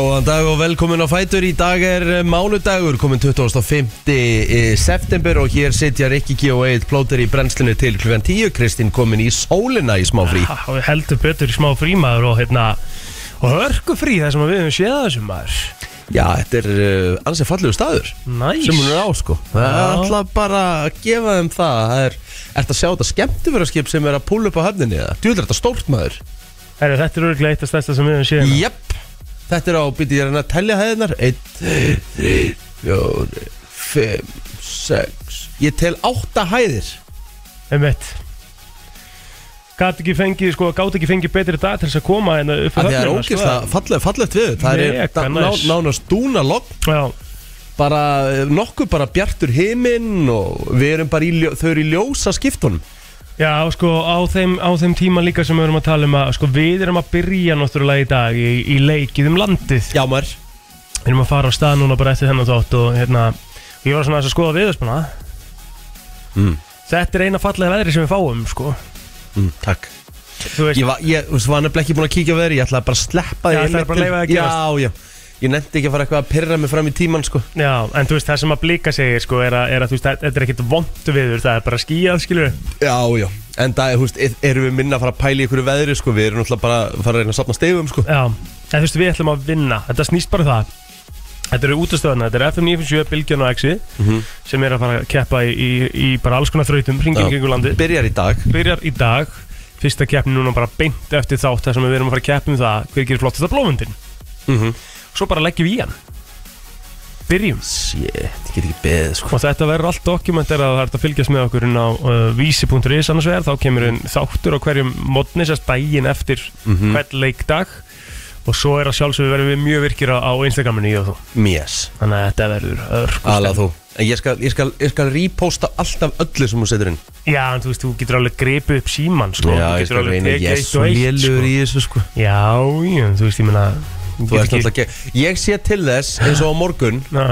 Góðan dag og velkomin á Fætur Í dag er eh, mánudagur, komin 25. eh, september og hér sitja Rikki G og Eid plóter í brennslinu til klukkan 10 Kristín komin í sólina í smá frí Ha, við heldur betur í smá frímaður og hérna og hörku frí það sem við höfum séð að þessum maður Já, þetta er uh, ansið fallegu staður Næs sem hún er á sko Það er Já. alltaf bara að gefa þeim það Það er, ert að sjá þetta skemmtifæraskip sem er að púla upp á höfninni eða? Djúður þetta stórt maður Herri, Þetta er örglega eitt af stærsta sem við höfum séð hérna. Þetta er á býti ég að tellja hæðinar 1, 2, 3, 4, 5, 6 Ég tel 8 hæðir. Einmitt. Gat ekki fengið, sko, gátt ekki fengið betri dag til þess að koma hérna upp Það er ógist að fallegt, fallegt við Það er Mega ná, næs. nánast dúna logg Já, Bara eh, nokkuð bara bjartur himinn Og við erum bara í, ljó- þau eru í ljósa skiptunum já, sko, á þeim, á þeim tíma líka sem við erum að tala um að, sko, við erum að byrja náttúrulega í dag í, í leikið um landið. Já maður. Við erum að fara á stað núna bara eftir þennan þátt og hérna, ég var svona að skoða viðspuna mm. Þetta er eina fallega veðri sem við fáum, sko. Mm, takk. Þú veist, Ég var, ég, þú veist, var nefnilega ekki búin að kíkja á veðri Ég ætlaði bara að sleppa Já, því ætlaðir bara að leyfa það að gerast. Já, já Ég nefndi ekki að fara eitthvað að pyrra mig fram í tíman sko. Já, en þú veist, það sem að blika segir sko, er að, er að þú veist, þetta er ekkit vondu viður, það er bara skíjað, skilur Já, já. En það, þú veist, er- erum við minna að fara að pæla í ykkur veðri sko? Við erum náttúrulega bara að fara að reyna að sapna stegum sko. Já, en þú veist, við ætlum að vinna, þetta snýst bara um það. Þetta eru útastöðuna, þetta er FM 97, Bilgjan og Exi Mhm. sem er að fara að keppa í, í, í bara alls konar þrautum, hringin Já. kringu landi Byrjar í dag. Byrjar í dag, fyrsta keppni núna bara beint eftir þátt þar sem við erum að fara að keppa um það. Hver gerir flottasta blómundin mm Svo bara leggjum við í hann. Byrjum. Shit, ég get ekki beðið sko. Og þetta verður allt dokumenterað það er hægt að fylgjast með okkur inn á uh, vísi.is annars vegar, þá kemur inn þáttur á hverjum modni, sérst daginn eftir Mhm. hvern leikdag. Og svo er að sjálfsögðu verðum við mjög virkir á, Instagraminu í og þú. Mies þannig að þetta verður þú. En ég skal, ég skal, ég skal reposta alltaf öllu sem hún setur inn. Já, en þú veist, þú getur alveg gripið upp síman sko. Já, þú ég getur skal alveg reyna Ég er svo eitt lélur sko. í þessu sko. Já, já, þú veist, ég Þú ert náttúrulega ekki Ég sé til þess eins og á morgun Na,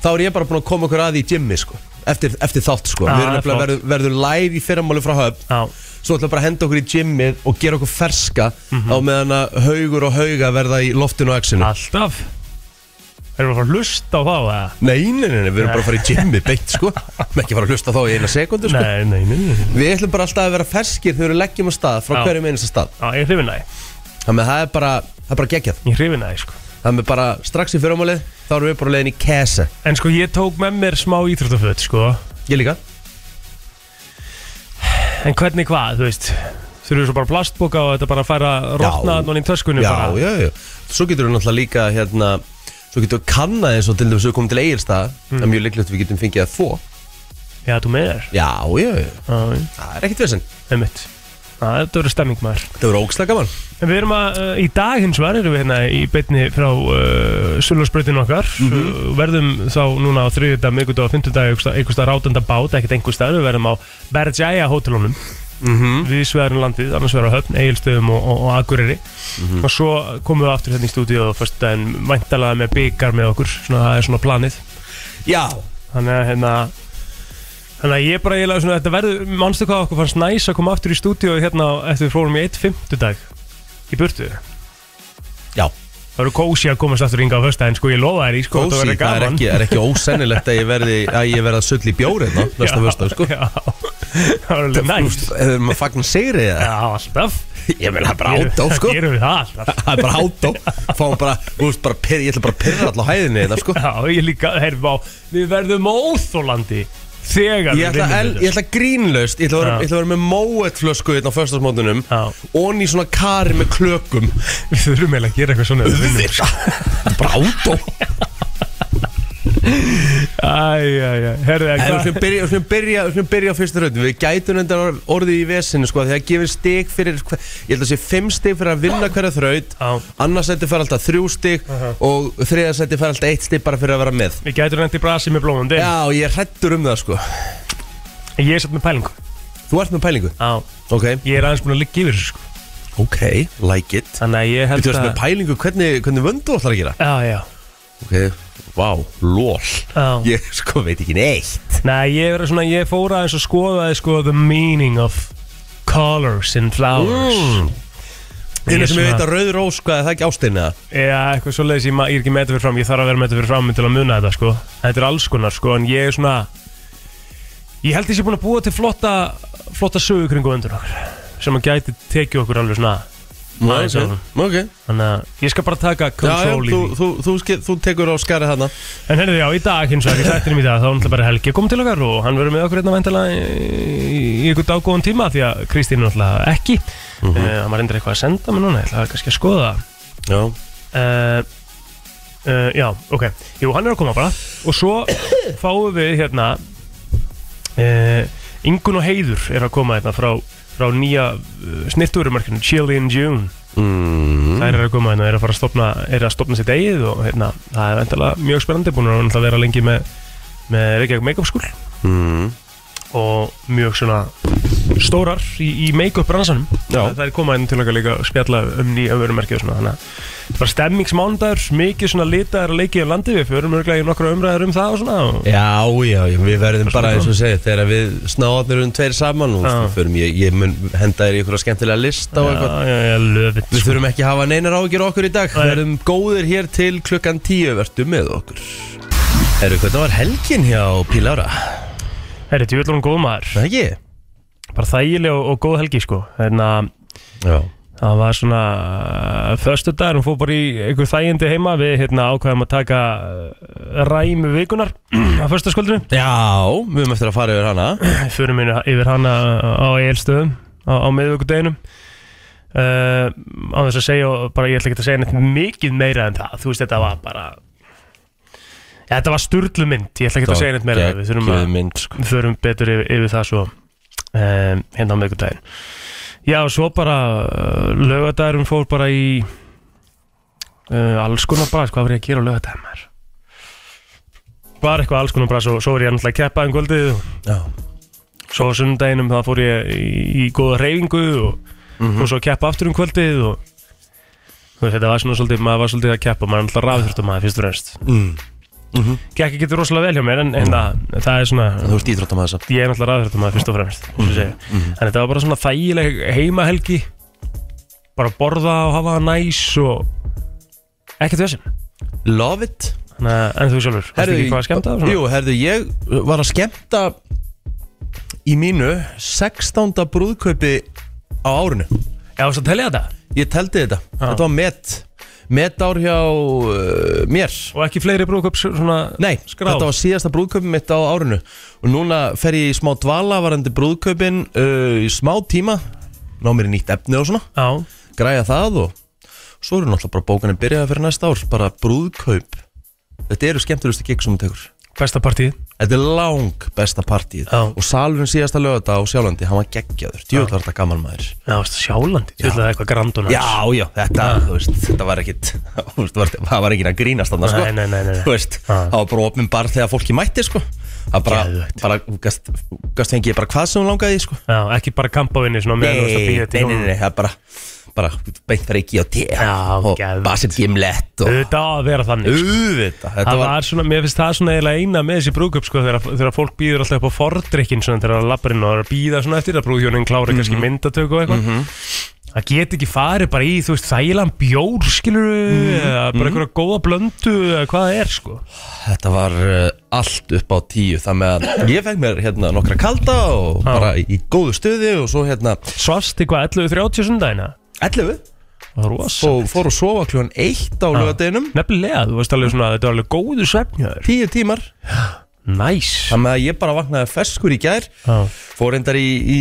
Þá er ég bara búin að koma okkur að í gymmi sko. Eftir, eftir þátt sko. Já, Við erum það er verður, verður live í fyrramáli frá höfn. Já, Svo ætlum við bara að henda okkur í gymmið og gera okkur ferska Á meðan að haugur og hauga verða í loftinu og exinu alltaf. Erum við að fara að hlusta á þá, eða? Nei, nei, nei, nei, við erum bara að fara í gymmið beitt sko. Með ekki fara að hlusta þá í eina sekundu sko. Nei, nei, nei, nei Við ætlum bara alltaf að vera ferskir þegar við leggjum á stað frá Já. hverjum einasta stað. Já, ég hrifin að Þannig að það er bara, það er bara geggjað. Ég hrifin að sko. Þannig að bara strax í fyrramálið þá erum við bara leiðin í kese. En sko, ég tók með mér smá íþróttaföt, sko. Ég líka. En hvernig hvað, þú veist? Þurfum við svo bara plastboka og þetta bara að færa Já. þannig í töskunni Já, bara? Já, já Svo getur við náttúrulega líka hérna Svo getur við kannað eins og til dæmis við komum til Egilstað Það er mjög líklegt að við getum fengið að þó Já, þú með þér? Já, já, já. Það er ekkert vesinn einmitt. Já, þetta verður stemming maður. Það verður ógslag gaman En við erum að, uh, í dag hins vegar erum við hérna í beinni frá uh, Sullarsbreytinu okkar. Mhm. uh, Verðum þá núna á þriðjudag, miðgudag og fymtudag einhverstað rátanda bát, ekkert einhverstað Við verðum á Bergjæja hótelunum. Mm -hmm. við svegarum landið, annars vegar á Höfn, Egilstöðum og, og, og Akureyri. Mhm. og svo komum við aftur hérna í stúdíu og fyrst en væntalega með byggar með okkur. Svona, það er svona planið. Já. Þannig að hérna þannig að ég bara eiginlega svona, þetta verður mannstu hvað okkur fannst næs að koma aftur í stúdíu hérna eftir við fórum í 1.50 í burtu? Já. Það verður kósi að komast aftur ynga á föstudaginn sko, ég lofa þér í sko, Kósi, það er ekki, er ekki ósennilegt að ég verði að ég verði að sull í bjórið ná, næsta Já, vösta, sko. já, það var alveg næs Eða maður fagnar sigri já, eða alltaf. Ég vil það bara átó, sko. gerum við það alltaf. Það er bara átó. Fáum bara, þú veist, bara ég ætla bara að pyrra allá hæðinni þetta, sko. Já, ég líka, heyrðum á Við verðum óþólandi Þegar Ég ætla, el, ég ætla grínlaust Ég ætla að vera, Já. ég ætla að vera með móet flösku hérna á föstasmóndunum Já. Í svona kari með klökum Við þurfum eiginlega að gera eitthvað svona vinnum. Þetta er bara átó Æ, æ, æ, herðu, En við skulum byrja, skulum byrja, skulum byrja á fyrstu rautin Við gætum enda orðið í vesinu sko Þegar gefur stig fyrir Ég held að sé fimm stig fyrir að vinna hverja þraut. Já. Annars seti fyrir alltaf þrjú stig Og þriða seti fyrir alltaf eitt stig bara fyrir að vera með. Við gætum reyndi brasi með blóðundi Já, ég hrættur um það sko. Ég er satt með pælingu. Þú ert með pælingu? Já. Ok, Ég er aðeins búin að liggja yfir þessu sko. Ok, like it. Þannig að ég held Þú ert með að pælingu hvernig, hvernig vöndu ætlar að gera? Já, já. Ok, vá, lól Já. Ég sko veit ekki neitt. Nei, ég er svona, ég fór aðeins að skoða sko the meaning of colors and flowers. Mm. Einu sem ég veit að Rauður Rós, hvað er það ekki ástinni eða? Já, eitthvað svoleiðis, ég, ma- ég er ekki með þetta fyrir fram Ég þarf að vera með þetta fyrir fram til að muna þetta sko. Þetta er alls konar sko, en ég er svona Ég held ég sé búin að búa til flotta Flotta sögu kringu undir okkur Sem að gæti tekið okkur alveg svona Aðeins Ok, ok. Þannig að ég skal bara taka Já, já, control í því. þú, þú, þú, þú tekur á skari þarna. En herrðu, já, í dag, hins vegar, í þættinum í dag Þá er náttúrulega bara Helgi komið til okkar Og hann verður með okkur hérna væntalega í, ykkur dágóðan tíma Því að Kristín er náttúrulega ekki. Mm Mhm. Hann var reyndir eitthvað að senda mig núna Ég ætla kannski að skoða það. Já. Uh, uh, Já, ok. Jú, hann er að koma bara. Og svo fáum við hérna uh, Ingun og Heiður er að koma hérna frá, frá nýja uh, snitturumarkinu Chili in June mm. Þær eru að koma hérna, er að fara að stopna er að stopna sitt eigið og hérna það er endilega mjög spennandi búin að vera lengi með með Reykjavík Make-up School mm. Og mjög svona stórar í, í make-up bransanum Já. það er komað inn til okkar líka að spjalla um nýja vörumerki og svona þannig að það bara stemmingsmándagur, mikið svona litaðar að leikið á landi við förum örglega í nokkra umræður um það og svona og Já, já, já, við verðum Bara eins og segið Þegar við snáðnir um tveir saman og Já. við förum, ég, ég mun henda þér í ykkur skemmtilega lista og eitthvað já, já, já, löfitt Við þurfum ekki að hafa neinar ágjur okkur í dag. Við verðum góðir hér til klukkan tíu Vertu með okkur Herru, hvernig var helgin hjá Pílára? Herri, djúvillunum góð maður. Það ekki? bara þægileg og, og góð helgi sko. Þannig að Já. Það var svona Föstu dagur, hún fór bara í einhver þægindi heima. Við hérna ákvæðum að taka uh, Ræmu vikunar Á föstu skuldinu Já, við höfum eftir að fara yfir hana. Fyrir minni yfir hana á eilstöðum Á, á miðvikudeginum. Uh, Á þess að segja bara, Ég ætla ekki að segja neitt mikið meira en það. Þú veist þetta var bara ja, Þetta var sturlu mynd Ég ætla ekki að segja neitt meira Við þurfum að mynd, sko. við förum betur yfir, yfir það svo um, hérna á miðgudaginn já og svo bara uh, lögadagurinn fór bara í uh, alls konar bræs hvað var ég að gera á lögadaginn maður? Bara eitthvað alls konar bræs og svo var ég að keppa um kvöldið og Já. svo á sundaginum það fór ég í, í góða reyfingu og, og svo keppa aftur um kvöldið og veist, þetta var svona svolítið, maður var svolítið að keppa maður er náttúrulega rafþurftum maður fyrst og fremst. Mm. Gekk ekki rosalega vel hjá mér en, en það, það er svona Þú ert íþróttum að þess ég er náttúrulega ræðrættum að fyrst og fremst mm -hmm. en þetta var bara svona þægileg heimahelgi bara borða og hafa það næs og ekkert þessum Love it Þannig að- en þú sjálfur, varstu ekki hvað að skemmta það? Jú, herðu, ég var að skemmta í mínu 16. brúðkaupi á árinu Já, varstu að telja þetta? Ég teldi þetta, þetta var met met ár hjá uh, mér. Og ekki fleiri brúðköp svona Nei, Skráð. þetta var síðasta brúðkaupin mitt á árinu. Og núna fer ég í smá dvala varandi brúðkaupin uh, í smá tíma. Ná mér í nýtt efni og svona. Já, græja það og svo eru náttúrulega bara bókanir byrjaði fyrir næsta ár. Bara brúðkaup. Þetta eru skemmtilegustu gig sem hún tekur besta partíð Þetta er lang besta partíð Já. og salurinn síðasta lögata á Sjálandi hann var geggjaður, djúvill var þetta gaman maður. Já, varstu sjálandi, þú ætlaði eitthvað grandun Já, já, þetta, þú veist, þetta var ekkit þú veist, var- það var ekki að grínast þarna, sko. Nei, nei, nei, nei, nei. Þú veist, Já. það var bara opinn bar þegar fólki mætti, sko. Það bara, Geðveikt. bara, gast, gast fengið bara hvað sem hún langaði, í, sko. Já, ekki bara kampavinni svona meðan þú varst að Nei, býja nei, nei, nei, það er bara bara beint reiki á te og basir gimlett og Þetta á að vera þannig sko. auðvitað þetta Það var, var svona, mér finnst það svona eiginlega eina með þessi brúðköp sko þegar, þegar fólk býður alltaf upp á fordrykkin svona þegar labbarinn og er að býða svona eftir að brúðhjónin klári kannski Mhm. myndatöku og eitthvað. Það get ekki farið bara í, þú veist, þægilegan bjór skilur Mhm. eða bara einhverja góða blöndu eða hvað það er sko. Þetta var uh, allt upp á tíu það með að ég fekk mér hérna nokkra kalda og bara í, í góðu stuði og svo hérna Svast eitthvað 11.30 sundagina 11 Það var rosa og fór að sofa kljóðan 1 á lögadeginum Nefnilega, þú veist alveg svona, þetta var alveg góðu svefnjöður 10 tímar. Næs. Með að ég bara vaknaði ferskur í gær. Já. fór reyndar í, í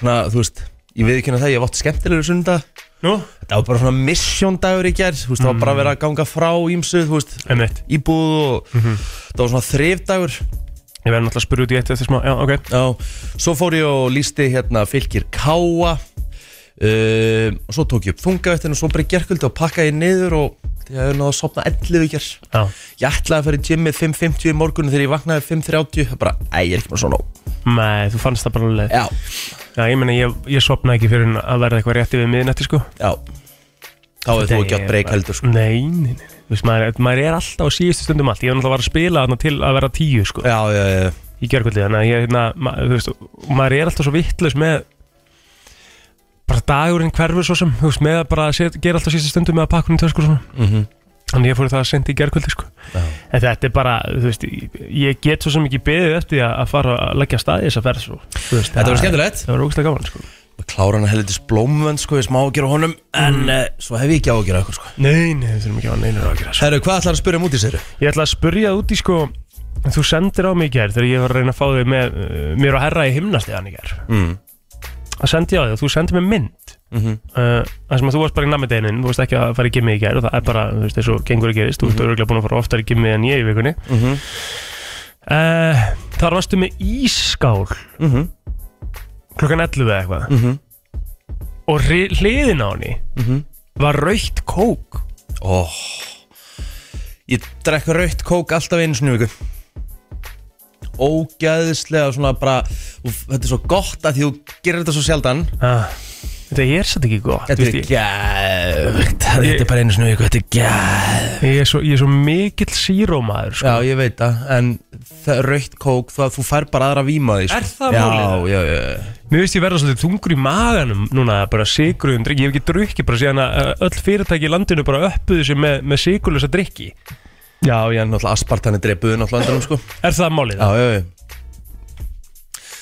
svona, þú veist ég við ekki það, ég vátt skemmtilegur sunda Nú, þetta var bara svona missiondagur í gær þú veist, það var bara að vera að ganga frá ímsu þú veist, emitt íbúð og það var svona þrifdagur. Ég verði náttúrulega að spyrja út í eitt eftir smá, já, ok. Já, svo fór ég og lísti hérna fylgir Káa um, og svo tók ég upp þungavettin og svo bara gerkvöldi og pakkaði niður og ég hefði náða að sopna 11 ger Já, ég ætlaði að fara í gymmið 5.50 í morgun þegar ég vaknaði 5.30 það bara, æ, ég er ekki bara svona nei, þú fannst það bara alveg Já, Já, ég meina, ég, ég sopna ekki fyrir að verða eitthvað rétt yfir miðnætti, sko. Já. Þá hefði þú ekki átt breyk heldur sko. Nei, nei, nei, nei. Þú veist, maður, maður er alltaf á síðustu stundum allt. Ég hef náttúrulega var að spila þarna til að vera tíu, sko. Já, já, já, Í gerkvöldi, þannig að ég, hérna, ma, þú veist, maður er alltaf svo vittlaus með bara dagurinn hverfur svo sem veist, með að bara set, gera alltaf sísta stundu með að í töskur og svona Mhm. Þannig ég fór í það að sendi í gerkvöldi sko. En þetta er bara, þú veist, ég- get svo sem ekki beðið eftir að að fara að leggja af stað í þessa ferð svo. Veist, Þetta var skemmtilegt Það var ógæslega gaman sko. Klára hann helvitis blómvönd sko, ég smá að gera honum En mm. svo hef ég ekki á að gera eitthvað sko Nei, nei, við þurfum ekki að að gera sko. Herru, hvað ætlar að spyrja mútið sér? Ég ætla að spurja út í sko Þú sendir á mig í gerð þegar ég var að reyna að fá þig með uh, mér og herra í í Mm. Það sendi ég á þig og þú sendir mér mynd Mm -hmm. uh, Það sem að þú varst bara í nammideinin Þú varst ekki að fara í gimmi í gerð og það er bara, þú veist, eins og gengur að gerist Þú ert örgulega búin að fara oftar í gimmi en ég í vikunni Mm -hmm. uh, Þar varstu með ískál Mm -hmm. klukkan 11 eða eitthvað Mm -hmm. og hliðin á henni Mhm. var raukt kók oh. Ég drekka rautt kók alltaf einu í viku Ógæðislega svona bara úf, Þetta er svo gott að því þú gerir þetta svo sjaldan ah, Þetta er satt ekki gott Þetta er ég, gæðvikt Þetta er bara einu í viku Þetta er gæðvikt ég, er svo, ég er svo mikill sírómaður sko. Já, ég veit það En það rautt kók Það þú fær bara aðra því sko. Er það málið? Já, já, já Mér veist ég verða svolítið þungur í maganum núna bara sigruðum drikki, ég hef ekki drukki bara síðan að uh, öll fyrirtæki í landinu bara uppuðu sig með, með sigurlösa drikki Já, er náttúrulega aspartani drepuðu náttúrulega andanum sko. Er það málið? Já, já, já.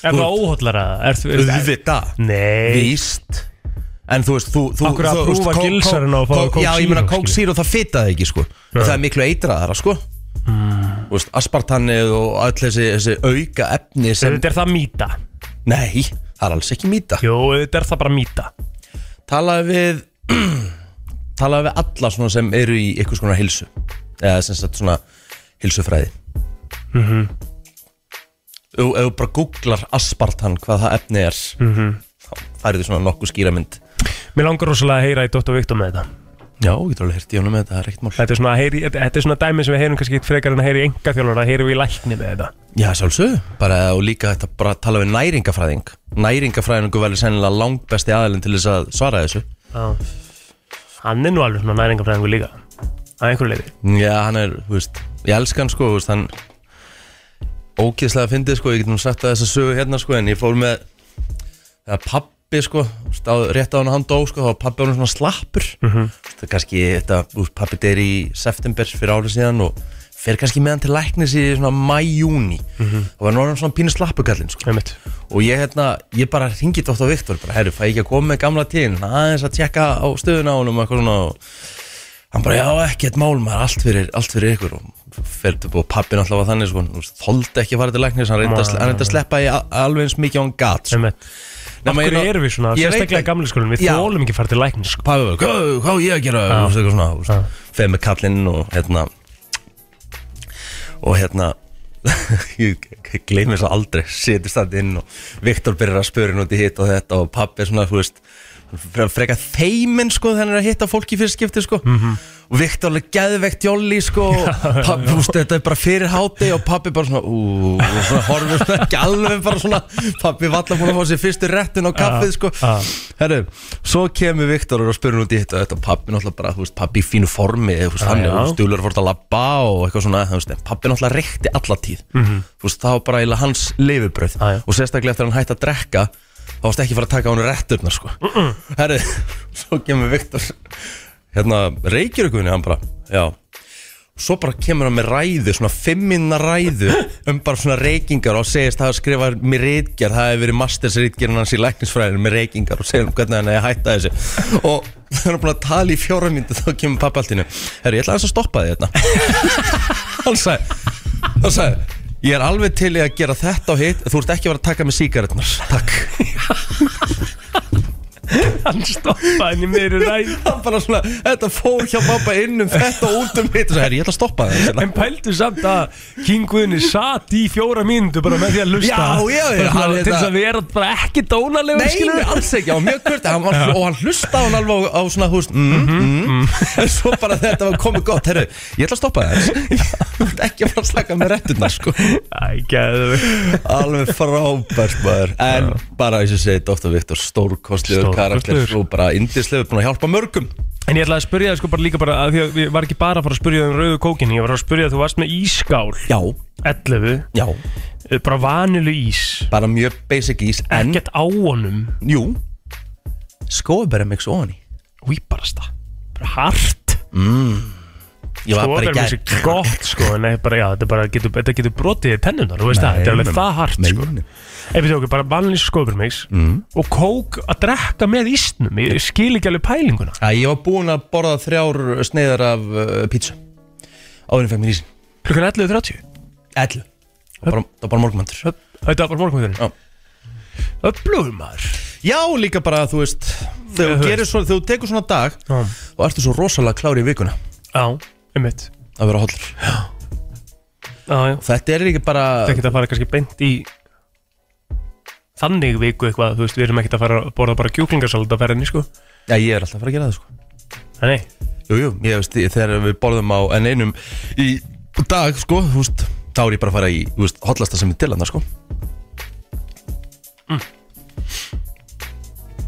Er það óhóllara? Er, er, Auðvitað. Nei. Víst. En þú veist, þú, þú hverju að þú- þú veist, prúfa Coke- gilsarinn og fá Coke- Coke Já, ég meina Zero, Coke skilur. Zero, það fitaði ekki, sko. Og það er miklu eitraðara, sko. Þú veist, aspartanið og öll þessi, þessi auka efni sem Þetta er það mýta. Nei, það er alls ekki mýta. Jú, þetta er það bara mýta. Talaði við Talaði við alla svona sem eru í ykkur svona hilsu Eða sem sagt svona hilsufræði Mhm. Ef ef þú bara googlar aspartan hvað það efni er Mhm. þá færið svona nokkuð skýra mynd. Mér langar rosalega að heyra í Dr. Viktor með þetta. Já, ég getur alveg heyrt í honum með þetta, það er ekkert mál. Þetta er svona, heyri, þetta þetta er svona dæmi sem við heyrum kannski frekar en að heyri í enga þjólur að heyri við í lækni með þetta. Já, sjálfsög, bara og líka þetta bara að tala við næringafræðing. Næringafræðingu verður sennilega langt besti aðilinn til þess að svara þessu. Já. Hann er nú alveg svona næringafræðingur líka að einhverju leiði Já, hann er, þú veist, ég elska hann sko, veist, hann ókýðslega fyndið sko, ég get nú sagt að þessa sögu hérna sko, en ég fór með þegar pappi sko, á, rétt á hann að hann dó sko, þá pappi hann svona slappur. Mhm. það er kannski, þetta, veist, pappi deyr í september fyrir árið síðan og fer kannski með hann til læknis í svona mæ-júni og var náttúrulega svona pínu slappukallinn sko. Og ég hérna, ég bara ringið Dr. Viktor bara, herru, fæ ég ekki að koma með gamla tíðin aðeins að tjekka á stöðuna á honum og eitthvað svona og hann bara, já, ekkert mál maður, allt fyrir, allt fyrir ykkur. Og fyrir og pappi náttúrulega var þannig sko, þoldi ekki að fara til læknis hann reyndi að, hann reyndi að sleppa í alveg eins mikið á hann gat sko. Af hverju erum við svona, sérstaklega í gamli skólinn, við þólum ekki að fara til læknis sko. pappi var, hvað, hvað ég að gera? Eitthvað svona, veist, feð með kallinn og hérna og hérna ég gleymi þess að aldrei setjast það inn og Viktor byrjar að spörin út í hitt og þetta og pappi er svona, þú veist frekar þeiminn sko er að hitta fólk í fyrst skipti sko. Og Viktor alveg geðveikt jolli sko pappi, þú veist, þetta er bara fyrir háti og pappi bara svona, ú, og svona horfur svona ekki alveg bara svona pappi var alltaf búin að fá sér fyrstu réttin á kaffið sko. Já. Herru, svo kemur Viktor og spyrir út í hitt og þetta pappi náttúrulega bara, þú veist, pappi í fínu formi þú veist, hann er stjúlur fórt að labba og eitthvað svona, þú veist, pappi náttúrulega reykti alla tíð, þú veist, var bara þá varst ekki fara að taka á hann rétturnar, sko. Herru, svo kemur Viktor hérna, reykir ykkur hann bara, já. Svo bara kemur hann með ræðu, svona fimminna ræðu um bara svona reykingar og segist að skrifa mér reykjar, það hefur verið masters reykjarinn hans í læknisfræðinu með reykingar og segir hann hvernig hann hefði hætta þessu. Og það er búin að tala í fjóra myndu þá kemur pappa allt innu Herru, ég ætla að stoppa þig hérna. Hann sagði, hann sagði Ég er alveg til í að gera þetta og hitt. Þú ert ekki að vera að taka með sígaretnar Takk Hann stoppaði henni meiri ræð Hann bara svona, þetta fór hjá pappa inn um þetta og út um hitt. Og sagði, "Herru, ég ætla að stoppa hérna." En pældu samt að King Guðni satt í fjóra mínútu bara með því að lusta Já, já, já, hann Til þess það- að vera bara ekki dónalegur Nei, alls ekki, var mjög kvört og hann hlusta á hann alveg á, á svona húst mm, mm, en svo bara þetta var komið gott herru, ég ætla að stoppa ert ekki að fara að slaka með rétturnar sko. Alveg frábært maður. En bara eins og segi, Dr. Viktor stórkostlegur karakter og bara indislegur, búin að hjálpa mörgum. En ég ætlaði að spyrja þig sko bara líka bara að því að ég var ekki bara að fara að spyrja um rauðu kókin Ég var að spyrja að þú varst með ískál já, 11 já, eh, Bara vanilu ís. Bara mjög basic ís en, Ekkert á honum. Jú. Skóabæra mix ofan í. Víbarasta Bara hart. Ég var bara í Skóðar gær er gott sko. Nei, bara, já, þetta, bara getur, þetta getur brotið í tennunar Þú veist Nei, það, þetta er alveg nei, það hart nei, sko. nei. Ef við tókum bara vanlýs skóðbjörnmix mm. Og kók að drekka með ísnum Ég skil ekki alveg pælinguna. Já, ég var búinn að borða þrjár sneiðar af uh, pizza Áðurinn fekk mér ísin Klukkan 11.30 11 Það var bara, það var bara morgumandur Þetta var bara Já. Öflugur maður. Já, líka bara, þú veist Þegar þú, gerir svo, þegar þú tekur svona dag Já, og ertu svo rosalega klári í vikuna. Já, einmitt. Að vera hollur. Já, já. Þetta er ekki bara ekki að fara kannski beint í Þannig viku eitthvað Þú veist, við erum ekkert að fara að borða bara kjúklingarsalat að ferðinni sko. Já, ég er alltaf að fara að gera það sko. Nei, Jú, jú, ég veist, þegar við borðum á en einum í dag, sko, þú veist þá er ég bara að fara í, þú veist, hollasta sem er til hann, sko.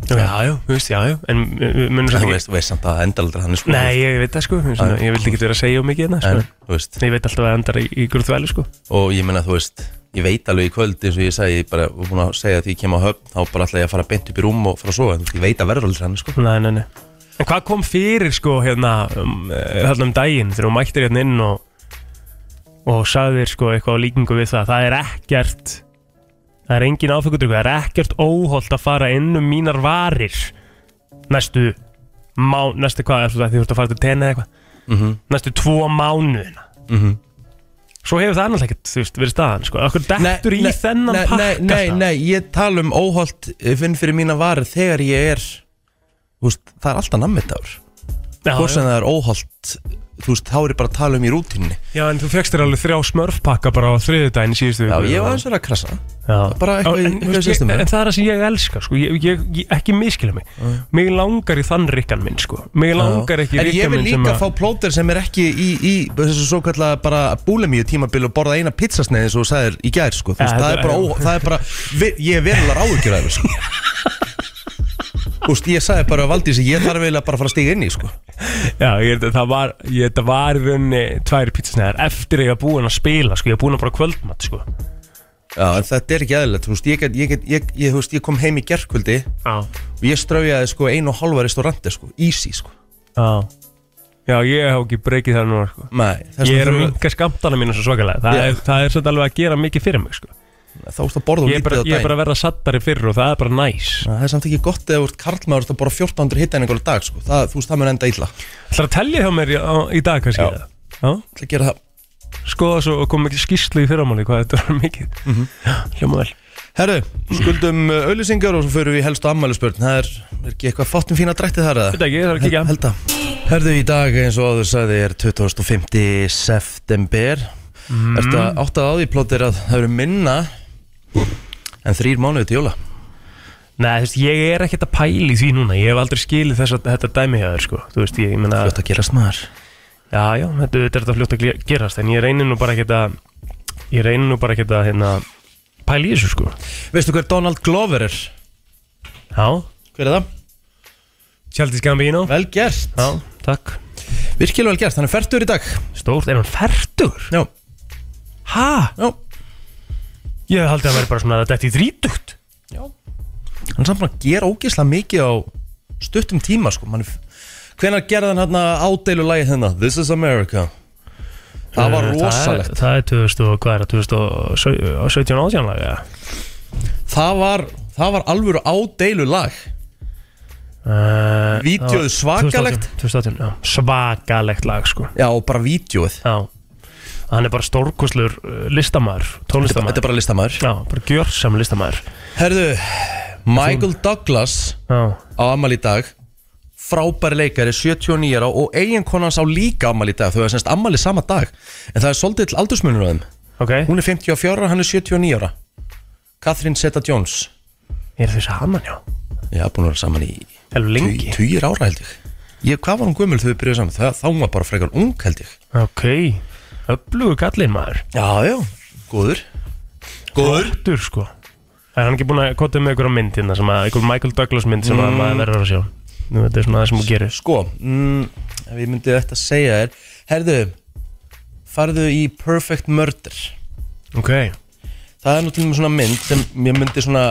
Já, já, þú veist, já, já En við við munum samt ekki. veist, þú veist samt að aldrei þannig, sko. Nei, ég veit það sko svona, ég vildi ekki vera að segja um mikið hérna En, sko. þú veist, Ég veit alltaf að það endar í, í grúþvælu sko. Og ég menna, þú veist ég veit alveg í kvöld, eins og ég sagði ég bara, búin að segja að því ég kem á höfn þá bara ætla ég að fara beint upp í rúm og fara að sofa en þú veist, ég veit að verður aldrei þannig, sko. Nei, nei, nei. En hvað kom fyrir sko hérna um, þarna um daginn þegar þú mættir hérna inn og og sagðir sko eitthvað á líkingu við það? Það er ekkert það er engin áfengutur það er ekkert óholt að fara inn um mínar varir næstu má, næstu hvað, eftir það því þú ert að fara til tenni eða eitthvað? Mm næstu tvo mánuðina. -hmm. Svo hefur það annars ekkert, þú veist, verið staðan sko, okkur dettur í þennan pakka nei, nei, það? nei, ég tala um óholt finn fyrir mína varir þegar ég er þú veist, það er alltaf nammidagur já, hvort sem það er óholt þú veist, þá er ég bara að tala um í rútínni já, en þú fegst þér alveg þrjá smörfpakka bara á þriðudaginn í síðustu Já, viku. ég var eins og að krasa Já. bara eitthvað í- en, eitthvað í veist, systeminu. ég, en það er það sem ég elska sko. ég, ég, ég, ekki miskila mig mig langar í þann rikkan minn sko. mig langar ekki í En ég rikkan vil minn sem líka að fá plóter sem er ekki í, í þessu svo kallega bara búlemíu tímabil og borða eina pizzasneið eins og þú sagðir í gær sko. Þú veist, Ja, það, er þetta- bara, ó, það er bara vi- ég er verulega áhugjur af þessu veist, ég sagði bara að Valdís ég þarf eiginlega bara að fara að stiga inn í sko. já, ég, að það var, ég, það var í rauninni tvær pizzasnæðar eftir að ég var búin að spila sko. ég var búin að bara kvöldmatt sko. Já, en þetta er ekki eðlilegt, þú veist, ég, ég, ég, ég, veist, ég kom heim í gerkvöldi já. og ég straujaði sko einu og halva restauranti sko, easy sko Já. já, ég hef ekki breykið það núna sko. Nei, ég er að minka skamtana mínu svo svakalega það, það er svolítið alveg að gera mikið fyrir mig sko. Þá ertu að borða og lítið á ég er daginn bara að verða sattari fyrir og það er bara næs Það er samt ekki gott eða ert karlmaður að borða 1400 hittæningar á dag sko. það, þú veist, það mun enda illa Það er að tellja hjá mér í, á, í dag kannski Já. Það gera það skoða svo og koma ekki skýrslu í fyrramáli hvað þetta er mikið Mhm. hljóma vel Herru, skuldum auðlýsingar og svo förum við helst á ammælisbörn Það er, er ekki eitthvað fátum fína drættið þar? Þetta ekki, það er að Herðu, í dag eins og áður sagði er 25. september mm. Ertu að áttað á því plótir að það eru minna en þrýr mánuði til jóla? Nei, þú veist, ég er ekkert að pæli því núna. Ég hef aldrei skilið þess að þetta dæmi hjá þér sko. Þú veist, ég meina Fljótt að gerast maður. Já, já, þetta, er þetta fljótt að gerast En ég reynir nú bara ekkert að Ég reynir nú bara ekkert að hérna, pæli þessu sko. Veistu hver Donald Glover er? Já, Hver er það? Chaldis Gambino. Vel gert. Já, takk. Virkilega vel gert, hann er færtur í dag. Stórt, er hann færtur? Já, Ha? já Ég haldi að vera bara svona að þetta er þrítugt. Hann er samt að gera ógeðslega mikið á stuttum tíma sko. Man, Hvenær gerði hann hérna ádeilu lagið hérna? This is America. Það var Eh, rosalegt Það er, það er 2000 og hvað er það, 2017 átjánlega Það var, það var alvöru ádeilu lag. Uh, Vídeóið svakalegt. 2018, 2018, já, Svakalegt lag sko. Já, og bara vídjóið Já Hann er bara stórkoslur listamæður Þetta Tónlistamæður er bara listamæður Já, bara gjörsam listamæður Herðu, Michael Douglas Já, á amal í dag. Frábæri leikari, 79 ára Og eiginkonans á líka amal í dag. Þau er semst amal í sama dag. En það er svolítið til aldursmunur á þeim. Ok. Hún er 54 ára, hann er 79 ára. Catherine Zeta-Jones Er þau saman, já? Já, búin að vera saman í Heldur lengi. Tugir ára held ég. Ég, Hvað var hún gömul þegar við byrjuðum saman? Þá hún var bara frekar ung held ég. Ok Öflugur kallinn maður. Já, já, góður. Góður? Flottur sko. Er hann ekki búin að kota með einhverja mynd hérna sem að einhver Michael Douglas mynd sem að maður verður að sjá? Nú, Þetta er svona það sem hún gerir. Sko, mm, ef ég myndi þetta segja þér Herðu, farðu í Perfect Murder. Ok. Það er náttúrulega svona mynd sem ég myndi svona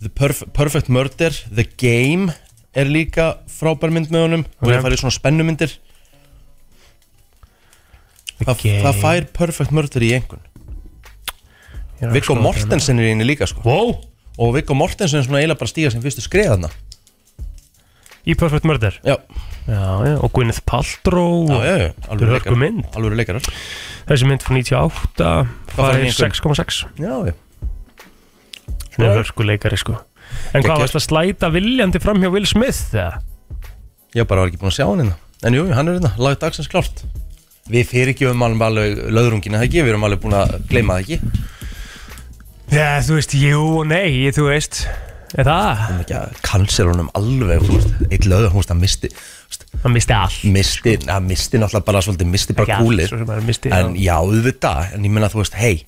The Perf Perfect Murder The Game er líka frábær mynd með honum. Og Ok. ég farið svona spennumyndir Game. hvað fær Perfect Murder í að Viggo Mortensen er í henni líka sko. Wow, og Viggo Mortensen er svona eiginlega bara að stíga sem fyrstu skriðana í Perfect Murder? Já, Já, já, og Gwyneth Paltrow já, og já, já Þetta hörku mynd. Alvöru leikarar. Þessi mynd frá 98 fær fær í einhvern? 6,6 Já, já. Hún er hörku leikari sko. En hvað varst að slæta viljandi fram hjá Will Smith þegar? Ég bara var ekki búin að sjá hann hérna. En jú, hann er hérna, lagði dagsins klárt Við fyrirgjöfum alveg alveg löðrungina, það ekki? Við erum alveg búin að gleyma það ekki. Já, þú veist, jú og nei, þú veist Er það? Það er ekki að cancela honum alveg þú veist, Eitt löður, hún veist, hann misti Hann misti allt Misti, na, misti náttúrulega bara svolítið Misti bara Ekki allt, kúlið. svo sem hann misti, En já, auðvitað En ég meina, þú veist, hei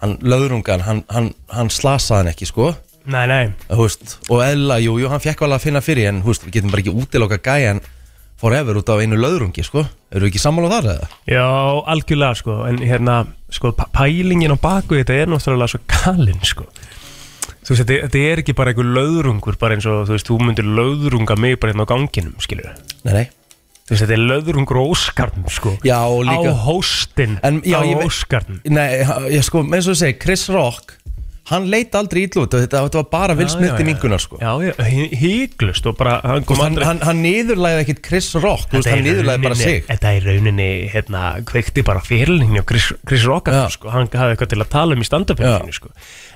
Hann, löðrungan, hann, hann, hann slasaði hann ekki, sko. Nei, nei. Þú veist, Og eðla, jú, jú, hann fekk alveg að finna fyrir En, þú veist, við getum bara ekki útiloka gæjan Forever út af einu löðrungi, sko. Eru ekki sammála þar, eða? Já, algjörlega sko. En hérna, sko, pælingin á baku þetta er náttúrulega svo galinn sko. Þú veist, þetta, þetta er ekki bara einhver löðrungur Bara eins og, þú veist, þú myndir löðrunga mig bara hérna á ganginum, skilur Nei, nei. Þú veist, þetta er löðrungur á Óskarnum, sko. Já, og líka Á hóstinn á ég veit- Óskarnum Nei, ég sko, eins og þú segir, Chris Rock Hann leit aldrei ítlu út Þetta, þetta var bara Smith í mingunar, sko. Já, já, hí- híglust og bara Hann kom hann, aldrei hann, hann niðurlæði ekkit Chris Rock Þú veist, Þetta hann í niðurlæði bara rauninni- sig. Þetta er rauninni, hérna, kveikti bara fyrirlinni og Chris, Chris Rock Já. sko, hann hafði eitthvað til að tala um í stand-upinu sko.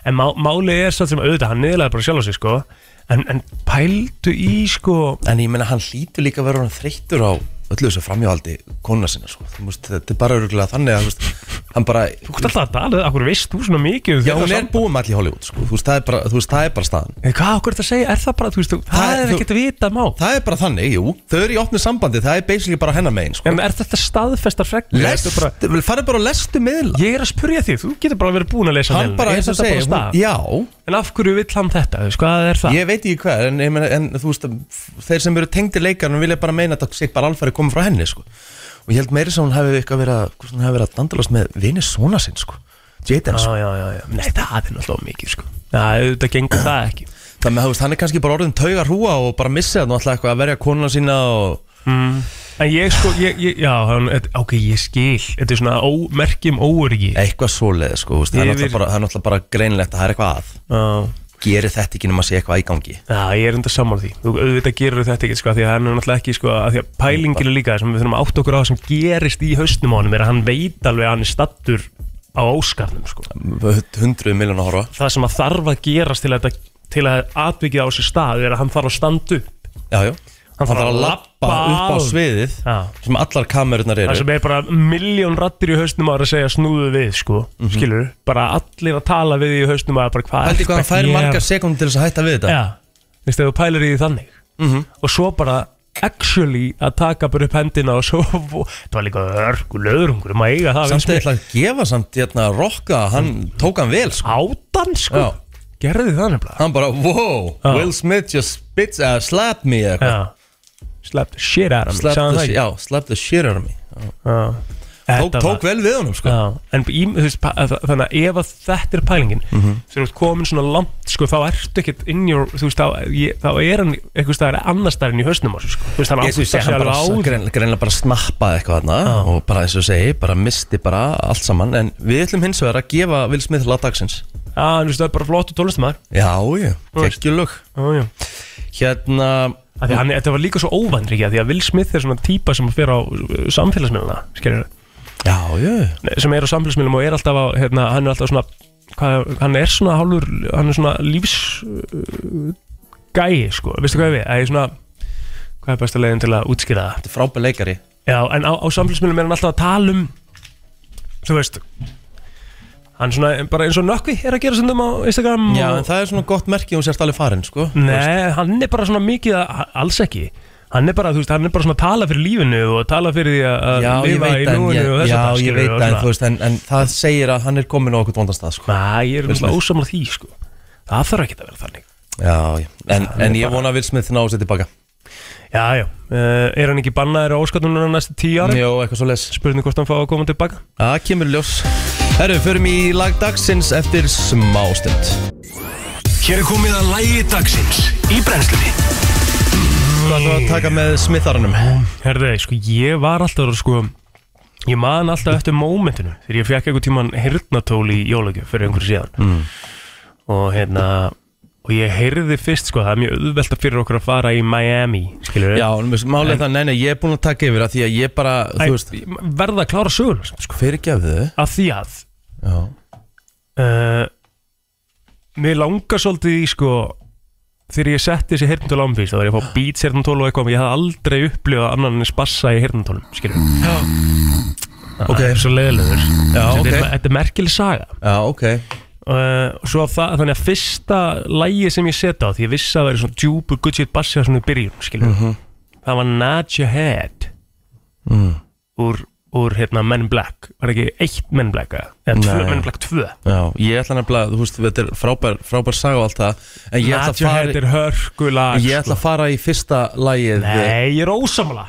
en má, málið er svo sem auðvitað, hann niðurlega bara sjálf á sig sko, en, en pældu í sko, En ég meina, hann hlýtur líka að vera hann þreyttur á öllu þessu framhjáhaldi kona sinna, sko. Þú veist, þetta er bara örgulega þannig að, þú veist, hann bara þú ert alltaf að tala okkur veist þú svona mikið um Já, þetta hún er allir í Hollywood, sko. Þú veist, það er bara, þú veist, það er bara staðan. En Hvað okkur er þetta að segja, er það bara, þú veist, þú- það, er þú- ekkert að vita má Það er bara þannig, jú. Þau eru í opnu sambandi, það er basically bara hennar megin, sko. En er þetta staðfestar fregn? Lest, bara, vel, farið bara og lestu miðla. Ég er að spurja því, þú getur bara verið búin að lesa Hann miðlana. bara, Er eins og þetta segir, bara hún, stað? já. En af hverju vill hann þetta, þú veist, hvað er það? Ég veit ekki hvað, en, meina, en þú veist Þeir sem eru tengdi leikarnir vilja bara meina að það sé bara alfæri komið frá henni, sko Og ég held meiri sem hún hefði eitthvað verið að hún hefði verið að dandalast með vini svona sinn, sko. Jaden, Já, sko nei það er náttúrulega mikið sko. Já, auðvitað gengur það ekki. Þannig að hann er kannski bara orðin tauga hrúa og bara missið hann alltaf eitthvað að verja konuna sína og mm. En ég sko, ég, ég, já, hann, ok, ég skil. Þetta er svona merkjum óöryggi. Eitthvað svoleið, sko, er það er náttúrulega bara greinlegt að það er eitthvað að. Já, Gerir þetta ekki nema að sé eitthvað í gangi. Já, ég er enda sammála því. Þú auðvitað gerur þetta ekki, sko, því að hann er náttúrulega ekki, sko að Því að pælingin er líka sem við þurfum að átta okkur á sem gerist í haustnum á honum er að hann veit alveg að hann er stattur á óskarnum, sko. Hundruð miljónu að horfa. Það sem að þarf að gerast til að, til að atvikið á sér stað er að hann þarf að standa upp. Já, já. Hann Hann þarf að lappa upp á sviðið sem allar kamerurnar Það eru. sem er bara miljón rattir í hausnum að segja snúðu við, sko, Mhm. skilur bara allir að tala við í hausnum að bara hvað Hældi ertu hvað hann að fær margar sekúndir til þess að hætta við þetta. Já, veist, ef þú pælir í þannig. Mhm. og svo bara actually að taka bara upp hendina og svo, það var líka örgu löðrungur, maður eiga það Samt eða að gefa samt hérna rocka Hann tók hann vel sko. Átan, sko, Já. gerði það nefnilega. Hann bara, wow. Will Smith just spits, uh, slapped me eitthvað. Slept the shit out of me hann the? Já, slapped the shit out of me Já. Tók, Þetta tók vel við honum sko Já, en í, þú veist, pa- þa- þannig að ef að þetta er pælingin Mhm. þegar þú ert komin svona langt sko, þá ertu ekkert in your þú veist, þá, ég, þá er hann eitthvað staðar annars staðar en í hausnum á sig sko. þú veist, hann Ég áttar sé sig hann alveg bara á því. grein, greinlega bara snappaði eitthvað þarna Já. og bara eins og ég segi, bara misti bara allt saman en við ætlum hins vegar að gefa Will Smith lagdagsins Já, en þú veist, það er bara flott og tónlistamæður Já, já, veist. geggjulög Já, já Hérna, Af Því að hann, þetta var líka svo óvandri því að Will Smith er svona típa sem fer á uh, samfélagsmiðluna skilur, já, já. Sem er á samfélagsmiðlum og er alltaf á hérna, hann er alltaf svona hvað, hann er svona hálfur hann er svona lífs uh, gæi sko, veistu hvað ég við? Það er svona, hvað er besta leiðin til að útskýra það? Þetta er frábæð leikari. Já, en á, á samfélagsmiðlum er hann alltaf að tala um þú veist hann svona bara eins og nökkvi er að gera stundum á Instagram Já, og, en það er svona gott merki og hún sérst alveg farin, sko Nei, hann er bara svona mikið að, alls ekki. Hann er bara, þú veist, hann er bara svona að tala fyrir lífinu og tala fyrir því að að Já, ég lifa veit í en, núinu ég, og þess já, að ég veit en, þú veist, en, en það segir að hann er komin á okkur vondan stað, sko. Næ, ég er Will náttúrulega Smith. ósamlega því, sko. Það þarf ekki að vera þannig. Já, já, en, hann er en ég bara- vona að Will Smith ná sér tilbaka. Já, já, uh, er hann ekki bannaður á óskatunum næstu tíu ári? Jó, eitthvað svo les Spurning hvort hann fá að koma tilbaka? Það kemur í ljós Herru, förum í lag dagsins eftir smástund Hér er komið að lægi dagsins í brennslunni. Hvað við að taka með smitharunum? Herðu, sko, ég var alltaf, sko Ég man alltaf eftir mómentinu Þegar ég fekk einhvern tíman hirtnatól í jólagjöf Fyrir einhverju síðan. Mm. Og hérna Og ég heyrði fyrst, sko, það er mjög auðvelta fyrir okkur að fara í Miami Skilur Já, málið er það, nei, nei, ég er búin að taka yfir að því að ég bara, þú veist, Verða að klára sögun, sko. Fyrirgefðu. Þau Að því að Já, uh, Mér langar svolítið í, sko Þegar ég setti þessi hirtnatól ámfýst Það var ég að fá beats hirtnatól og eitthvað Men ég hafði aldrei upplifað annan en spassa í hirtnatólum Skilur Já. Ok. Það er svo leiðilegur Já, Þetta er- Þetta er merkileg saga. Já, ok. Uh, svo það, þannig að fyrsta lægi sem ég setja á, því ég vissi að það væri svona djúpur good shit bassi á svona í byrjun skilur það var Your Head mm. úr, úr hérna Men Black. Var ekki eitt Men Black eða? Tvö. Men Black 2 Já, ég ætla nefnilega, þú veist, þetta er frábær, frábær saga og allt það En ég ætla að fara, Head er hörkulag ég ætla að fara í fyrsta lagið. Nei, ég er ósamla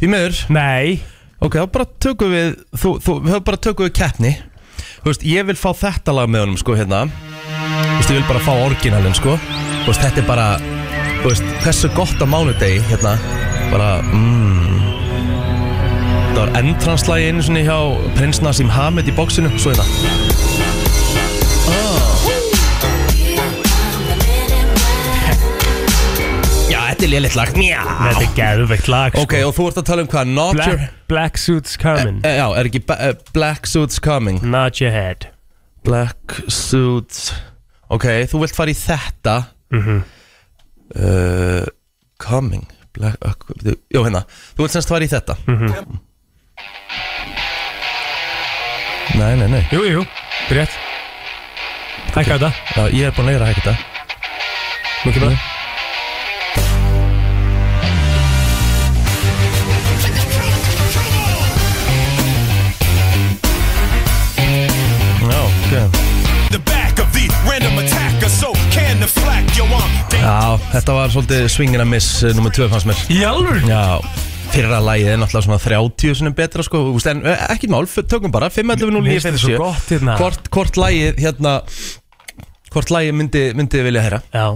Því meður, Nei, ok, þá bara tökum við, þú, þú, við bara tökum við keppni. Þú veist, ég vil fá þetta lag með honum, sko, hérna. Þú veist, ég vil bara fá orginalinn, sko. Þú veist, þetta er bara, þú veist, hversu gott á mánudegi, hérna. Bara, mmm Það var entranslægi einu sinni hjá Prins Nassim Hamed í bóksinu, svo hérna Já, þetta er lélitt lag, njá. Þetta er geðveikt lag Ok, og þú ert að tala um hvað, not your Black, Black Suits Coming. Eh, Já, er ekki eh, Black Suits Coming? Nod Your Head. Black Suits. Ok, þú vilt fara í þetta. Mhm. uh, Coming. Black, uh, Jó, hérna. Þú vilt semst fara í þetta. Mhm. Nei, nei, nei. Jú, jú, rétt. Hækka þetta. Já, ég er búin að leira að hækka þetta. Nú kemur það. Já, þetta var svolítið swingin að miss uh, Númer 2 fannst mér. Í alveg Já, fyrra lagið er náttúrulega svona 30 sinni betra sko, þú en eh, ekkert mál, tökum bara 511 Mér finnst þetta svo gott hérna. Hvort, hvort lagið hérna hvort lagið myndi, myndi vilja heyra? Já.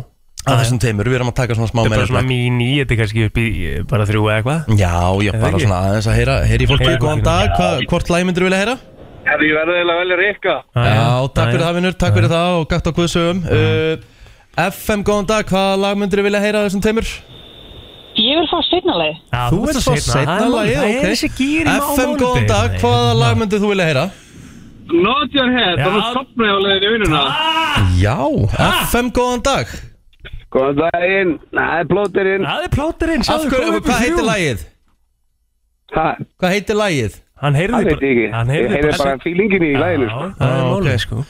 Af þessum teimur, við erum að taka svona smá Þetta er bara meira svona mini, þetta er kannski upp í bara þrjú eða eitthvað. Já, já, bara ekki? svona aðeins að heyra heyri fólki, góðan dag, hva, hvort lagið myndir vilja heyra? Herri, ég verði eiginlega að velja Rikka. Já, takk fyrir það vinnur, takk fyrir það og gætt á guðsögum. Uh, FM, góðan dag, hvaða lag myndir vilja heyra þessum teimur? Ég vil fá setnalegi. Já, Þú seinna lagið, Það ok er FM, góðan dag, hvaða lag myndir þú vilja heyra? Not your head, það var sopnaði á leiðinu í vinnuna. Já, FM, góðan dag Góðan daginn, það er plóterinn. Það er plóterinn, sjáðu hvað heitir lagið? Ha, Hvað heitir lagið? Hann heyrði veit ég ekki. Hann Ég heyrði bara fílingin í læginu, sko. Já, það er Ah, málið ok. sko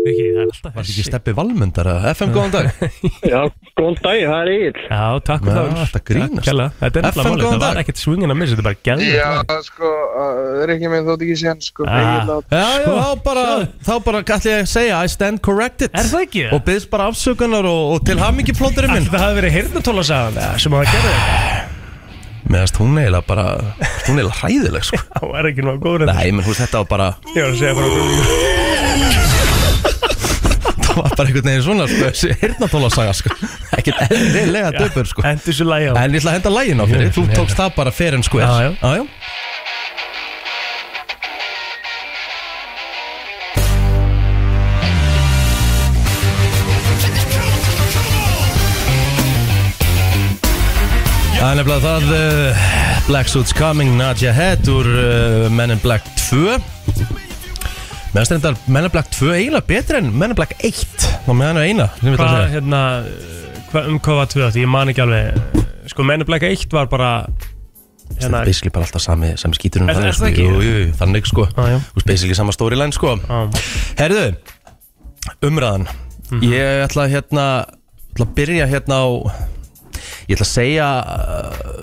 Viki, það er alltaf Var þetta ekki steppi valmundar eða? FM, góðan dag Já, góðan daginn, það er Egil. Já, takk fyrir Já, það þetta grínast. Kærlega. Þetta er FM, alltaf málið, góðan það dag. var ekkert swingin að missa Þetta er bara gæðið Já, sko, uh, Rikki minn þótt ekki sér sko, Ah. Egil át- Já, já, Sko, þá bara, þá bara gæti ég að segja I stand corrected Er það ekki? Og byggðist bara afsökunar og, og til hamingi plóturinn minn Það hafi verið heyrnatólasagan sem að það gerði Meðast hún eiginlega bara, hún eiginlega hræðileg sko Það er ekki náttúrulega góður en Nei, menn þú veist þetta var bara, Ég var að segja bara það var bara einhvern veginn svona sko Þessi hirnatólasaga sko. Ekkert eðlilega döpur sko. Endur þessu lægi á. En ég ætla að henda lægin á fyrir, þú tókst það bara fair and square. Já, já. já, já. Það er nefnilega það uh, Black Suits Coming, Nadja Head úr uh, Men in Black 2 Meðan stendar Men in Black 2 eiginlega betri en Men in Black 1 og meðan er eina sem ég ætla að Hvað, segja. hérna hva, Um hvað var tvö Því ég man ekki alveg Sko, Men in Black 1 var bara Það Hérna er basically bara alltaf sami, sami skíturinn Er- er það sko. ekki? Jú, jú, jú, þannig sko Já, já. Þú veist basically sama storyline sko á, Herðu, umræðan Mhm. Ég ætla að hérna ætla að byrja hérna á Ég ætla að segja uh,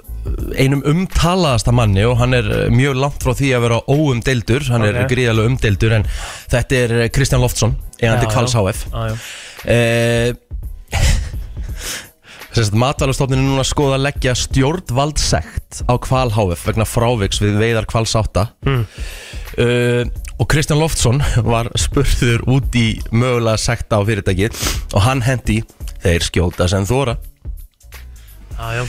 einum umtalaðasta manni og hann er uh, mjög langt frá því að vera óumdeildur hann er Ok. gríðarlega umdeildur en þetta er uh, Kristján Loftsson, Kvals já. HF. Eh, Sérst, matvælastofnin er núna að skoða að leggja stjórnvaldsekt á Kval HF vegna fráviks við veiðar Kvals 8 Mm. uh, og Kristján Loftsson var spurður út í mögulega sekta á fyrirtæki og hann hendi þeir skjóta sem þóra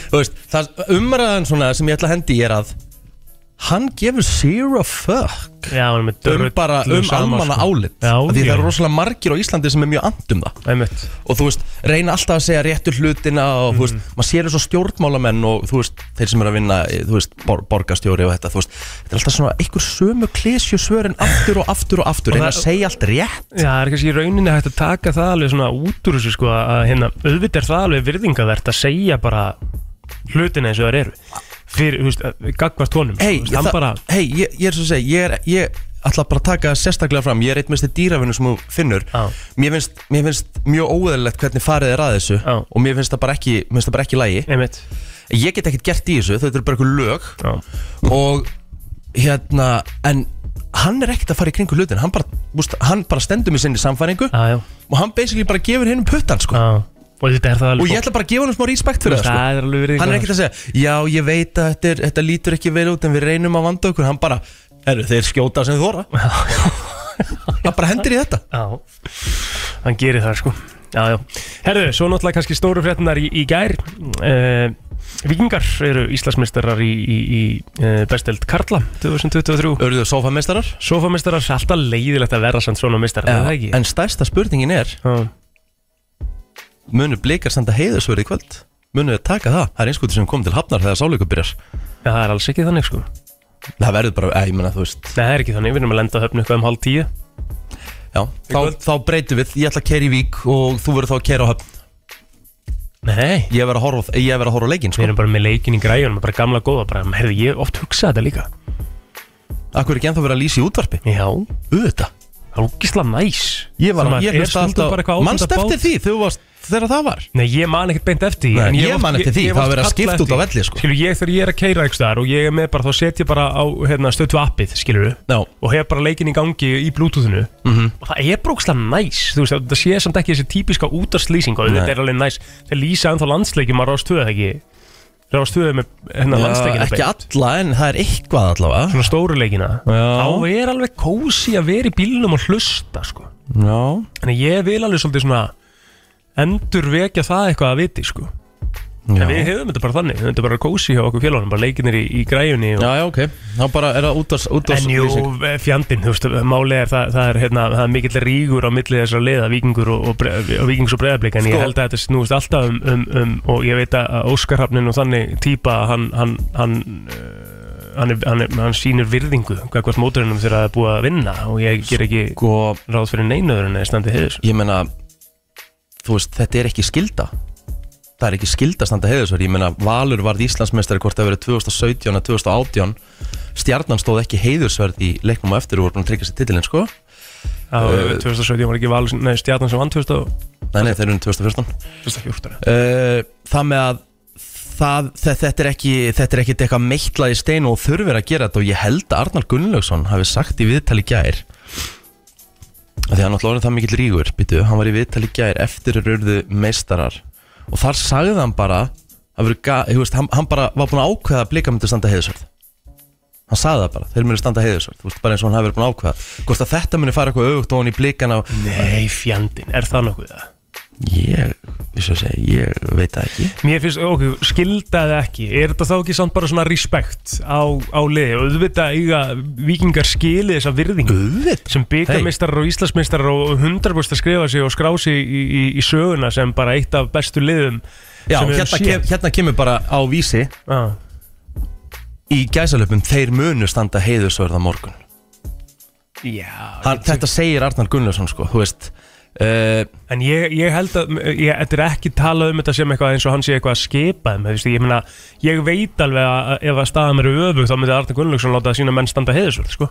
Þú veist, það umræðan svona sem ég ætla að hendi er að hann gefur zero fuck Já, hann er með um drullu bara um sama, almanna sko. álit Já, því já. það eru rosalega margir á Íslandi sem er mjög andum það. Einmitt. Og þú veist, reyna alltaf að segja réttu hlutina og þú veist, maður sér þessu stjórnmálamenn og þú veist, þeir sem eru að vinna þú veist, bor borgastjóri og þetta, þú veist þetta er alltaf svona einhver sömu klesju svörin aftur og aftur og aftur, reyna að segja allt rétt. Já, það er kannski í rauninni hægt að taka það alveg svona út úr þessu sko að hérna, auðvitað er það alveg virðingavert að segja bara hlutina eins og það eru fyrir, þú veist, að- gagvart honum Hei, sko, það- bara, hey, ég, ég er svo að segja, ég er, ég ætla bara að taka sérstaklega fram, ég er eitt mest dýrafinu sem þú finnur, Já. mér finnst, mér finnst mjög óðurlegt hvernig farið er að þessu Já. og mér finnst það bara ekki, mér það bara ekki lægi einmitt. Ég get ekkert gert í þessu, þetta er bara eitthvað lög. Já, og hérna en hann er ekkert að fara í kringu hlutin hann bara, hann bara stendur með sinni samfæringu og hann basically bara gefur hinn um puttan sko. Og þetta er það alveg og ég ætla bara að gefa hann smá respekt fyrir það sko. Það er alveg virðingavert hann er ekkert að segja, já ég veit að þetta, er, þetta lítur ekki vel út en við reynum að vanda okkur. Hann bara, herru þeir skjóta sem þóra hann bara hendur í þetta. Já, hann gerir það sko. Já, já. Herðu, svo náttúrulega kannski stóru fréttinar í, í gær. Uh, Víkingar eru Íslandsmeistarar í, í, í uh, besteld Karla 2023 Örðu sofameistarar Sofameistarar, alltaf leiðilegt að vera samt svona meistarar, er en stærsta spurningin er Já. Munu blikar standa heiðusverði í kvöld? Munu þið taka það, það er einskúti sem kom til hafnar þegar sáleikur byrjar. Já, það er alls ekki þannig sko. Það verður bara, að, ég menna þú veist. Nei, það er ekki þannig, við erum að lenda höfnu eitthvað um hálf tíu. Já, þá, þá breytum við, ég ætla að keira í vík og þú verður þá að keira á höfn. Nei, Ég verður að horfa, á- ég verður að horfa á leikinn við sko. erum bara með leikin í græjunum bara gamla góða, bara, herðu, ég hef oft hugsað þetta líka. Akkur er ekki ennþá verið að lýsa í útvarpi? Já, Auðvitað. Það er ógislega næs. Ég var Svona, að, ég er hlusta stundum bara alltaf eitthvað Manst ábyrgðarbát? eftir því þú varst, þegar það var Nei, ég man ekkert beint eftir því, Nei, en ég hef man oft- eftir því, hef það oft var verið að kallað skipta út á eftir velli, því. sko. Skilur, ég þegar ég er að keira eitthvað þar og ég er með bara, þá set ég bara á hérna, stötu appið, skilur Já, og hef bara leikin í gangi í bluetoothinu Mhm. og það er brókslega næs þú veist, það sé samt ekki þessi típiska útarslýsing og þetta er alveg næs þeir lýsa ennþá landsleikjum að rástöðu ekki rástöðu með hérna Já, landsleikina ekki alla en það er eitthvað allavega svona stóru leikina Já. þá er alveg kósi að vera í bílnum og hlusta sko. Já, en ég vil alveg svolítið svona endur vekja það eitthvað að viti sko. já. en við hefum þetta bara þannig þetta er bara kósi hjá okkur félagum bara leikinir í, í græjunni og Já, já, ok Þá bara er það út af af En jú, fjandinn, þú veist, máli er það, það er, hérna, það er mikill rígur á milli þessar liða, vikingur og, og, og vikings og breyðablik, en ég Sko. held að þetta snúist alltaf um, um, um, og ég veit að Óskar Hafnin og þannig típa, hann, hann, hann, uh, hann, er, hann, er, hann sýnir virðingu, hvað hvort mótorinnum þegar það er búið að vinna og ég ger ekki Sko, ráð fyrir neinuður en það standi heiðis. ég meina Þú veist, þetta er ekki skilda Það er ekki skilda að standa heiðusverð Ég meina, Valur varð Íslandsmeistari hvort það verið 2017 eða 2018 Stjarnan stóð ekki heiðusverð í leiknum á eftir og voru að tryggja sér titilinn, sko. Á, 2017 var ekki valur, nei, stjarnan sem vann 2014. Nei, nei, þeir eru um 2014 uh, Það með að það, þe- þetta er ekki þetta er ekki eitthvað meitlað í stein og þurfir að gera þetta og ég held að Arnar Gunnlaugsson hafi sagt í viðtali gær því hann náttúrulega orðið það mikill rígur býtu, hann var í viðtali gær eftir að rurðu meistarar. Og þar sagði hann bara veist, hann, hann bara var búin að ákveða að blika myndi standa heiðusverð hann sagði það bara, þeir muni standa heiðusverð þú veist, bara eins og hann verið búin að ákveða. Hvort að þetta muni fara eitthvað auðvögt og hann í blikana Nei, fjandinn, er það nokkuð það? Ég, segi, ég veit það ekki. Mér finnst, ok, skildaði ekki Er þetta þá ekki samt bara svona respekt á, á liði? Og auðvitað eiga vikingar skili þessa virðingu. Auðvitað? Sem byggarmeistarar og íslasmeistarar og 100% að skrifa sig og skrá sig í, í, í söguna sem bara eitt af bestu liðum Já, hérna, kem, hérna kemur bara á vísi. Ah. í gæsalöpum þeir munu standa heiðusverða morgun. Já Hann, Þetta segir Arnar Gunnlaugsson sko, þú veist uh, En ég, ég held að ég, Þetta er ekki talað um þetta sem eitthvað eins og hann sé eitthvað að skipa þeim, veist, ég, meina, ég veit alveg að ef að staðan eru öfug þá myndi Arne Gunnlaugsson láta sína menn standa heiðisvöld sko.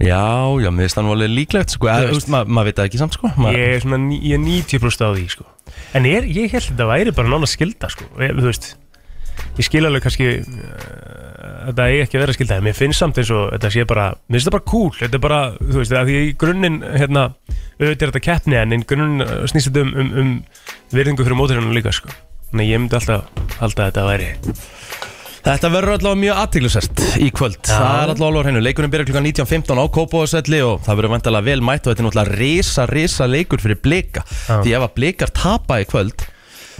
Já, já, mér finnst nú alveg líklegt sko, maður ma veit það ekki samt sko Ma, ég er svona ég er 90% á því sko. en er, ég held að þetta væri bara nána skilda sko. ég, þú veist ég skil alveg kannski uh, þetta eigi ekki að vera skilda en mér finnst samt eins og þetta sé bara mér finnst þetta bara cool. Þetta er bara þú veist því í grunninn hérna auðvitað er þetta keppni en í grunninn uh, snýst þetta um, um, um virðingu fyrir móturinn líka sko. Þannig að ég myndi alltaf halda að þetta væri Þetta verður allavega mjög aðteglisert í kvöld. Það er allavega alveg á hreinu. Leikurinn byrjar klukkan 19.15 á Kópóðaselli og það verður vantilega vel mætt og þetta er náttúrulega risa, risa leikur fyrir blika. Því ef að blikar tapa í kvöld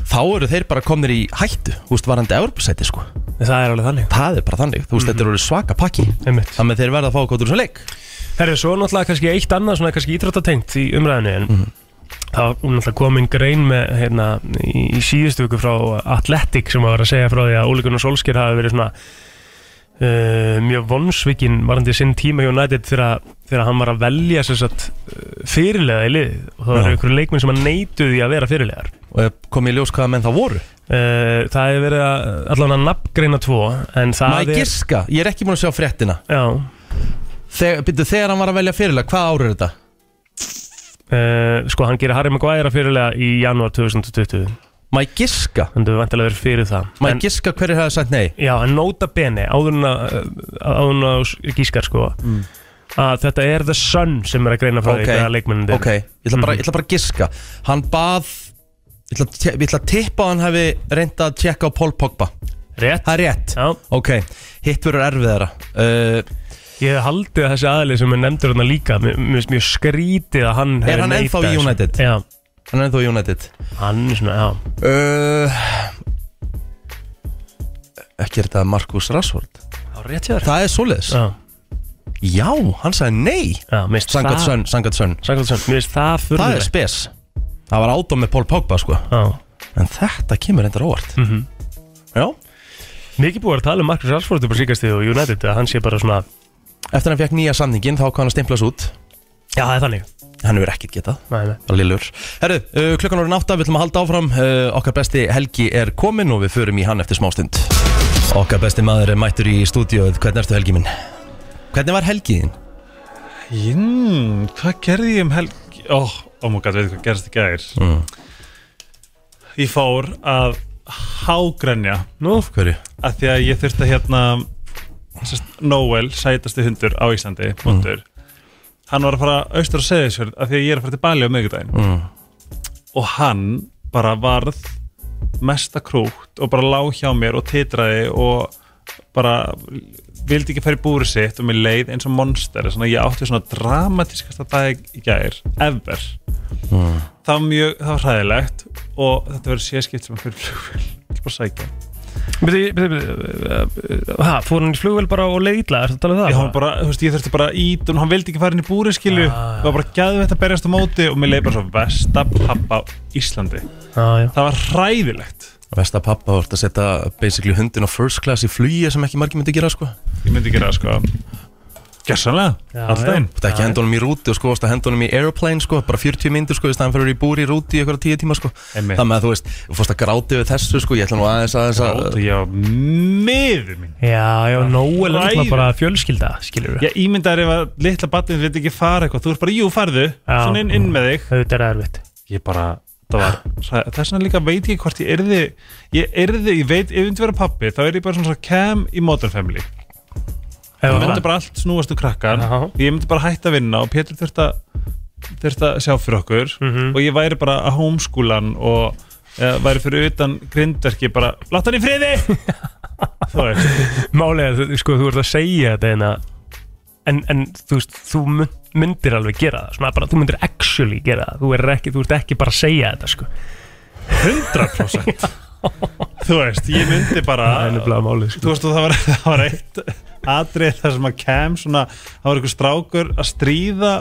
þá eru þeir bara komnir í hættu veist, varandi Evropasæti sko. Það er alveg þannig. Það er bara þannig, þú veist, þetta eru svaka pakki. Einmitt. Þannig að þeir verða að fá kóttur sem leik. Er svo náttúrulega kannski eitt annað svona kannski íþróttatengt í umræðinu en Mhm. það var náttúrulega komin grein með hérna í, í síðustu viku frá Athletic sem var að segja frá því að Ole Gunnar Solskjær hafi verið svona uh, mjög vonsvikinn varandi sinn tíma hjá United þegar, hann var að velja sér satt fyrirlega í lið og það var einhverju leikmenn sem að neituði að vera fyrirlegar Og kom í ljós hvaða menn það voru? Uh, Það hefur verið að nafngreina tvo það Maður giska, ég er ekki búin að sjá fréttina. Já, Þegar, byrju, þegar hann var að velja fyrirlega, hvað ár er þetta? uh, sko hann gerir Harry Maguire fyrirlega í janúar 2020 Maður giska? Þannig við vantilega verið fyrir það. Maður en, giska hverju hefði sagt nei? Já, en nota bene Áður en að áður en að gískar sko. Að þetta er The Sun sem er að greina frá Ok, því hvaða leikmennin Ok, ég ætla, bara, ég ætla bara að giska. Hann bað Ég ætla, að te- ég ætla að tippa að hann hefði reynd að tjekka á Paul Pogba. Rétt. Það er rétt. Já, Ok, hitt verður erfiðara. Uh, ég hef haldið að þessi aðli sem er nefndur hérna líka Mér mér finnst mjög skrítið að hann Er hefði hann ennþá neitað í þessu. United? Já, Hann er ennþá United. Hann er svona, já. Uh, Ekki er þetta Marcus Rashford? Já, rétt þér. Það er svoleiðis. Já, Já, hann sagði nei. Já, mér finnst Sangat það sönn, sangat sönn. Sangat Sun, mér finnst það Það er spes. Það var átóm með Paul Pogba sko. Já, En þetta kemur reyndar óvart. Mhm. Já. Mikið búið að tala um Marcus Rashford upp á síkast og United að hann sé bara svona Eftir að hann fekk nýja samningin þá kann hann stimplas út. Já, það er þannig Hann hefur ekkert getað Nei, nei. Bara lillur Herru, uh, klukkan orðin átta, við ætlum að halda áfram uh, Okkar besti Helgi er komin og við förum í hann eftir smástund Okkar besti maður er mættur í stúdíóið Hvernig ertu Helgi minn? Hvernig var Helgiðin? Jinn, hvað gerði ég um helgi? Ó, oh, oh my god, veit hvað gerðist í gær Mm. Ég fór að hágrenja Nú, Hverju? að því að ég þurfti að hérna Noel, sætasti hundur á Íslandi hundur, hann var að fara austur að segja þessu að því að ég er að fara til Bali á miðgudaginn Mm. og hann bara varð mesta krútt og bara lá hjá mér og titraði og bara vildi ekki fara í búri sitt og mér leið eins og monster svona, ég átti svona dramatískasta dag í gær ever. Það var mjög, það var hræðilegt og þetta verður séskipt sem að fyrir flugvél ekki bara sækja byrju, byrju, byrju Hæ, fór hann í flugvel bara og leið illa, er þetta talað um það? ég, bara, þú veist, ég þurfti bara að ít og hann vildi ekki fara inn í búri skilju. Ah, og var bara gæði þetta að berjast á móti og mér leið bara svo besta pappa Íslandi. Já, já. Það var hræðilegt. Vesta pappa vart að setja basically hundin á first class í flugi sem ekki margir myndi gera sko. Ég myndi gera sko gessanlega, Já, alltaf já. einn Þú ekki henda honum í rúti og sko að henda honum í airplane sko bara 40 myndir sko fyrir að vera í búri í rúti í eitthvað 10 tíma sko. Einmitt. Með að þú veist, þú fórst að gráti við þessu sko ég ætla nú aðeins aðeins að ég var miður mín. Já, já, Noel er náttúrulega bara fjölskylda, skilur við ég ímyndaði ef að litla batnið vil ekki fara eitthvað. Þú ert bara, jú, farðu, Já. svona inn, inn með þig. Þetta er erfitt. Ég bara, það var þess vegna líka veit ég hvort ég erði ég erði, ég veit, ef ég myndi vera pappi þá er ég bara svona svona cam í Modern Family það myndi bara allt snúast um krakkar Já. ég myndi bara hætta að vinna og Pétur þurft að þurft að sjá fyrir okkur. Mhm. og ég væri bara að homeschoolan og eða, væri fyrir utan grindverki bara, látt hann í friði! Þú veist. Málega, þú, sko, þú ert að segja þetta en, en, en þú veist, þú mun- myndir alveg gera það Svona bara, þú myndir actually gera það. Þú, er ekki, þú ert ekki bara að segja þetta, sko. 100% þú veist, ég myndi bara Það er nefnilega málið, sko. Þú veist, og það var, það var eitt atrið þar sem að kem svona, það var einhver strákur að stríða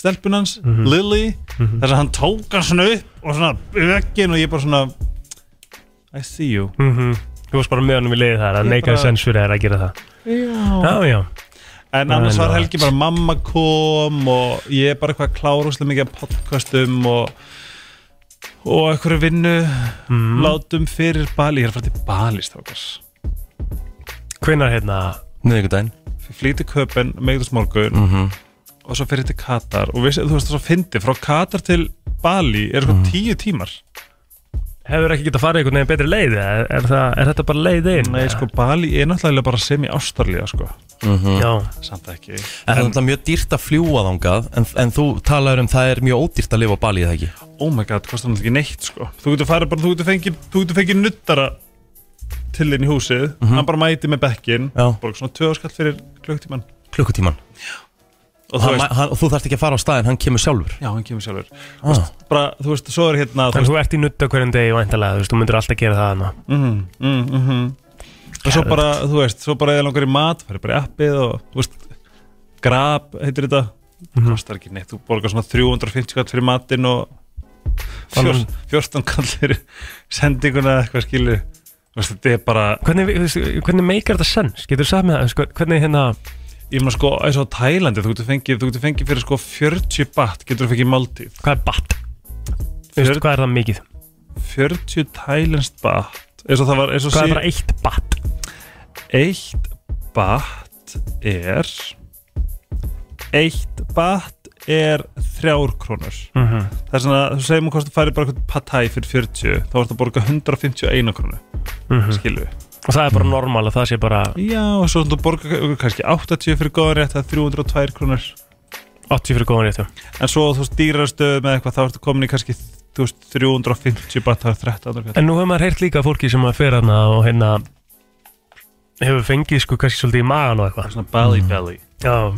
stelpunans, Mhm. Lily þar sem hann tók hann svona upp og svona vekkin og ég bara svona I see you. Mm Þú varst bara með honum í leiði þar að neikaði bara- sens fyrir þær að gera það. Já. Já, já. En annars var Helgi bara mamma kom og ég bara eitthvað klárúslega mikið af podcastum og og einhverju vinnu mm. látum fyrir Bali, ég er að fara til Bali strákars Hvenær hérna Miðvikudaginn. Flýti köpen meðgðusmorgun mm og svo fyrir til Katar. Og við, þú veist það svo fyndi frá Katar til Bali er sko tíu tímar. Hefur ekki getað farið einhvern veginn betri leið? Er, er, það, er þetta bara leið inn? Nei, sko, Bali er náttúrulega bara semi-ástarlega, sko. Já, Samt ekki. En það er náttúrulega mjög dýrt að fljúa þangað. En, en þú talaður um það er mjög ódýrt að lifa á Bali eða ekki? Oh my god, kostar náttúrulega ekki neitt, sko. Þú getur farið bara, þú getur fengið, fengið nuttara til þinn í húsið hann bara mæti með bekkin borga svona 2 skall fyrir klukktíman klukkutíman og þú hann, veist, hann, og þú þarft ekki að fara á staðin, hann kemur sjálfur. Já, hann kemur sjálfur. Ah. bara, þú veist, svo er hérna En veist, þú ert í nutta hverjum degi væntalega, þú veist, þú myndir alltaf gera það mm, mm, mm, mm. og svo bara, þú veist, svo bara eða langar í mat færi bara í appið og, þú veist grab, heitir þetta. Kostar ekki neitt, þú borgar svona 350 kall fyrir matinn og fjór, 14 kall fyrir sendinguna eða eitthvað skilu veist, þetta er bara, Hvernig, hvernig meikar þetta sens? Getur þú sagt með það, hvernig hérna, ég maður sko eins og Tælandi, þú getur fengið, þú getur fengið fyrir sko 40 baht, getur þú fengið máltíð hvað er batt? Þú veist, hvað er það mikið? 40 tælenskt baht eins og það var, eins og Hvað er bara eitt batt? Eitt baht er Eitt baht er þrjár krónur Mm -hmm. Það er svona, þú segir mér hvort þú færi bara eitthvað patæ fyrir 40 þá ertu að borga 151 krónu Mhm. skilu Og það er bara normal og það sé bara Já, og svo þú borga kannski 80 fyrir góðan rétt það er 302 krónur 80 fyrir góðan réttu. en svo þú veist dýrastöð með eitthvað þá ertu komin í kannski þú veist, 350 baht það er 13 krónur En nú hefur maður heyrt líka fólki sem að fer hana og hérna hefur fengið sko kannski svolítið í magan og eitthvað. svona belly belly Já,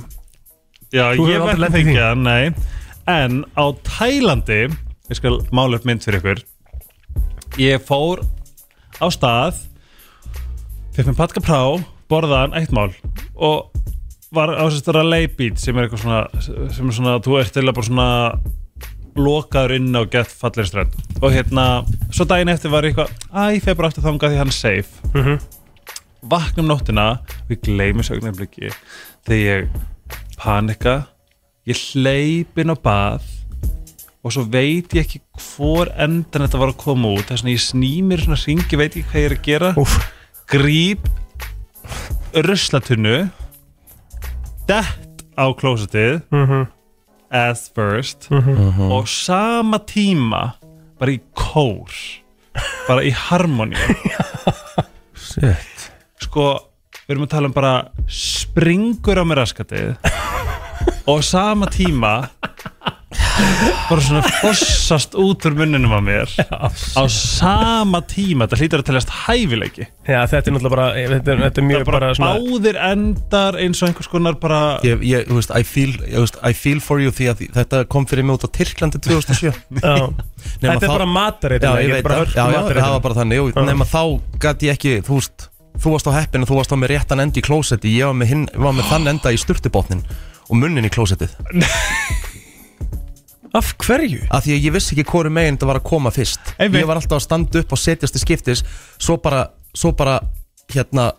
Já, Þú ég verði aldrei að nei. En á Tælandi Ég skal mála upp mynd fyrir ykkur. Ég fór á stað Fekk mér patka prá Borðaðan eitt mál Og var á þess að leibít Sem er eitthvað svona Sem er svona, þú ert til að bara svona Lokaður inn á gett fallir strönd. Og hérna, svo daginn eftir var ég eitthvað Æ, ég fer bara aftur þangað því hann er safe. Mhm. Vakna um nóttina Og ég gleymi sögnar bliki Þegar ég panika ég hleyp inn á bað og svo veit ég ekki hvor endan þetta var að koma út. Þess að ég sný mér svona hringi veit ekki hvað ég er að gera. Úf, gríp ruslatunnu dett á klósetið mhm, as first mhm. og sama tíma bara í kór bara í harmoni sko, við erum að tala um bara springur á mér raskatið og á sama tíma bara svona fossast út úr munninum á mér. Á sama tíma þetta hlýtur að teljast hæfileiki. Já, þetta er náttúrulega bara, þetta er, þetta er mjög bara, bara svona báðir endar eins og einhvers konar bara Ég, ég, þú veist, I feel, ég, veist, I feel for you því að þetta kom fyrir mig út á Tyrklandi 2007 Já. Þetta er þá- bara matareit Já, ég veit það, já, já, það var bara þannig. Og nema þá gæti ég ekki, þú veist þú varst á heppin og þú varst á með réttan endi í klósetti ég var með, hinn, var með þann enda í sturtubotnin og munnin í klósettið Af hverju? af því að ég vissi ekki hvori meginn þetta var að koma fyrst Einmitt. ég var alltaf að standa upp og setjast í skiptis svo bara, svo bara hérna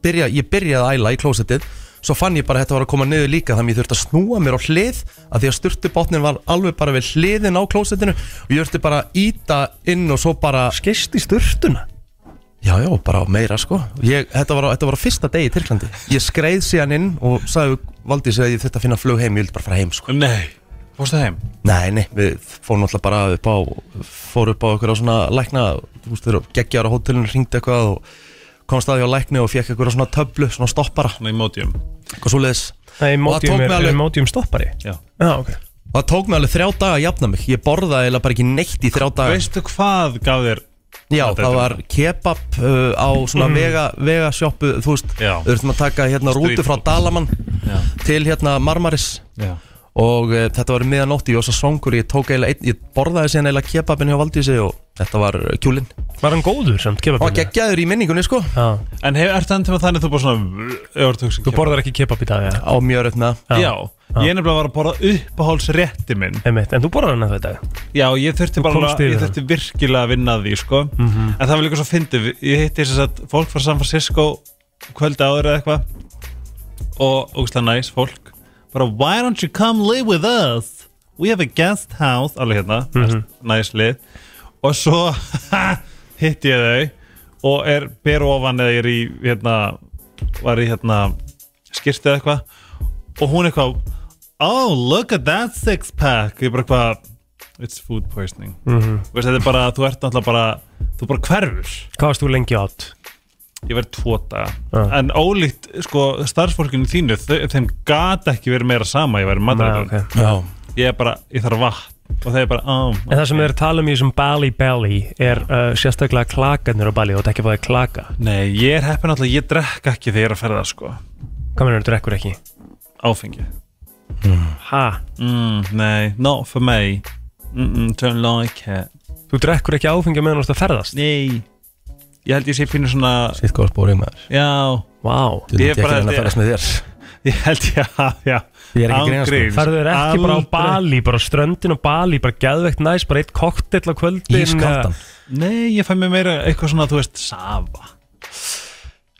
byrja, ég byrjaði að æla í klósettið svo fann ég bara að þetta var að koma niður líka þannig ég þurfti að snúa mér á hlið af því að sturtubotnin var alveg bara við hliðin á klósettinu og ég þurfti bara að íta inn og svo bara Skist í sturtuna? Já, já, bara meira sko. Ég, þetta, var þetta var á fyrsta degi í Tyrklandi. Ég skreið síðan inn og sagði Valdís að ég þurfti að finna flug heim, ég vildi bara fara heim sko. Nei, fórstu heim? Nei, nei, við fórum alltaf bara upp á fórum upp á eitthvað svona lækna þú veist, þeir geggjar á hótelinu, ringdi eitthvað og kom staði á lækni og fekk eitthvað svona töflu, svona stoppara, í mótjum eitthvað svo leiðis Nei, það mig er, alveg- er mótium stoppari? Já. Já, ok. Og það tók mig alveg þrjá daga að jafna mig. Ég borðaði eiginlega bara ekki neitt í þrjá daga. Veistu hvað gaf þér Já, Þetta það er- var kebab uh, á svona vega, vega sjoppu þú veist, við þurftum að taka hérna Street rútu frá. Dalaman Já. til hérna Marmaris. Já, og uh, þetta var miðanótt, ég var svo songur ég tók eiginlega einn, ég borðaði síðan eiginlega kebabin hjá Valdísi og þetta var uh, kjúlin Var hann góður samt, og kebabinn? geggjaður í minningunni sko. Já. En hef, ertu endur með þannig að þú bara svona þú Þú borðar ekki kebab í dag, já á mjög rödd með það. Já, ég nefnilega var að borða uppáhaldsrétti minn. Einmitt, En þú borðar hann að þetta? Já, ég þurfti bara ég þurfti virkilega að vinna að því sko. Mhm. en það var líka svo fyndið. Ég hitti þess að fólk frá San Francisco kvöldi áður eða eitthvað. Og ógstlega næs fólk. Bara why don't you come live with us? We have a guest house. Alveg hérna, Mhm. næs lið. Og svo hitti ég þau og er ber ofan eða ég er í hérna, var í hérna skýrstu eða eitthvað. Og hún eitthvað oh look at that six pack ég bara eitthvað it's food poisoning. Mhm. Þú veist, þetta er bara, þú ert náttúrulega bara þú bara hverfur. Hvað varst þú lengi átt? ég verð tvo daga. Já. en ólíkt, sko, starfsfólkinu þínu þau, þeim gat ekki verið meira sama ég verið Nei, matur ok. Já, ég er bara, ég þarf vatn. Og þeir bara, á En það sem við erum að tala um í þessum Bali Belly er uh, sérstaklega klakarnir á Bali og þetta ekki fáið klaka. Nei, ég er heppin alltaf, ég drekk ekki þegar ég er að ferða sko. Hvað meður þú drekkur ekki? Áfengi Ha? mm, Nei, not for me. Mm -mm, Don't like it. Þú drekkur ekki áfengi meðan þú ert að ferðast? Nei. Ég held ég sé pínu svona Sitt góð spóring maður. Já, Vá. Þú veit ekki bara- að reyna að ferðast með þér. Ég held ég að, já. Ég er ekki að grínast, sko. Ángríns. Færðu þér ekki bara á Aldrei. Bali, bara á ströndin á Bali, bara geðveikt næs, bara eitt koktel á kvöldin Ískaldan Nei, ég fæ mér meira eitthvað svona, þú veist, safa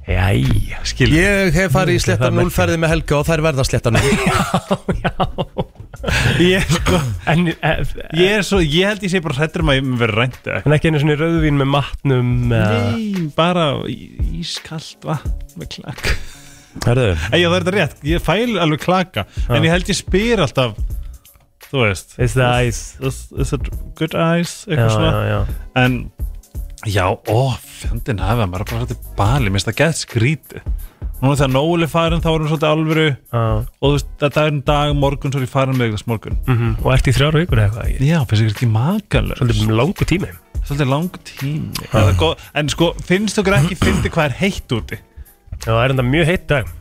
Jæja Skil Ég hef farið í er núlferði með Helga og þær verða slettar nú Ég, sko, En, eh, ég er svo, ég held ég sé bara hrættur um að ég vera rænt en ekki einu svona rauðvín með matnum Nei, bara ískalt vatn með klaka. Já, það er þetta rétt, ég fæl alveg klaka En ég held ég spyr alltaf Þú veist. Is the ice? Is, is it good? Já, Eitthvað svona. já, já. En, já, ó, fjandinn hafa maður er bara hætti bali, minnst það gett skrítið Núna þegar Nóli farin þá erum við svolítið alvöru Já. Og þú veist, þetta er en dag morgun svo er ég farin með ykkur morgun Mhm. Og ert í þrjár vikur eða eitthvað ekki? Já, finnst ykkur ekki makalur Svolítið langu tími Svolítið lang tími er góð- En sko, finnst ykkur ekki fyndi hvað er heitt úti? Já, það er enda mjög heitt dag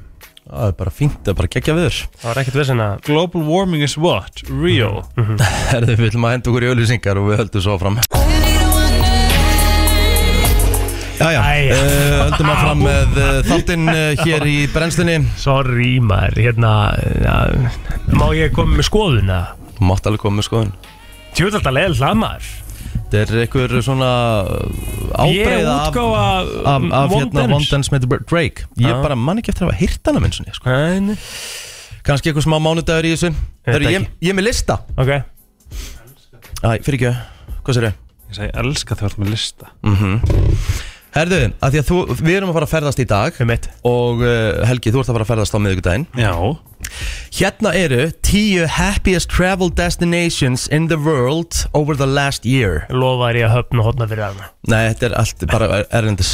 það er bara fínt, það er bara geggja viður Það var ekkert vesinn að Global warming is what? Real? Herðu, við viljum að henda okkur í auðlýsingar og við höldum svo fram Jæja, Æja. uh, höldum að fram með uh, þáttinn uh, hér í brennslinni Sorry maður, hérna ja, Má ég koma með skoðuna? Þú mátt alveg koma með skoðun. Tjóðald að leiða hlamaður Þetta er einhver svona Ég ábreiða af, útgáfa af, af hérna Vondens með Drake. Ég Já. bara man ekki eftir að hafa hýrt hana minn svona, sko. Nei, Kannski eitthvað smá mánudagur í þessu. Heru, ég, ég er með lista. Ok. Æ, fyrir ekki, hvað sér ég? Ég segi, elska þegar þú ert með lista Herðu, að því að þú, við erum að fara að ferðast í dag Um eitt Og uh, Helgi, þú ert að fara að ferðast á miðvikudaginn. Já. Hérna eru tíu happiest travel destinations in the world over the last year. Lofaði ég að höfna hotna fyrir hana Nei, þetta er allt bara erlendis.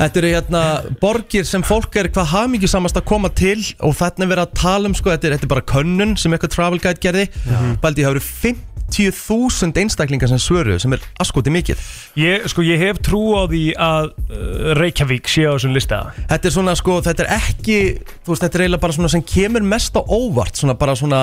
Þetta eru hérna borgir sem fólk er hvað hamingi samast að koma til og þarna er verið að tala um sko, þetta er, þetta er bara könnun sem eitthvað travel guide gerði. Baldi, það eru 50.000 einstaklingar sem svöru sem er askoti mikið. Ég, sko, ég hef trú á því að uh, Reykjavík sé á þessum lista. Þetta er svona sko, þetta er ekki þú veist, þetta er eiginlega bara svona sem kemur mest á óvart svona bara svona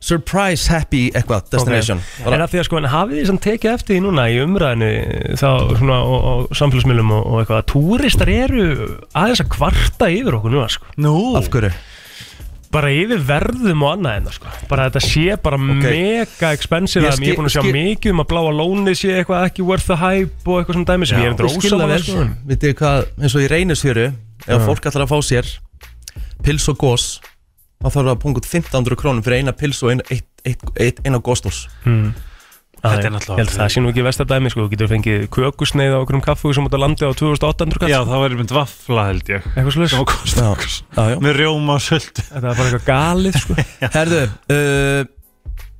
surprise happy eitthvað destination. En bara, að því að sko, en hafið þið sem tekið eftir því núna í umræðinu þá svona og, og samfélagsmiðlum og, og eitthvað að túristar eru aðeins að kvarta yfir okkur núna sko? Nú. Af hverju? Bara yfir verðum og annað en sko. Bara þetta sé bara mega expensive Ég ég er búin að sjá mikið um að bláa lónið sé eitthvað ekki worth the hype og eitthvað svona dæmi sem Já. ég er það drósa vel, sko. vitið þið hvað, eins og í reynisfjöru ef fólk ætlar að fá sér pils og gós þá þarf það að punga út 1500 krónum fyrir eina pils og eina, eitt, eitt, Þetta er náttúrulega held það sé nú ekki versta dæmi sko. Þú getur fengið kökusneið á okkur um kaffu sem út að landi á 2800 kall. Já, það var mynd vafla held ég. Eitthvað já. Með rjóma og söldu þetta var bara eitthvað galið sko. Herðu, uh,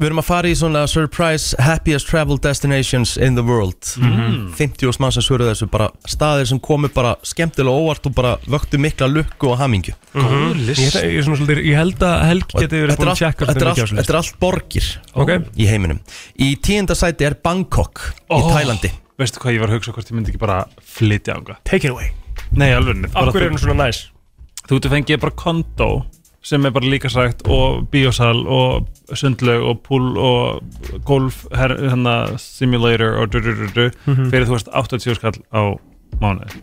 við erum að fara í svona surprise happiest travel destinations in the world. Mhm. 50 mann sem svöruðu þessu bara staðir sem komu bara skemmtilega óvart og bara vöktu mikla lukku og hamingju. Góður ég, list ég, svona svolítið- ég held að Helgi geti verið er búin að tjekka þetta er allt- borgir Ok. í heiminum. Í tíunda sæti er Bangkok í Ó. Tælandi. Veistu hvað ég var að hugsa hvort ég myndi ekki bara flytja ánga take it away. Nei, alveg hverju er hún svona næs? Þú ert að fengið bara kondo sem er bara líka sagt og bíósal og sundlaug og pool og golf her, hérna, simulator og du, du, du, du, Mhm. fyrir þú veist 80 skall á mánuði.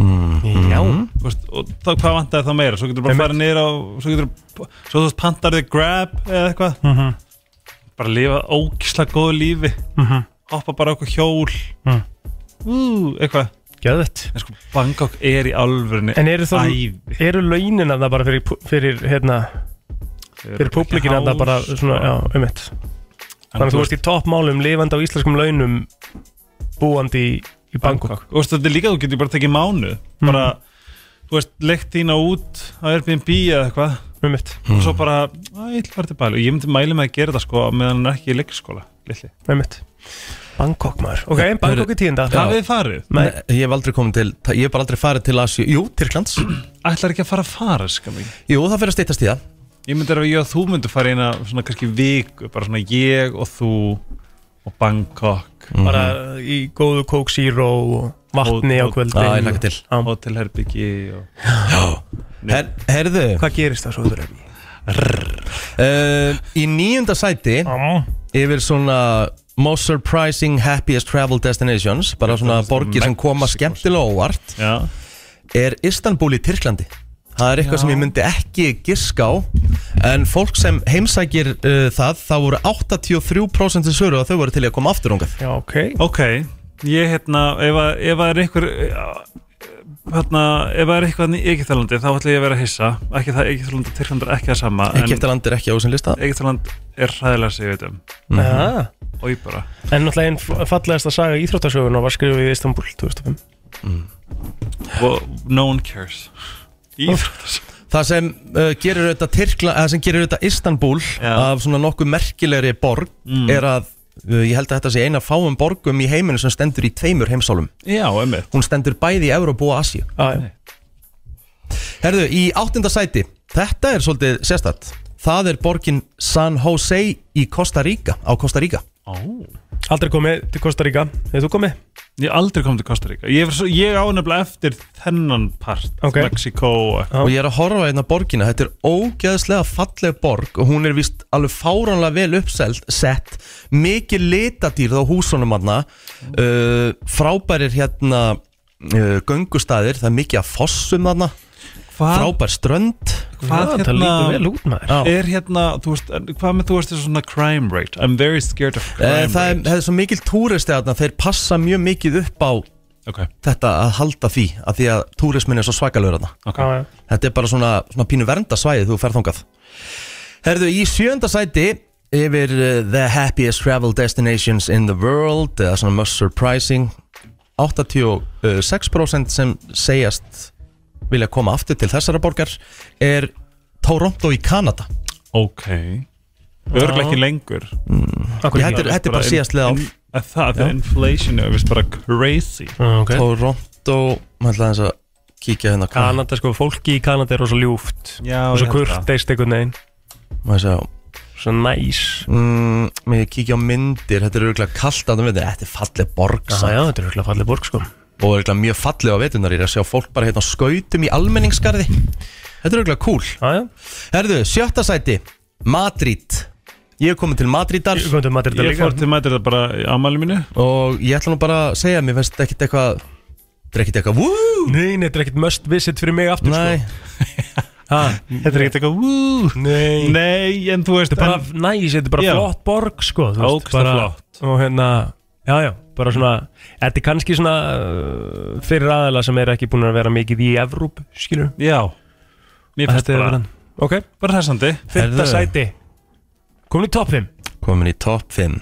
Já. Þú veist, og þá hvað vantar það meira? Svo getur bara að fara niður á svo getur svo þú veist pantar þig grab eða eitthvað. Mhm. bara lifa ógislega góðu lífi. Mhm. hoppa bara á eitthvað hjól. Mm. Ú, eitthvað Gjöðvett en sko Bangkok er í alvörunni En eru Eru launin að það bara fyrir, fyrir hérna Fyrir públikinn að það bara svona, já, um eitt Þannig að þú veist í toppmálum lifandi á íslenskum launum Búandi í, í Bangkok. Og þetta er líka þú getur bara tekið mánu bara, þú veist, leikt þína út á Airbnb eða eitthvað. Um eitt og svo bara, að ég ætla að fara til Bali. Og ég myndi mæli með að gera það sko meðan hann er ekki í leikskóla litli. Um eitt Bangkok maður. Ok, Bangkok í tíunda. Hafið þið farið? Nei. Ég hef aldrei komið til, ég hef bara aldrei farið til Asju Jú, Tyrklands. Ætlar ekki að fara að fara skam ég Jú, það fyrir að stýttast í það. Ég myndi að ég og þú myndi fara í eina svona kannski viku, bara svona ég og þú og Bangkok. Bara í góðu Coke Zero og vatni á kvöldin. Já, ég hlakka til. Já. Hotelherbyggi og... Her, Herðu, Hvað gerist það svo þurr? uh, í níunda sæti yfir svona most surprising happiest travel destinations bara svona borgir sem koma skemmtilega á óvart. Já, er Istanbul í Tyrklandi? Það er eitthvað sem ég myndi ekki giska á En fólk sem heimsækir uh, það Það voru 83% sem svöru að þau voru til í að koma aftur ungað Já, ok. Ok. Ég hérna, ef að, ef að er einhver hérna, ef að er eitthvað í Egyptalandi þá ætla ég að vera að hissa. Ekki það, Egyptaland og Tyrkland er ekki það sama Egyptaland er ekki á þessum lista? En Egyptaland er hræðilega sig, ég veit um Já. og ég bara, En náttúrulega einn fallegasta saga íþróttasögun var skrifuð í Istanbul 2005 well, no one cares. Íþróttas Það sem uh, gerir Tyrkla, sem gerir þetta Istanbul Já. af svona nokkuð merkilegri borg er að ég held að þetta sé eina fáum borgum í heiminu sem stendur í tveimur heimsálum Já, emmitt Hún stendur bæði í Európu og já. Herðu, í áttunda sæti. Þetta er svolítið sérstætt Það er borgin San Jose í Costa Rica Á Costa Rica Aldrei komið til Costa Rica Hefur þú komið? Ég hef aldrei komið til Costa Rica Ég, er svo, ég ánefnilega eftir þennan part Ok. Mexiko og Já. Og ég er að horfa hérna á borgina Þetta er ógeðslega falleg borg Og hún er vist alveg fáránlega vel uppselt Sett, mikið litadýrð á húsunum hann uh, Frábærir hérna uh, Göngustæðir, það er mikið af fossum Hvað, Frábær strönd. hvað Það lítur vel út maður. Já. er hérna, þú veist, en hvað með þú veist þessu svona crime rate? I'm very scared of Eh, crime Það er, rate. það er svo mikil túristi þarna Þeir passa mjög mikið upp á Ok, þetta að halda því Af því að túrismin er svo svakalur þarna. Ok. Já, já. Þetta er bara svona, svona pínu verndasvæði þú ferð þangað. Herðu, í sjönda sæti yfir uh, The Happiest Travel Destinations in the World eða svona most surprising 86% sem segjast vilja koma aftur til þessara borgar er Toronto í Kanada. Ok. Örglega ekki lengur. Akkur Ég, þetta, er, þetta er bara síðast leið ár. Að Það, er inflation er vist bara crazy. Ok. Toronto, maður ætla aðeins að kíkja hérna hvað Kanada, sko, fólki í Kanada er rosa ljúft. Já, Og svo ég held það. kurteist einhvern veginn. Maður sjá Svo næs. Mm, Mér kíkja á myndir, þetta er örgulega kallt að það Þetta er falleg borg Já, samt. já, þetta er hlulega fallið borg, sko og er mjög falleg á vetunar ég er að sjá fólk bara hérna á skautum í almenningsgarði. Þetta er auðvitað cool. Já, já. Herðu, sjötta sæti Madrid. Ég er komin til Madridar. Ég kom til Madrid Ég líka. fór til það bara í ámæli mínu. Og ég ætla nú bara að segja mér finnst ekkit eitthvað þetta er ekkit eitthvað woo! Nei, nei, þetta er ekkert must visit fyrir mig aftur, Nei, sko Ha, Þetta er ekkert eitthvað wú Nei. Nei, en þú veist Þetta er bara næs, þetta er bara Já. flott borg, sko þú veist, Ógeðslega bara- flott. Og hérna, já, já, bara svona Þetta er kannski svona uh, fyrir aðeila sem er ekki búin að vera mikið í Evróp, skilur Já. Mér finnst Þetta er bara Ok, Bara hressandi fyrta Herðu. sæti. Komin í topp 5 komin í top 5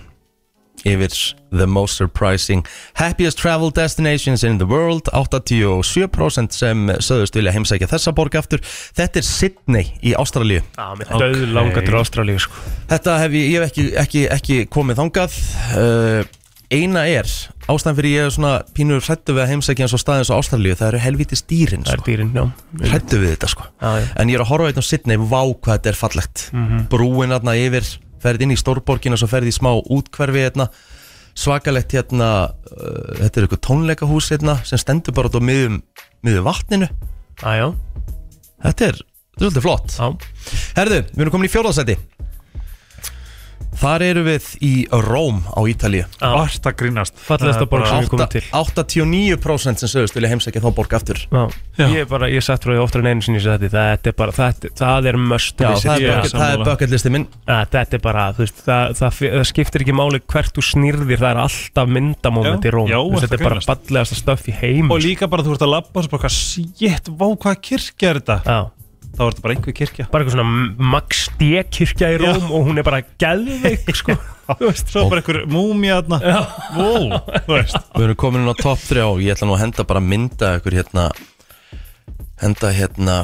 yfir the most surprising happiest travel destinations in the world. 87% sem sögðust vilja heimsækja þessa borg aftur. Þetta er Sydney í langa til Ástralíu, sko. Þetta hef ég, ég hef ekki, ekki, ekki komið þangað. Uh, Eina er Ástæðan fyrir ég er svona pínur hrættu við að heimsækja eins og staðins á Ástralíu Það eru helvítið dýrin Það er sko. dýrin, já. Hrættu við þetta sko. Já, já. En ég er að horfa einn á Sydney Vá hvað þetta er fallegt. Mhm. Brúin aðna yfir Ferð inn í stórborgina Svo ferð í smá útkverfi hérna. Svakalegt hérna uh, Þetta er eitthvað tónleikahús hérna Sem stendur bara út á miðum, miðum vatninu. Já, já, Þetta er, þetta er svolítið flott. Já. Herðu, við erum komin í fjórðarsæti Þar eru við í Róm á Ítalíu. Vart að grínast. Fallegasta borg sem við komum til. 89% sem sögust vilja heimsækja þá borg aftur. Já, Já. ég er bara, ég satt frá því oftar en einu sinni þetta, þetta er bara, þetta, það er must Já, það er, er bucket, það er bucket listi minn. Ja, þetta er bara, þú veist, það, það, það skiptir ekki máli hvert þú snýrðir, það er alltaf myndamóment í Róm, þetta er bara fallegasta stöff í heim Og líka bara þú ert að labba og svo bara hvað Shit, vá hvað kirkja er þetta? Já, Þá er þetta bara einhver kirkja. Bara eitthvað svona Max D kirkja í Róm og hún er bara geðveik, sko. Þú veist, svo bara einhver múmi aðna Vó, þú veist. Við erum komin inn á top 3 og ég ætla nú að henda bara mynda ykkur hérna henda hérna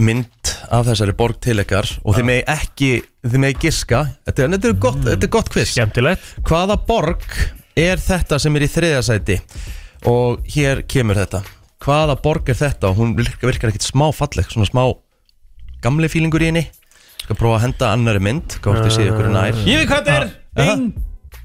mynd af þessari borg til ykkar og þið megi ekki, þið megi giska. Þetta er, þetta er gott, þetta er gott quiz. Skemmtilegt. Hvaða borg er þetta sem er í þriðasæti og hér kemur þetta. Hvaða borg er þetta? Og hún virkar, virkar ekkit smá falleg svona smá gamli fílingur í henni. Skal prófa að henda annari mynd Hvort ég sé ykkur nær. Ég veit hvað þetta er.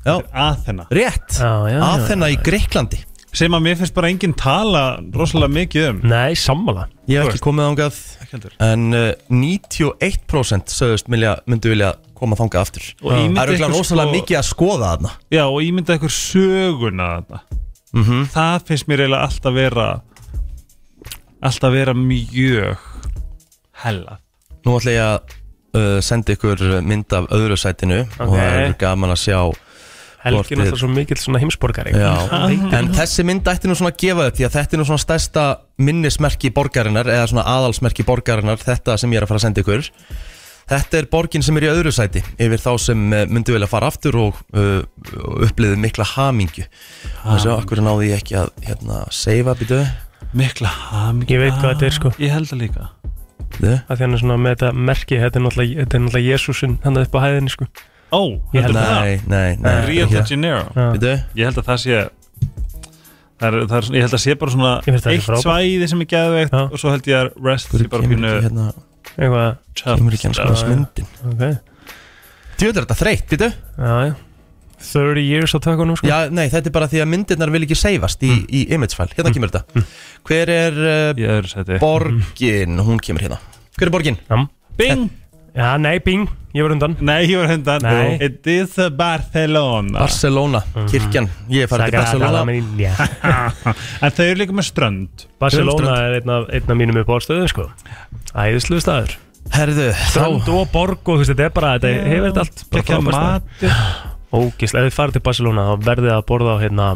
Já, Athena. Rétt. Já, já, já. Aþena í Greiklandi Sem að mér finnst bara enginn tala rosalega mikið um. Nei, sammála. Ég hef ekki komið ángað Ekki. En uh, 91% sögðust vilja, myndu vilja koma þangað aftur. Það eru glæðan rosalega sko- mikið að skoða þarna. Já, og ímynda ykkur söguna þarna. Mhm. Það finnst mér eiginlega alltaf vera Alltaf vera mjög Hella. Nú ætla ég að uh, senda ykkur mynd af öðru sætinu Og Ok. það er gaman að sjá Helgi Hvort er alltaf svo mikill svona heimsborgari. En þessi mynd ætti nú svona að gefa upp því að þetta er nú svona stærsta minnismerki borgarinnar eða svona aðalsmerki borgarinnar þetta sem ég er að fara að senda ykkur. Þetta er borgin sem er í öðru sæti yfir þá sem eh, myndu vilja fara aftur og uh, uppliðu mikla hamingju. Og svo okkur náði ég ekki að hérna, seifa býtu Mikla hamingju. Ég veit hvað þetta er, sko. Ég held það líka Að því hann er svona með þetta merki þetta er náttúrulega, þetta er náttúrulega Jésúsin hann upp á hæðinni sko Ó, Ég held heldur það Nei, nei, nei Rio de. Janeiro Já. Býtu. Ég held að það sé Það er, það er, svona- ég held að sé bara svona Ég finnst það eitt frábært. svæði sem er geðveikt Já. og svo held ég að rest Hverju sé bara kemur pínu ekki hérna eitthvað, Kemur ekki hans Já, konar já. myndin ok, Djöður er þetta þreytt, býtu já, já 30 years á tökunum sko. Já, nei, þetta er bara því að myndirnar vil ekki seifast í, í image file. Hérna kemur þetta. Hver er uh, Í öðru seti. borgin? Hún kemur hérna. Hver er borgin? Já. Bing! já, nei, bing, ég var undan. Nei, ég var hundan Nei. It is Barcelona. Barcelona, kirkjan. Ég er farið til Barcelona. Familia. En þau eru líka með strönd. Barcelona er einn af, einn af mínum upp árstöðum sko. Æðislu staður. Herðu, Strönd þá og borg og þú veist, þetta er bara þetta hefur þetta allt bara Ekki að frábært staður. mat Ógislega, ef þið farið til Barcelona þá verðið þið að borða á hérna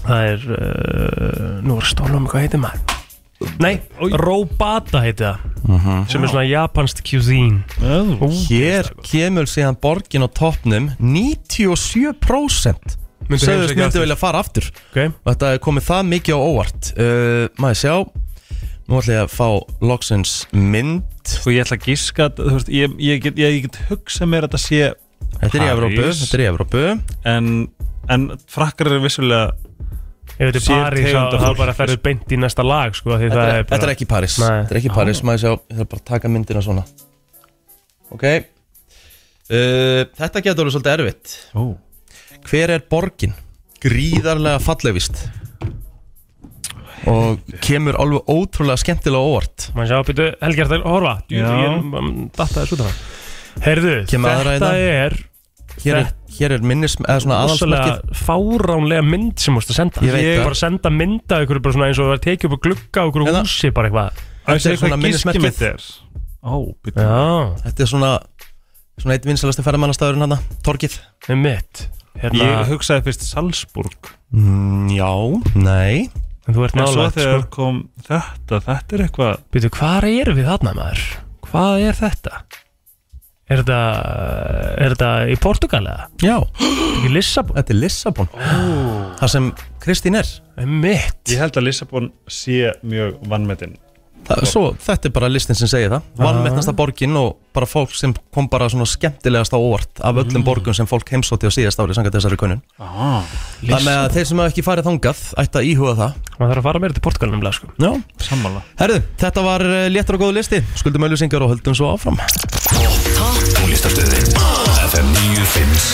það er uh, nú er stólum, hvað heitir maður? Nei, Robata heitir það sem er svona japansk cuisine. Oh. Hér kemur síðan borgin á toppnum 97% Myndu Sögðust heimsækja myndi aftur. vilja fara aftur. Ok, Og þetta er komið það mikið á óvart. Uh, Maður sjá. Nú ætla ég að fá loksins mynd. Sko ég ætla að að, veist, ég, ég, get, ég, get hugsa mér að þetta sé Þetta er í. Evrópu Þetta er í Evrópu en, en frakkar eru vissulega ef þetta er Sér París þá tegund af þá fólk. bara ferðu beint í næsta lag sko, því Þetta það er, er bara þetta er ekki Paris Nei. Þetta er ekki Paris Maður sjá Ég þarf bara að taka myndina svona Ok uh, Þetta getur verið svolítið erfitt oh. Hver er borgin? Gríðarlega fallegvist Og kemur alveg ótrúlega skemmtilega á óvart Man sjá, býtu, Helgi, er það að horfa? Jú, Já. Ég datta þessu út af það Herðu, Kemur aðra þetta hérna? er Hér er, hér er minnis Eða svona aðalsmerkið. rosalega fáránlega mynd sem múst að senda. Ég veit Ég bara að senda mynda ykkur bara svona eins og það var tekið upp á glugga á ykkur Hérna. húsi bara eitthvað. Að Þetta er svona minnismerkið. er? Já, Þetta er svona Svona eitt vinsalasti ferðamannastæðurinn það er mitt Hérna, Ég hugsaði fyrst Salzburg. Mm, Já, nei. En þú ert þegar sko. kom þetta Þetta er eitthvað hvað erum við þarna maður? Hvað er þetta? Er þetta, er í Portugal eða? Já, Ekki Lissabon? þetta er Lissabon. Það sem Kristín er. Mitt Ég held að Lissabon sé mjög vannmetinn Það, svo, þetta er bara listin sem segir það. Valmetnasta borgin og bara fólk sem kom bara svona skemmtilegast á óvart af öllum borgum sem fólk heimsótti á síðast ári samkvæmt þessari könnun. Ah. Þannig að þeir sem hafa ekki farið þangað ætti að íhuga það. Maður þarf að fara meira til Portugal nefnilega sko. Já, Sammála. Herðu, þetta var eh, léttur og góð listi. Skuldum auðlýsingar og höldum svo áfram Tónlistarstöðin FM 95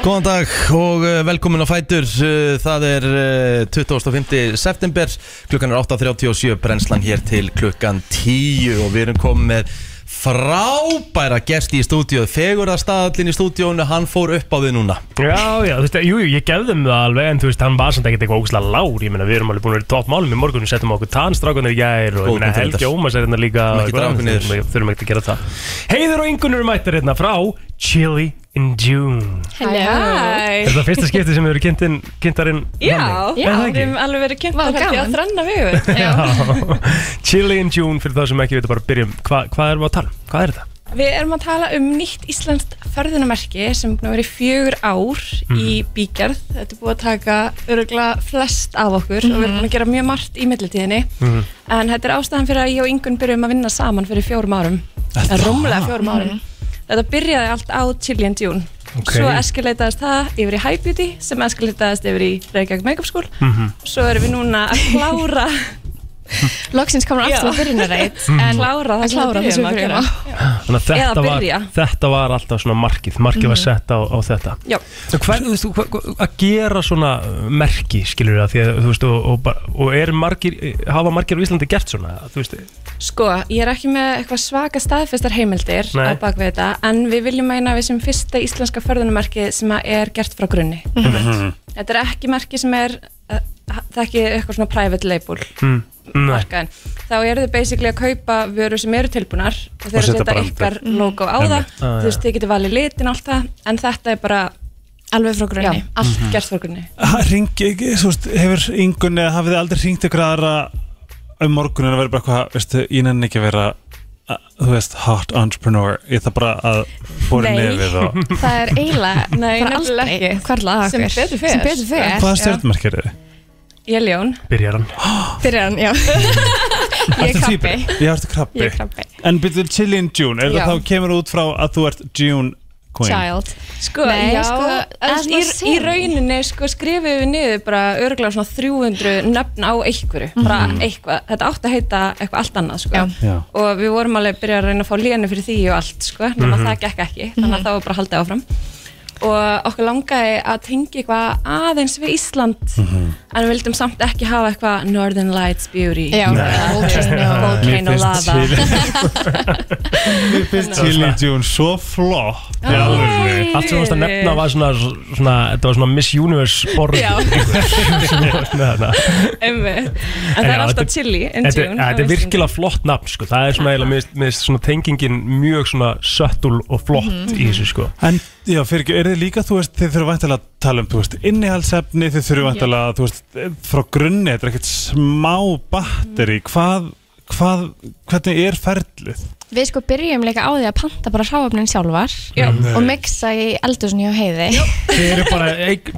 Góðan dag og eh, velkomin á Fætur. Eh, Það er eh, 25. september. Klukkan er 8.37 Brennslan hér til klukkan 10 Og við erum komið með frábæra gesti í stúdíu Fegurðarstaðallin í stúdíónu Hann fór upp á við núna. Já, já, þú veist, jú, jú, ég gefði þeim það alveg en þú veist, hann var samt ekkert eitthvað ógæslega lár ég meina, við erum alveg búin að vera í topp málum í morgun við settum okkur tannstrákunar í gær og ég meina, punktur Helgi. Ómas er hérna líka þurfum- ekki að gera það. Heiður og yngunur mættir hérna frá Chili in June Hello Er það fyrsta skipti sem við erum kynntin, kynntarinn Já, já, við erum alveg verið kynnt Vá, að hætti á gaman. þrenna vigur Já. Chili in June, fyrir það sem ekki veitum bara byrjum Hva, Hvað erum við að tala? um? Hvað er þetta? Við erum að tala um nýtt íslenskt ferðunamerki sem er búin að vera í fjögur ár í bígerð. Þetta er búið að taka öruglega flest af okkur og við erum búin að gera mjög margt í millitíðinni. En þetta er ástæðan fyrir að ég og Ingun byrjum að vinna saman fyrir fjórum árum. Það er rúmlega fjórum árum. Þetta byrjaði allt á Chili and June. Ok. Svo eskileitaðist það yfir í High Beauty sem eskileitaðist yfir í Reykjavík Makeup School. Svo erum við núna að klára loksins komur aftur að byrjunarreit Mm. en Klára það að sem klára að byrjum á. Þannig að þetta var, þetta var alltaf svona markið. Markið var sett á, á þetta. Já. En Hver, þú veist, að gera svona uh, merki skilur það, því að þú veist og, og, og er margir, hafa margir á Íslandi gert svona, þú veist? Sko, ég er ekki með eitthvað svaka staðfestar heimildir Nei. á bakvið þetta en við viljum meina að við sem fyrsta íslenska förðunumerki sem að er gert frá grunni. Mhm. Þetta er ekki merki sem er uh, það er ekki eitthvað svona private label. Mm. Nei, markaðin þá eru þið basically að kaupa vöru sem eru tilbúnar og þeir eru að setja ykkar logo á það. Ah, þú veist, þið getur valið litin allt það en þetta er bara, alveg frá grunni. Allt Mhm. gert frá grunni. Ringi ekki, þú veist, hefur yngun eða hafið þið aldrei ringt ykkur aðra um morgunin að vera bara eitthvað, veistu, ég nenni ekki að vera þú veist, hot entrepreneur. Ég þarf bara að bóra Nei. nefið og það er eiginlega Nei, bara nefnilega aldrei Sem okkur betur fer. sem betur fer. Hvaða stjórnmerkir er þið? Ég er ljón. Byrjar hann. Byrjar hann, já. Ég er krabbi? Ég ertu krabbi. Ég er krabbi. En byrjuðu Chili in June, er Já. það þá kemur út frá að þú ert June Queen? child. Sko, Nei, já, sko, að í, svona í sem. rauninni sko, skrifum við niður bara örgulega svona 300 nöfn á einhverju, bara eitthvað, þetta átti að heita eitthvað allt annað sko. Já. Já. og við vorum alveg að byrja að reyna að fá lénu fyrir því og allt, sko, nema það gekk ekki. Þannig að það var bara haldið áfram og okkur langaði að tengja eitthvað aðeins við Ísland. En við vildum samt ekki hafa eitthvað Northern Lights Beauty. Volcano Lava. Mér finnst Chili in June svo flott. Allt sem þú varst að nefna var svona, svona þetta var svona Miss Universe borð en það er alltaf chili in Þetta June er- þetta er virkilega flott nafn sko. það er svona, mér finnst svona tengingin mjög svona söttul og flott í þessu sko. En já, fyrir ekki, er þið líka, þú veist, þið þurfum væntalega að tala um, þú veist, innihaldsefni, þið þurfum væntalega, þú veist, frá grunni, þetta er ekkert smá batteri, hvað, hvað, hvernig er ferlið? við sko byrjum líka á því að panta bara hráöfnin sjálfar Já. og mixa í eldursunni hjá heiði. Þið eru bara,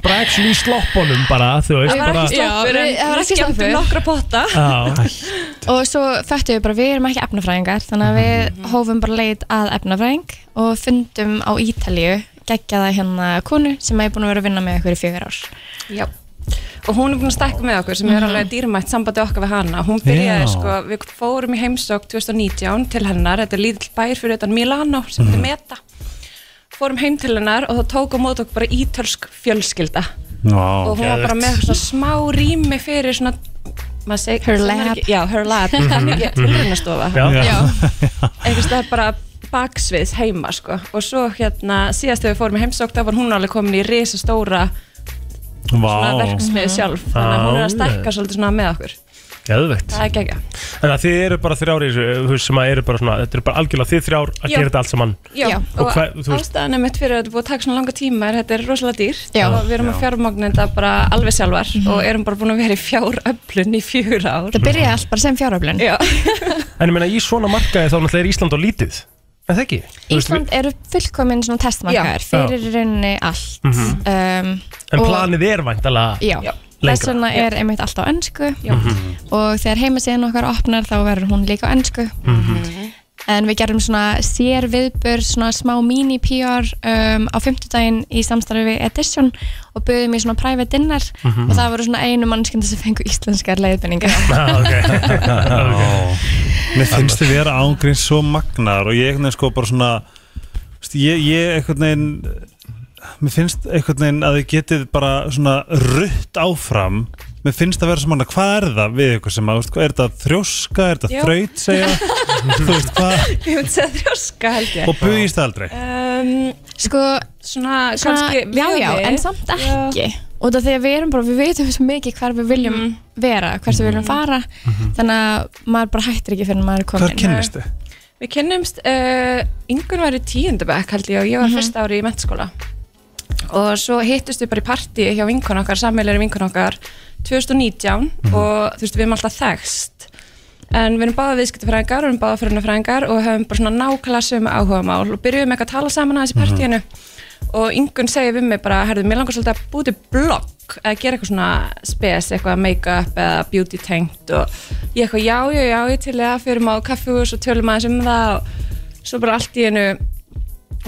bara actually í sloppunum bara, þú veist Það var bara, ekki sloppur, en ekki við skemmtum sloppur. nokkra potta. Já, og svo föttum við bara við erum ekki efnafræðingar þannig að við hófum bara leit að efnafræðing og fundum á Ítalíu geggjaða hérna konu sem er búin að vera að vinna með okkur í fjögur ár. Já. og hún er búin að stekka með okkur sem er alveg dýrmætt sambandi okkar við hana. Hún byrjaði Já. sko, við fórum í heimsók 2019 til hennar, þetta er lítill bær fyrir utan Milano sem heitir Meta. Fórum heim til hennar og þá tók á mót okkur bara ítölsk fjölskylda. Vá, og hún var bara með svona smá rými fyrir svona seg, Her er lab. ekki, já, her lab, ekki já, er bara baksvið heima sko. og svo hérna síðast þegar við fórum í heimsók þá var hún alveg komin í risastóra svona Vá, verksmið sjálf þannig að hún er að Já, stekka svolítið svona með okkur. Geðveikt. Það er gegja Þannig að þið eru bara þrjár í þessu þú veist, sem að eru bara svona, þetta eru bara algjörlega þið þrjár að Já. gera þetta allt saman. Já, Já. Og og hver- ástæðan er mitt fyrir að þetta búið að taka svona langa tíma er þetta er rosalega dýrt. Já. og við erum að fjármagna þetta bara alveg sjálfar og erum bara búin að vera í fjáröflun í fjögur ár. Það byrjaði allt bara sem fjáröflun. Já, En ég meina í svona markaði þá náttúrulega er Ísland á lítið það ekki? Ísland eru fullkomin svona testmarkaðar Já. fyrir í rauninni allt. Um, við- En og- planið er væntalega já, Já. þess vegna er einmitt allt á ennsku Já. og þegar heimasíðan okkar opnar þá verður hún líka á ennsku en við gerum svona sér viðbör svona smá mini-PR um, á fimmtudaginn í samstarfi við Edition og böðum í svona private dinner. Og það voru svona einu mannskynda sem fengu íslenskar leiðbenningar ah, okay. Vá. Mér finnst þið vera ángríns svo magnar og ég veginn sko bara svona ég, ég einhvern veginn mér finnst einhvern veginn að þið getið bara svona rutt áfram mér finnst það vera svona, hvað er það við ykkur sem að, veist, er þetta þrjóska, er þetta Já. þraut segja, þú veist hvað? Ég myndi segja þrjóska held ég. Og bugist aldrei? Um, sko, Svona, svona kannski já já, við- en samt Já. ekki. Og það þegar við erum bara, við veitum svo mikið hvar við viljum vera, hvert við viljum fara. Þannig að maður bara hættir ekki fyrir maður er komin hvað kynnist þið? Við kynnumst, uh, Ingun var í tíundabæk held ég og ég var fyrsta ári í mentaskóla og svo hittust við bara í partí hjá vinkun okkar, sammeilari vinkun okkar 2019 og þú veist við erum alltaf þekst en við erum báða viðskiptafræðingar og við erum báða fyrirnafræðingar og höfum bara svona nákvæmlega sömu áhugamál og byrjuðum eitthvað að tala saman aðeins í partíinu. Og Ingun segir við mig bara, herðu, mér langar svolítið að búti blogg eða gera eitthvað svona spes, eitthvað make-up eða beauty tengt og ég eitthvað, já, já, já, ég til að fyrir á kaffihús og tölum aðeins um það. Og svo bara allt í einu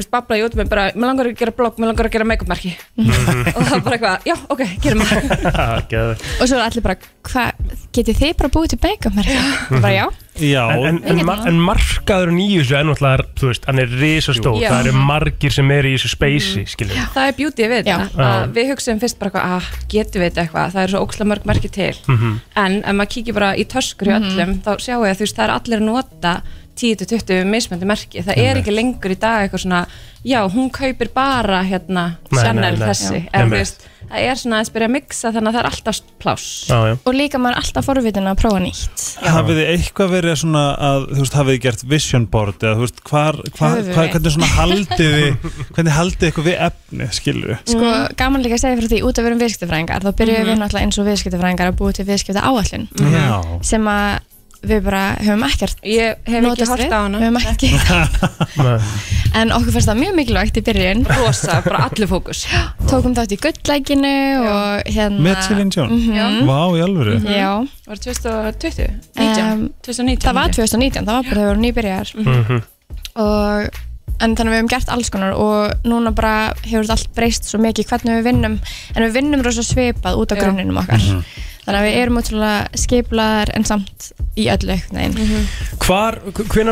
veist, babla ég út með bara, mér langar að gera blogg, mér langar að gera make-up merki. Og það var bara eitthvað, já, ok, gerum það. Geðveikt. og svo er allir bara, hvað getið þið bara búið til beigamerki? Bara já. Já, En, en, en, mar en markaður í þessu er náttúrulega, þú veist, hann er risastór. Já. Það eru margir sem eru í þessu spacei, skiljum Það er beauty við Já. þetta að við hugsaum fyrst bara eitthvað að getum við þetta eitthvað, það er svo ókslega mörg merki til. Mhm. en ef maður kíkir bara í töskur hjá öllum þá sjáum við að þú veist það er allir að nota 10-20 mismöndi merki. Það er ekki lengur í dag eitthvað svona já, hún kaupir bara hérna Chanel þessi en þú veist, það er svona að spyrja að mixa þannig að það er alltaf pláss. Já, já. Og líka maður er alltaf forvitin að prófa nýtt. hafið þið eitthvað verið svona að, þú veist, hafið þið gert vision board eða, þú veist, hvar, hvar, hvar hvernig svona haldið þið hvernig haldið eitthvað við efni, skilur við Sko, gaman líka að segja fyrir því, út af við erum viðskiptafræðingar, þá byrjuðum Mhm. við náttúrulega eins og viðskiptafræðingar að búið til viðskipta áallin sem að við bara höfum ekkert ég hef ekki hort á hana. Ekki. En okkur fannst það mjög mikilvægt í byrjun. Rosa, bara allir fókus. Tókum þátt í gulllækinu og hérna með Celine John Mhm. Vá, í alvöru. Já, var 2020, 19, Um, 2019 það var 2019, það var bara þegar við vorum nýbyrjar Mhm. og en þannig að við hefum gert alls konar og núna bara hefur þetta allt breyst svo mikið hvernig við vinnum. En við vinnum rosa svipað út á Já. grunninum okkar þannig að við erum útrúlega skiplaðar en samt í öllu einhvern veginn. Hvar,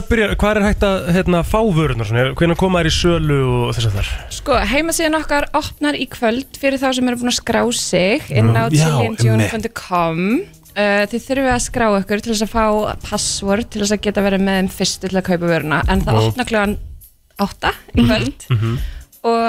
byrjar, hvar er hægt að hérna, fá vörunar svona? Hvenar koma þær í sölu og þess að þar? Sko, heimasíðan okkar opnar í kvöld fyrir þá sem eru búin að skrá sig inn á Já, chillinjune.com Uh, þið þurfum að skrá ykkur til þess að fá password til þess að geta verið með þeim fyrstu til að kaupa vöruna. En það Ó. opnar kljóðan 8 í kvöld. Og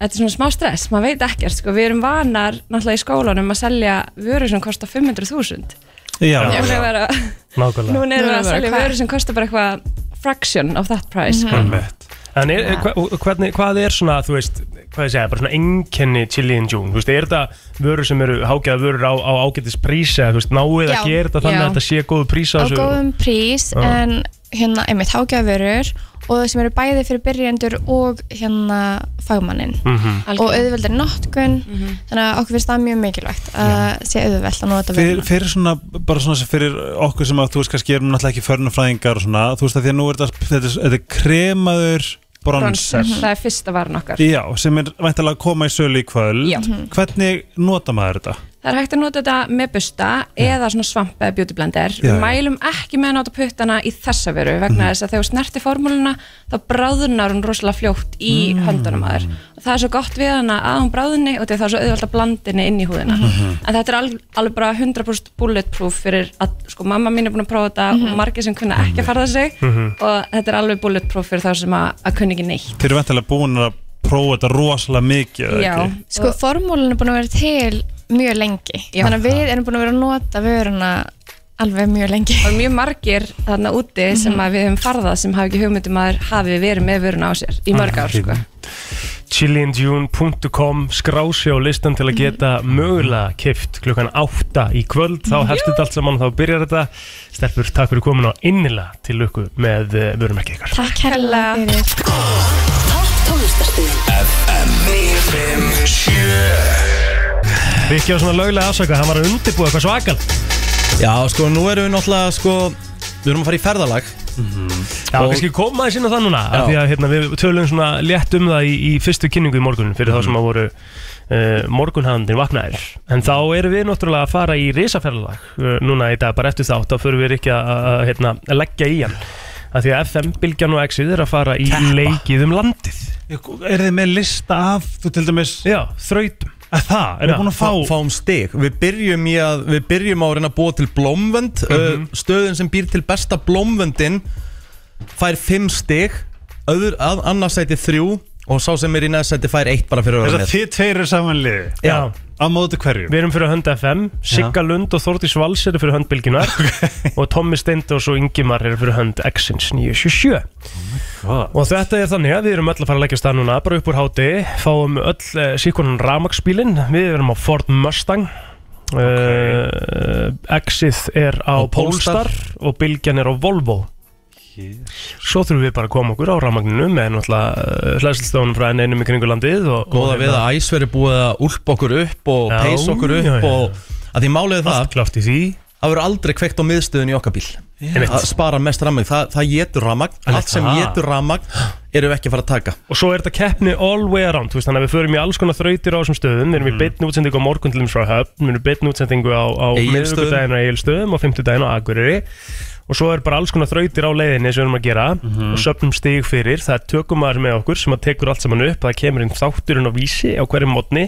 þetta er svona smá stress, maður veit ekkert sko, við erum vanar náttúrulega í skólanum að selja vörur sem kostar 500.000 Já, Já. Er að- Nákvæmlega núna erum við að selja vörur sem kostar bara eitthvað fraction of that price sko. Einmitt. En er, hva, hvernig, hvað er svona, þú veist, hvað ég segja, bara svona enkenni Chili and June, þú veist, er þetta vörur sem eru hágæða vörur á, á ágætis prísi, eða þú veist, náið Já, að gera þetta þannig já. að þetta sé góðu prís á góðum prís Já. en hérna einmitt hágæðavörur og það sem eru bæði fyrir byrjendur og hérna fagmannin Mhm. og auðveldir notkun þannig að okkur finnst það mjög mikilvægt að sé auðveld að nota Fyrir, fyrir svona, bara svona sem fyrir okkur sem að þú veist kannski erum náttúrulega ekki förnufræðingar og svona, þú veist að því að nú er þetta, þetta, er- þetta er kremaður bronser, það er fyrsta varan okkar. Já, sem er væntalega að koma í sölu í kvöld. Já. hvernig nota maður þetta? Það er hægt að nota þetta með busta eða svona svamp eða beauty blender. Já, Við já. mælum ekki með að nota puttana í þessa veru vegna þess að þegar snerti formúluna þá bráðunar hún rosalega fljótt í höndunum að þér. Og það er svo gott við hana að hún bráðunni og því að það er svo auðvelt að blanda henni inn í húðina. En þetta er alveg, alveg bara 100% bulletproof fyrir að, sko, mamma mín er búin að prófa þetta og margir sem kunna ekki að farða sig og þetta er alveg bulletproof fyrir þá sem að, að kunna ekki neitt. Þeir eru væntalega búin að prófa þetta rosalega mikið, eða Já, sko formúlin er búin að vera til mjög lengi. Já. þannig að við erum búin að vera að nota vöruna alveg mjög lengi. Það er mjög margir þarna úti sem að við höfum farðað sem hafi ekki hugmyndum að hafi verið með vöruna á sér í mörg ár sko. chiliandjune.com skrási á listan til að geta mögulega kift klukkan 8 í kvöld. Þá hefst þetta allt saman og þá byrjar þetta. Stelpur, takk fyrir komin á innilega til lukku með uh, vörumerki ykkar. Takk hérlega fyrir. Topp tónlistarstöðin Rikki á svona löglega afsaka, hann var að undirbúa eitthvað svakal Já, sko, nú erum við náttúrulega, sko Við erum að fara í ferðalag. Já, Og- kannski koma aðeins inn á það núna Já. af Því að hérna, við tölum svona létt um það í, í fyrstu kynningu í morgun fyrir þá sem að voru uh, morgunhandin vaknaðir. En þá erum við náttúrulega að fara í risaferðalag uh, núna í dag, bara eftir þátt. Þá fyrir við ekki að, að, hérna, að leggja í hann. Af Því að FM, Bilgjan og Exið er að fara í leikið um landið. Er þið með lista af, þú til dæmis Já, þrautum það, er Já, þið búin að fá Fá, fáum stig. Við byrjum, að, við byrjum á að reyna að búa til blómvönd. Uh, Stöðin sem býr til besta blómvöndin Fær 5 stig. Öður, að, annarsæti 3 Og sá sem er í neðsæti fær 1 bara fyrir að Þess vera að með. þið tveir eru samanliði Já, á móti hverju? Við erum fyrir hönd FM, Sigga Lund og Þórdís Vals eru fyrir hönd Bilginar og Tommi Steindós og Ingimar eru fyrir hönd Exins 977 og þetta er þannig að við erum öll að fara að leggja stað núna bara upp úr háti, fáum öll uh, síkonan ramagsbílin, við erum á Ford Mustang. Uh, Exið er á, Polestar. Og Bilgjan er á Volvo Svo þurfum við bara að koma okkur á ramagninu með náttúrulega hlæslistónum frá enn einum í kringu landið og, Góða og við að æs veri búið að úlpa okkur upp og Já, peys okkur upp já, já. og að því er það það verður aldrei kveikt á miðstöðun í okkar bíl. Að spara mest ramagn, það, það getur ramagn allt sem getur ramagn erum við ekki að fara að taka. Og svo er þetta keppni all way around. Veist, þannig að við förum í alls konar þrautir á þessum stöðum. Við erum í beinni útsendingu á morgun til þess frá höfn. Við erum í beinni útsendingu á, á miðvikudaginn á Egilstöðum og fimmtudaginn á Akureyri og svo er bara alls konar þrautir á leiðinni sem við erum að gera. Og söpnum stig fyrir. Það er tökumar með okkur sem að tekur allt saman upp. Það kemur inn þátturinn á vísi á hverjum mótni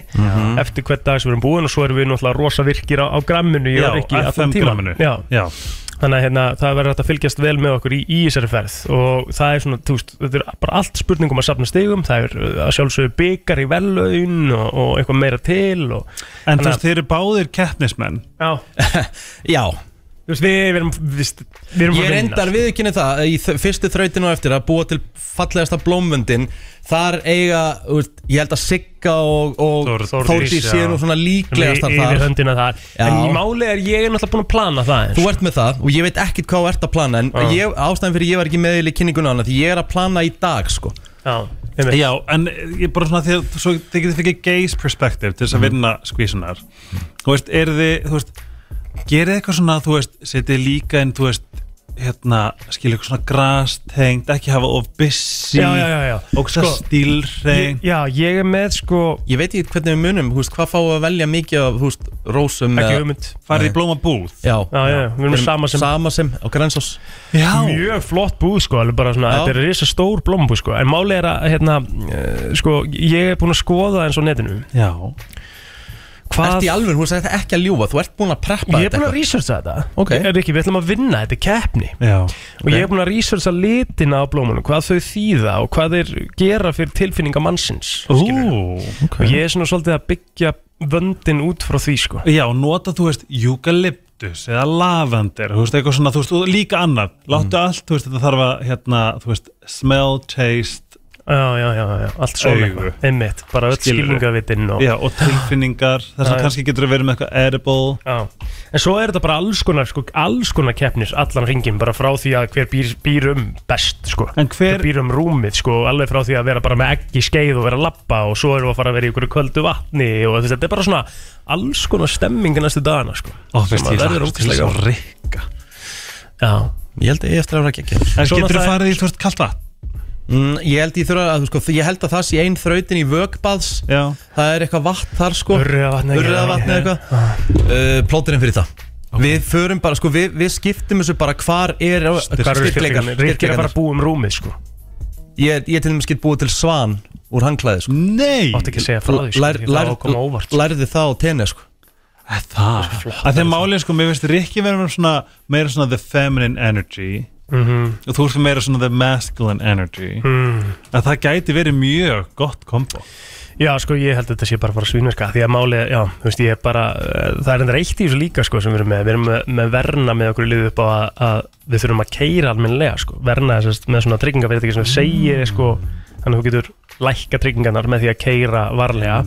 eftir hvern dag sem við erum búin. Og svo erum við náttúrulega rosa virkir á, á gramminu ég Já, FM gramminu. Já. Já. Þannig að hérna, það verður hægt að fylgjast vel með okkur í, í þessari ferð. Og það er svona, þú veist, þetta er bara allt spurningum að safna stigum, það er uh, að sjálfsögðu byggar í vellaun og, og eitthvað meira til og, En þú Þannig veist, þeir eru báðir keppnismenn. Já, Já, þú veist, við, við erum, við, við erum Ég reyndar viðkynni það í þ- fyrstu þrautinu á eftir að búa til fallegasta blómvöndin Þar eiga, þú veist, ég held að Sigga og, og Þór- Þórdís Þórdís, séu já. nú svona líklegastar Yfir þar höndina þar Já. En í máli er ég er náttúrulega búin að plana það eins Þú ert með það og ég veit ekkert hvað þú ert að plana En Já. ég, ástæðan fyrir ég var ekki meðil í kynninguna hana Því ég er að plana í dag sko Já, einmitt. Já, en ég bara svona því að svo þið getið fikið gaze perspective til þess að vinna skvísunar Þú veist, er þið, þú veist Gerið eitthvað svona, þú veist, setið líka en þú veist, hérna skilja eitthvað svona grastengt, ekki hafa of busy já, já, já, já. og svo Sko, stílhrein ég, Já, ég er með sko Ég veit ekki hvernig við munum, þú veist, hvað fáum við að velja mikið af, veist, rósum Ekki eða- hugmynd. Farið í blóma búð. Já, Já, já, við erum sama sem Sama sem á Grensás. Já, mjög flott búð sko, alveg bara svona, Já. þetta er risa stór blombúð sko, en máli er að, hérna, uh, sko, ég er búin að skoða eins á netinu, já Ert í alveg, þú veist ekki að ljúfa, þú ert búin að preppa ég er búin að researcha þetta, Ok. er ekki, við ætlum að vinna, þetta er keppni, Já, og ég er búin að researcha litina á blómunum, hvað þau þýða og hvað þeir gera fyrir tilfinninga mannsins. Ú, og ég er svona svolítið að byggja vöndin út frá því sko. Já, nota, þú veist, eucalyptus eða lavender, þú veist, eitthvað svona, þú veist, og líka annað, láttu allt, þú veist, þetta þarf að, hérna, þú veist, smell, taste Já, já, já, já, allt svona Augu. einmitt, bara öll Skilurðu. skilningavitin og Já, og tilfinningar, þess Já, að já. kannski getur vera með eitthvað edible Já, en svo er þetta bara alls konar, sko, alls konar keppnir allan ringin, bara frá því að hver býr, býr um best, sko En hver, býr um rúmið, sko, alveg frá því að vera bara með egg í skeið og vera að labba og svo erum við að fara að vera í ykkur kvöldu vatni og þess, þetta er bara svona alls konar stemming næstu dagana, sko ó, Sem veist, að ég verður lakast til ógeðslega svo rikka Já, Ég held að ég eftir að vera ekki En Svona getur þú það farið í, þú veist, kalt vatn? Mm, Ég held ég þurfa að, sko, ég held að það sé ein þrautin í vögbaðs Já, Það er eitthvað vatn þar sko. Urriðavatn eitthvað. Uh, Plóterinn fyrir það. Við förum bara, sko, við, við skiptum þessu bara hvar er styrkleikar? Rikki er að fara að búa um rúmið, sko. Ég, ég til dæmis get búið til svan úr hangklæði sko. nei! Átti ekki að segja frá því, sko, Lær, það lær, sko. Lærði það á tenni sko. Að Það, að þeim málið, sko, mér finnst Rikki vera með svona, meira svona the feminine energy Mhm. og þú ert meira svona the masculine energy mm. að það gæti verið mjög gott kombo Já, sko, ég held að þetta sé bara fara að svínverka Því að máli, já, þú veist, ég er bara uh, Það er endur eitt í þessu líka, sko, sem við erum með Við erum með, með verna með okkur liðið upp á að, að Við þurfum að keira almennilega, sko Verna þess, með svona tryggingafyrirtæki sem við segir, sko Þannig að þú getur lækka tryggingarnar með því að keira varlega.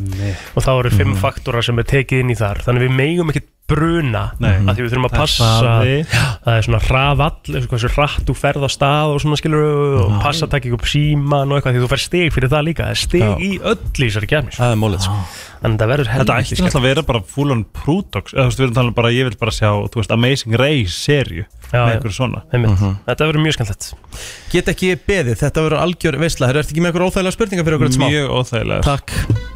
Og þá eru fimm faktorar sem er tekið inn í þar. Þannig við megum ekkert bruna Nei. að Því við þurfum að Það er passa hraði. Það er svona hraðall, hversu hratt þú ferð á stað og svona skilur og passa að taka ekki upp síman og eitthvað því þú fer stig fyrir það líka. Það er stig Já. í öll í þessari kemni Það er mólið sko. en það verður Þetta helviti ætti náttúrulega að vera bara full on Prudox eða þú veist, við erum talað bara, ég vil bara sjá þú veist, Amazing Race serju Já, með já. einhverju svona. Skemmt Þetta verður mjög skemmtilegt. Get ekki beðið, þetta verður algjör veisla. Herru, ertu ekki með eitthvað óþægilega spurningar fyrir okkur eitt smá? Mjög óþægilega Takk.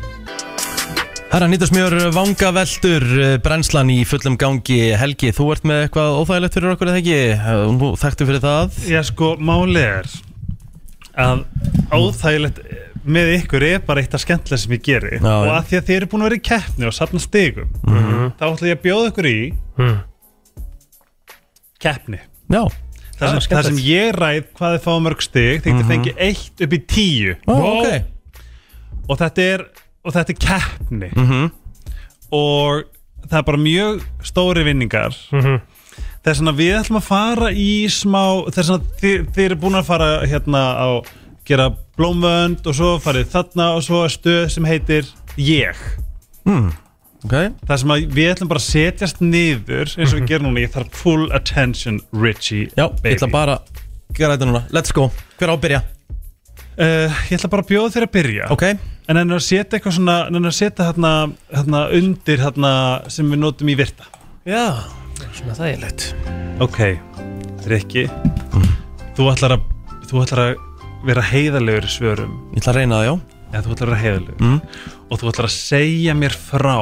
Herra nýttasmjör vangaveltur eh, brennslan í fullum gangi. Helgi, þú ert með eitthvað óþægilegt fyrir okkur eða ekki? Eh, Nú þekktu fyrir það. Já sko, máli er að óþægilegt með ykkur er bara eitt af skemmtilega sem ég geri. Já, og að því að þið eru búin að vera í keppni og safna stigum þá ætla ég að bjóða ykkur í mm. keppni. Já, þar sem, þar sem ég ræð hvað þið fá mörg stig þið getið fengið eitt upp í tíu. Ó, ok. Og þetta er, og þetta er keppni. Mhm. og það er bara mjög stóri vinningar. Mhm. þess að við ætlum að fara í smá þess að þið, þið eru búin að fara hérna á gera blómvönd og svo farið þarna og svo er stöð sem heitir ég. Mm. Ok, það sem að við ætlum bara að setjast niður eins og við gerum núna, ég þarf full attention Richie já, baby. ég ætla bara að gera þetta núna. Let's go, hver á að byrja? uh, ég ætla bara að bjóða þér að byrja. Ok, en en að setja eitthvað svona en að setja hérna, hérna undir hérna sem við notum í virta. Já, svona þægilegt. Ok, Rikki Þú ætlar að Þú ætlar að vera heiðarlegur í svörum. Ég ætla að reyna það, já. Eða þú ætlar að vera heiðarlegur. Mm. Og þú ætlar að segja mér frá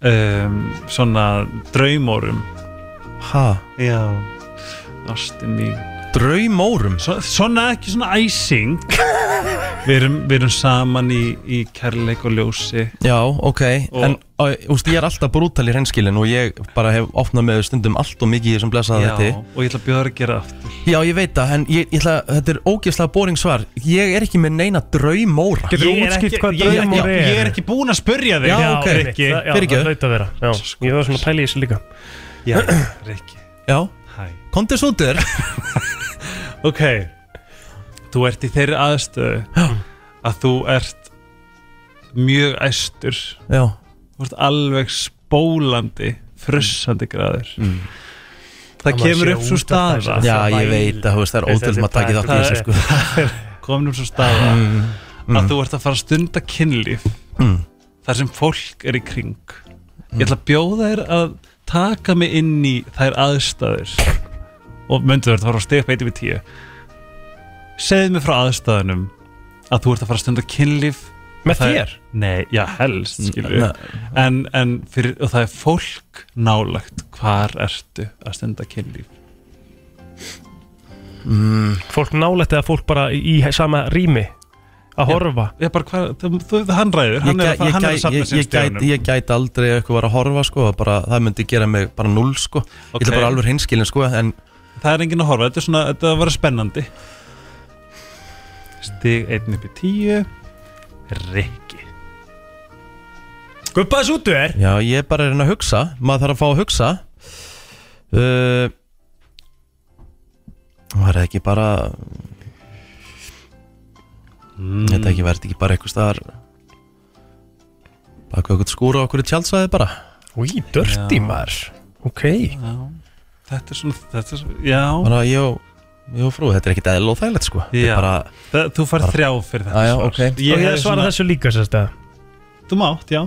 um, svona draumórum. Ha? Já, mín Draumórum? Svo, svona ekki svona æsing. Við erum, við erum saman í, í kærleik og ljósi. Já, ok, Og- en úst, ég er alltaf brútal í hreinskilin og ég bara hef opnað með stundum allt og mikið blessaða Já, þetta og ég ætla að bjóða að gera aftur. Já, ég veit það, en ég, ég ætla, þetta er ógeðslega boring svar. Ég er ekki með neina draumóra. Getur Ég er útskipt ekki- hvað ég- ég- er? Ég er ekki búinn að spurja þig. Já, ok. Rikki. Já, það hlaut að vera. Já, ég var svona að pæla í þessu líka. Já, Rikki. Já, Hæ. Svo út Ok. Þú ert í þeirri aðstöðu að þú ert mjög æstur. Já, Þú ert alveg spólandi frussandi gráður Mm. Það Það kemur maður upp svo staða. já Það ég veit að það er ótrúlega að taka þátt í það þessu er- sko komin upp svo staða mm. að þú ert að fara að stunda kynlíf Mm. þar sem fólk er í kring. Ég ætla að bjóða þér að taka mig inn í þær aðstæður og myndu þér að fara að stiga upp 1 við 10 Segðu mér frá aðstæðunum að þú ert að fara að stunda kynlíf Með Það er- þér? Nei, já, helst, skilur Nei. en, en fyrir, og það er fólk nálagt hvar ertu að stunda kynlíf Mm. Fólk nálægt eða fólk bara í, í sama rými Að horfa Ég bara, hvað, þú, þú, hann ræður, Ég, hann er, ég, hann er að safna ég, sér ég, gæti, stegunum ég gæti aldrei eitthvað var að horfa sko, bara, það myndi gera mig bara null sko. Ég ætla Ok. bara alveg hinskilin sko, en Það er enginn að horfa, þetta er svona, þetta var spennandi. Stig 1 upp í 10 Rikki. Guppa þessu út er já, ég er bara að reyna að hugsa. Maður þarf að fá að hugsa. Uh, var það ekki bara mm. þetta ekki verði ekki bara eitthvað staðar baka eitthvað skúra okkur í tjálsæði bara? Úi, dörti maður. Ok. Já, þetta er svona, þetta er svona, já bara ég og, ég og frú, þetta er ekkit eðl og þægilegt sko. Þetta Já. er bara, það, Þú fær Bara- þrjá fyrir þetta Já, já, svar. ok. Og ég hefði svara þessu líka sérst að Þú mátt, já.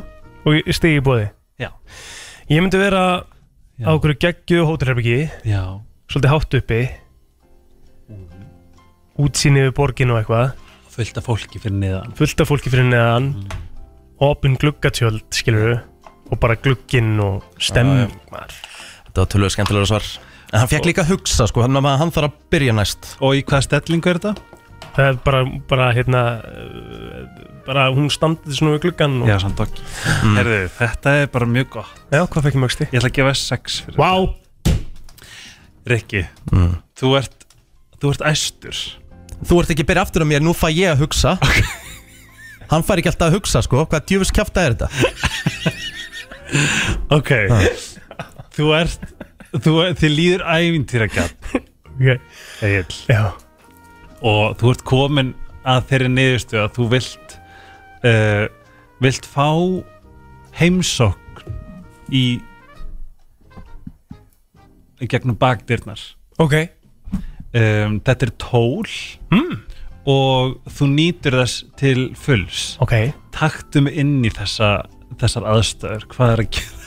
Og stigi í bóði Já. Ég myndi vera Já. á okkur geggju hótelherbyggi Já, Svolítið hátt uppi. Útsýni við borgin og eitthvað. Fullt af fólki fyrir niðan Fullt af fólki fyrir neðan. Opin gluggatjöld, skilur Og bara glugginn og stemming maður. Þetta var tölvöð skemmtilega svar. En hann fekk líka að hugsa sko, hann, hann þarf að byrja næst. Og í hvaða stellingu er þetta? Það er bara, bara hérna Bara hún standið svona við gluggan og... Já, samt okki Herðu, þetta er bara mjög gott. Já, hvað fekk ég mögsti? Ég ætla að gefa 6 fyrir Vá, Rikki, mm. þú ert Þú ert æstur. Þú ert ekki að byrja aftur á mér, nú fæ ég að hugsa. Hann fær ekki alltaf að hugsa sko, hvað djöfus kjafta er þetta? Ok Þú ert þú, Þið líður ævintýra ok. Egil. Já, Og þú ert komin að þeirri niðurstu að þú vilt uh, Vilt fá heimsókn í í gegnum bakdyrnar. Ok. Um, Þetta er tól. Mm. og þú nýtur þess til fulls. Ok, Taktum inn í þessa, þessar aðstöður Hvað er að gera?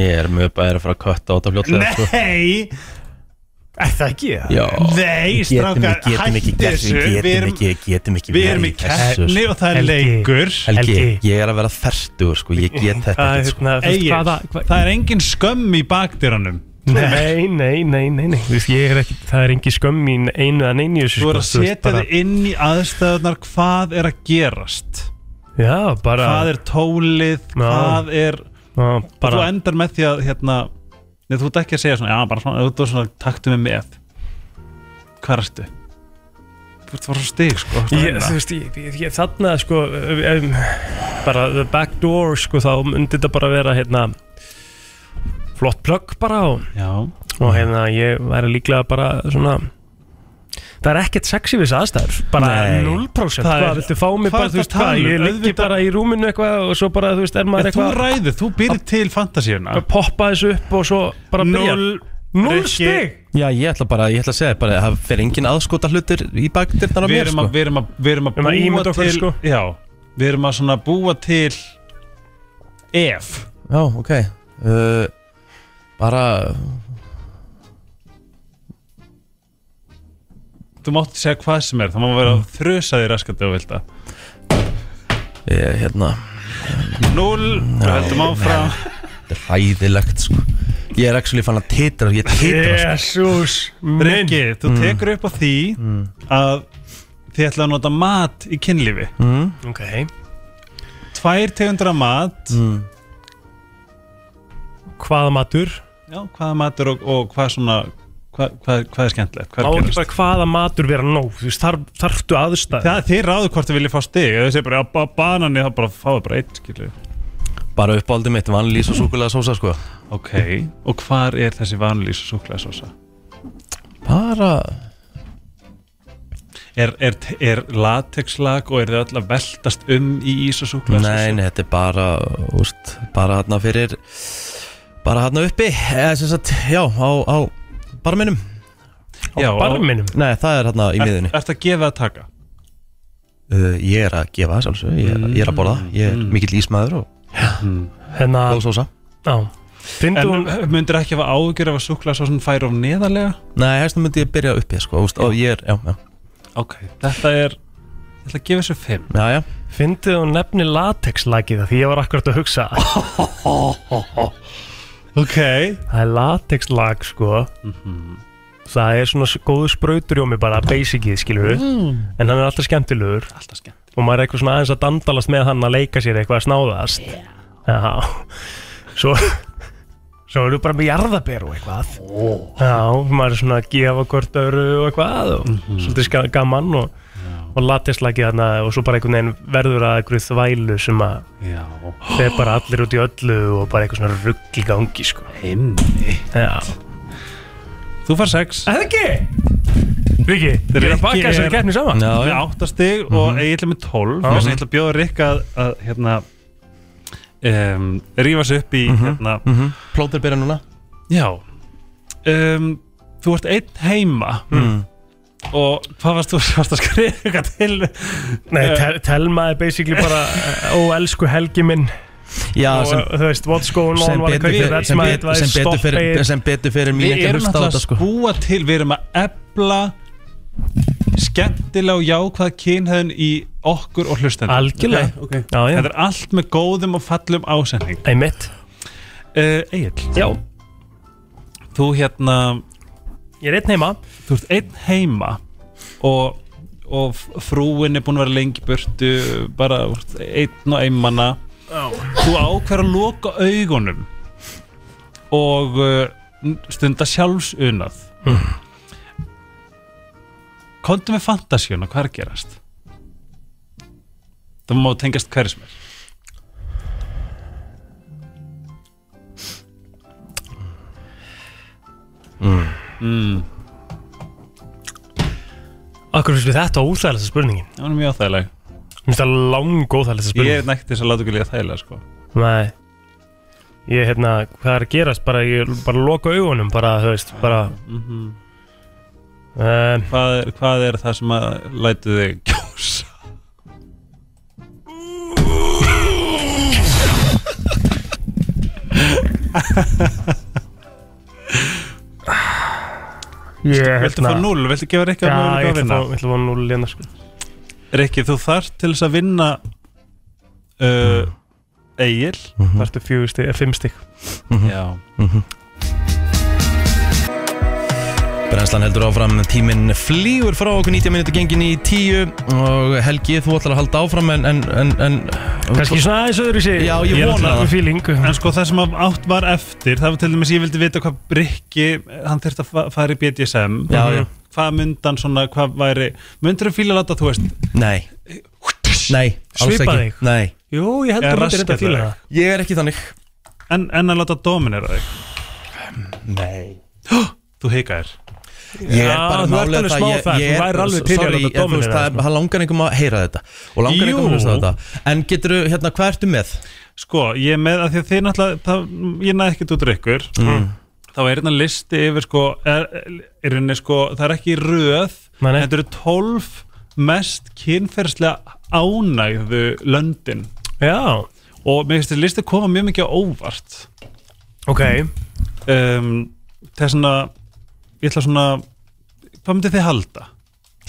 Ég er mjög bæðir að fara að kötta á þetta fljótlega sko. Nei! er það ekki það? Já. Nei, strákar, ekki hætti þessu við erum, ekki, getum ekki við erum í þessu, keppni og það er leikur Helgi, ég er að vera þerstugur sko, ég get þetta ekki sko. hérna, hvað, það er engin skömm í bakdyrunum Nei, nei, nei, nei, nei er ekki, það er engin skömm í einu í þessu, Þú er að sko, veist, setja þig inn í aðstöðunar Hvað er að gerast Já, bara Hvað er tólið. Hvað er Og þú endar með því að hérna, Nei, þú ert ekki að segja svona Já, bara svona, þú ert svona taktu mig með. Hvað ertu? Þú ert að fara svo stig, sko að ég, þú veist, ég, ég, ég þarna, sko um, bara the back door, sko þá myndi þetta bara vera, hérna flott plugg bara og, Já, og hérna, ég væri líklega bara svona Það er ekkert sexy við þessu aðstæður Bara Nei. 0% Það Hvað, er- viltu fá mig hvað bara, ertu þú veist að tala hvað um? Ég liggi Auðvitað- bara í rúminu eitthvað Og svo bara, þú veist, er maður en þú eitthvað ræður, þú býrð til fantasíuna að poppa þessu upp og svo bara byrja Null Null Rikki. stig Já, ég ætla bara, ég ætla að segja bara, það fer engin aðskota hlutir í bakdyrnar á Við mér erum sko. að, við erum að, við erum að Við erum að búa ímynda okkur, til sko. Já, við erum að svona búa til Ef Já, ok uh, Bara þú mátt segja hvað sem er það má vera að þrösa því raskandi og vilda Ég, hérna. Núl, við heldum áfram. Þetta er ræðilegt sko. Ég er actually fann að titra Ég titra sko. Jésús Rikki, þú tekur upp á því að þið ætla að nota mat í kynlífi. Mm. Ok. Tvær tegundur af mat. Mm. Hvaða matur? Já, hvaða matur og, og hvað svona hvað, hvað, hvað er skemmtilegt, Má hvað er ekki bara hvaða matur vera nóg? Þú veist, þar, þarftu aðstæð Það, þið ráðu hvort þið viljið fá stig. Þið segir bara, já, ba- banani, þá bara fáðu bara eitt, skilju Bara uppáldið mitt, vanlís og súkulega sósa sko. Ok, og hvar er þessi vanlýs og súklaðsósa? Bara Er, er, er latexlag og er þið öll að veltast um í ís og súklaðsósa? Nei, nei, þetta er bara úst, Bara hérna fyrir Bara hérna uppi. Eða, sem sagt, Já, á, á barminum. Já, Á barminum? Nei, það er hérna í miðunni Er þetta að gefa að taka? uh, Ég er að gefa sjálfsög ég, er- ég er að borða, ég er mikill ísmaður og Hérna góð sósa. Já. Fyndu En myndir ekki hafa ágjör ef að súklaðsósan færi of neðarlega? Nei, hægst myndi ég byrja uppi sko, og ég er, já, já. Ok, þetta er Ég ætla að gefa þessu fimm. Já, já. Fyndið þú nefni latexlagið það Því ég var akkurat að hugsa Ok. Það er latexlag sko. Það er svona góður sprauturjómi bara Basicið skilur Mm. En hann er alltaf skemmtilegur. Alltaf skemmt Og maður er eitthvað svona aðeins að dandalast með hann Að leika sér eitthvað að snáðast. Já. Svo Svo erum við bara með jarðaber og eitthvað. Já, maður er svona að gefa hvort öru og eitthvað og svolítið ska- gaman og, og latexlagið þarna og svo bara einhvern veginn verður að einhverju þvælu sem að Já. þeir bara allir út í öllu og bara eitthvað svona rugg í gangi sko. Himmi Já. Þú far sex. Það ekki? Riki, þið er að baka þessari keppni saman. Já, já. Áttastig og ég ætla með tólf. Já. Þess að ég ætla að bjóða Rikka að, að hérna um, rífa sig upp í hérna mm Plóter byrja núna. Já. Um, Þú ert einn heima. Mm. Og hvað varst þú varst að skrifa eitthvað til? Nei, Eh. tel, Telma er basically bara Ó, elsku helgi minn. Já, og sem, þú veist, what's going on sem a betur fyrir sem, my bet, advice, sem, betur fyrir, sem betur fyrir mín Við ekki að erum hlusta á alltaf þetta að sko búa til Við erum að ebla skemmtilega og jákvæða kynhæðin í okkur og hlustendur. Algjörlega. Okay. Já, já, Þetta er allt með góðum og fallum ásending einmitt. Uh, Egil, Já, þú hérna ég er einn heima. Þú ert einn heima og, og frúin er búin að vera lengi burtu bara þú ert einn og einmanna þú ákveður að loka augunum og uh, stunda sjálfsunað. Mm. komdu með fantasíuna hvað er að gerast? Það má tengjast hverju sem er. Mm. Akkur finnst við þetta óþægilegsta spurningin? Það var mjög þægileg Mér finnst það lang óþægilegsta ég spurningin er nægt þess að láta ekki líka þægilega sko. Nei. Ég, hérna, hvað er að gerast? Bara, ég bara loka augunum bara, þú veist, bara. Mm um, hvað, er, hvað er það sem að lætu þig kjósa Viltu fá 0? Viltu gefa Rikki Já, að möguleika að vinna? fá- ég ætla að fá 0 hérna sko. Rikki, þú þarft til þess að vinna uh, Egil. Það ertu fjögur stig, fimm stig. Já Brennslan heldur áfram, tíminn flýgur frá okkur 90 minúti gengin í 10 og Helgi, þú ætlar að halda áfram en, en, en, en Kannski svona aðeins öðru sér Já, ég vona það. En sko það sem átt var eftir Það var til dæmis, ég vildi vita hvað Rikki Hann þurfti að fa- fara í BDSM Já, já. Hvað myndan svona, hvað væri Myndur þú fíla að láta, þú veist? Nei, nei, alls Svipa ekki. þig? Nei, Jú, ég held Eða að þetta raskat þetta fíla það. Ég er ekki þannig. En, en að láta dominera þig? Nei. Þú hikaðir Ég er bara þú alveg það ég, ég þú er, að sorry, en þú veist, það, það langar einhverjum að heyra þetta. Og langar einhverjum að Jú. hlusta þetta. En getur hérna, hvað ertu með? Sko, ég er með að því að þið náttúrulega það, Ég næði ekkert út úr ykkur. Mm. Þá er hérna listi yfir sko er, er henni sko, það er ekki röð Nei, nei. Þetta eru 12 mest kynferðslega ánægðu löndin. Já, og mér finnst þessi listi koma mjög mikið á óvart. Ok. Um, er svona ég ætla svona hvað myndið þið halda?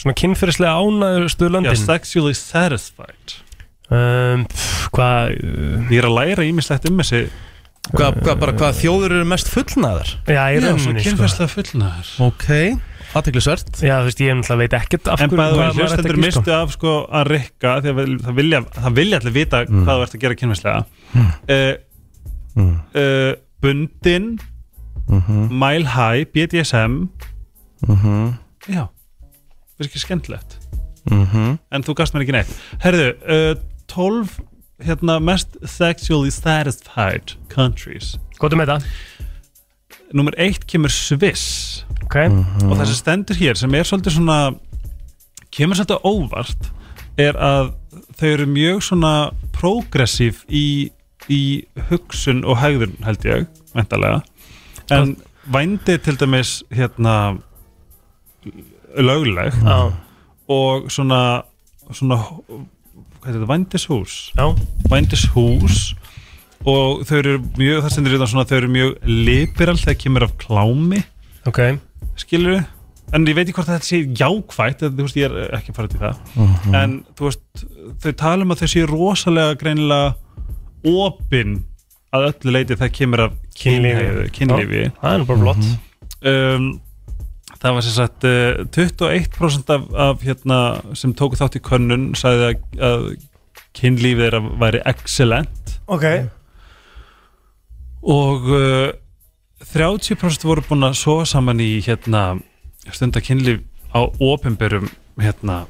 Svona kynferðislega ánæðustu Já, löndin sexually satisfied um, pff, Hvað uh, Ég er að læra ímislegt um þessi Hvað, hvað, bara hvað þjóður eru mest fullnaðar? Já, í Já, svo rauninni sko. kynferðslega fullnaður Ok, aðteklisvert Já, þú veist, ég náttúrulega veit ekkert af En hverju- bæðu hvað að maður ætti að hlustendur giska. mistu af sko að rikka því að vil- það vilja, það vilja allir vita Mm. hvað þú ert að gera kynferðslega uh, uh, Bundin Mhm. Mile High, BDSM Mhm. Já, það er ekki skemmtilegt. Mhm. En þú gast mér ekki neitt. Herðu, uh, 12 hérna, mest sexually satisfied countries. Góðum með það Númer 1 kemur Sviss. Ok, og það sem stendur hér sem er svolítið svona kemur svolítið óvart er að þau eru mjög svona progressív í, í hugsun og hægðun held ég, mentalega en vændi til dæmis hérna lögleg Já. og svona svona hvað er þetta, vændishús Já. vændishús og þau eru mjög, það stendur þetta svona þau eru mjög liberal þegar kemur af klámi ok skilur við en ég veit ekki hvort þetta sé jákvætt eða, þú veist, ég er ekki að fara til það Mhm. en þú veist, þau tala um að þau séu rosalega greinilega opin að öllu leiti það kemur af kynlífi, kynlífi. Það er nú bara flott. um, það var sem sagt uh, 21% af, af hérna, sem tóku þátt í könnun sagði að, að kynlífið er að væri excellent. Ok. Og uh, 30% voru búin að sofa saman í hérna stundakynlíf á opinberum hérna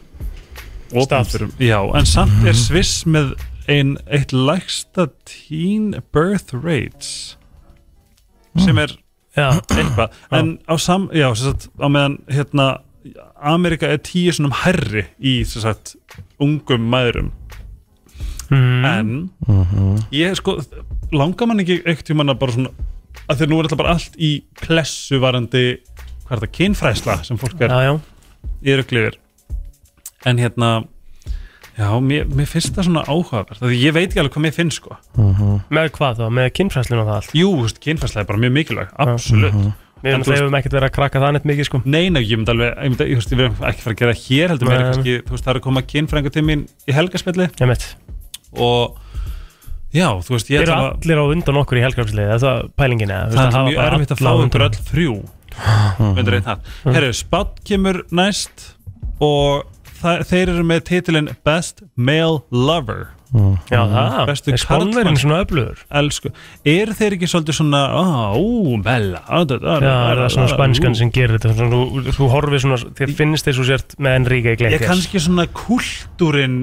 opinberum, já, en samt er Sviss með ein, eitt lægsta teen birth rates sem er já. eitthvað, en á sam já, sagt, á meðan hérna Amerika er tíu svona herri í sagt, ungum maðurum mm. en ég sko langar mann ekki ekkert tímann að bara svona að þegar nú er þetta bara allt í klessu varandi hvað er það, kynfræsla sem fólk er Já, í rugglifir en hérna já, mér, mér finnst það svona áhugavert því ég veit ekki alveg hvað mér finnst sko Með hvað þá? Með kynfræslinu og það allt? Jú, kynfræsla er bara mjög mikilvæg, absolutt Við En erum þú veist- þegar ekkert verið að krakka það neitt mikið sko Nei, nei, ég myndi alveg, ég myndi, ég veist, ég verðum ekki fara að gera hér heldur meira Nei. kannski, þú veist, það er að koma kynfræðingur til mín í veit og já, þú veist, ég Eru ætla að allir á undan okkur í helgarfslið? Er það pælingin eða? Það er mjög bara erfitt að fá undan? öll þrjú undir einn hatt Herru, Spátt kemur næst og það, þeir eru með titilin Best Male Lover Já, það, Bestu er karlmanns- svona öflugur? Elsku, eru þeir ekki svolítið svona da, da, Já, er það svona da, spanskan ú. sem gerir þetta svona, þú, þú horfir svona, þér finnst þess að sért með Enrique Ég Iglesias kannski svona kultúrin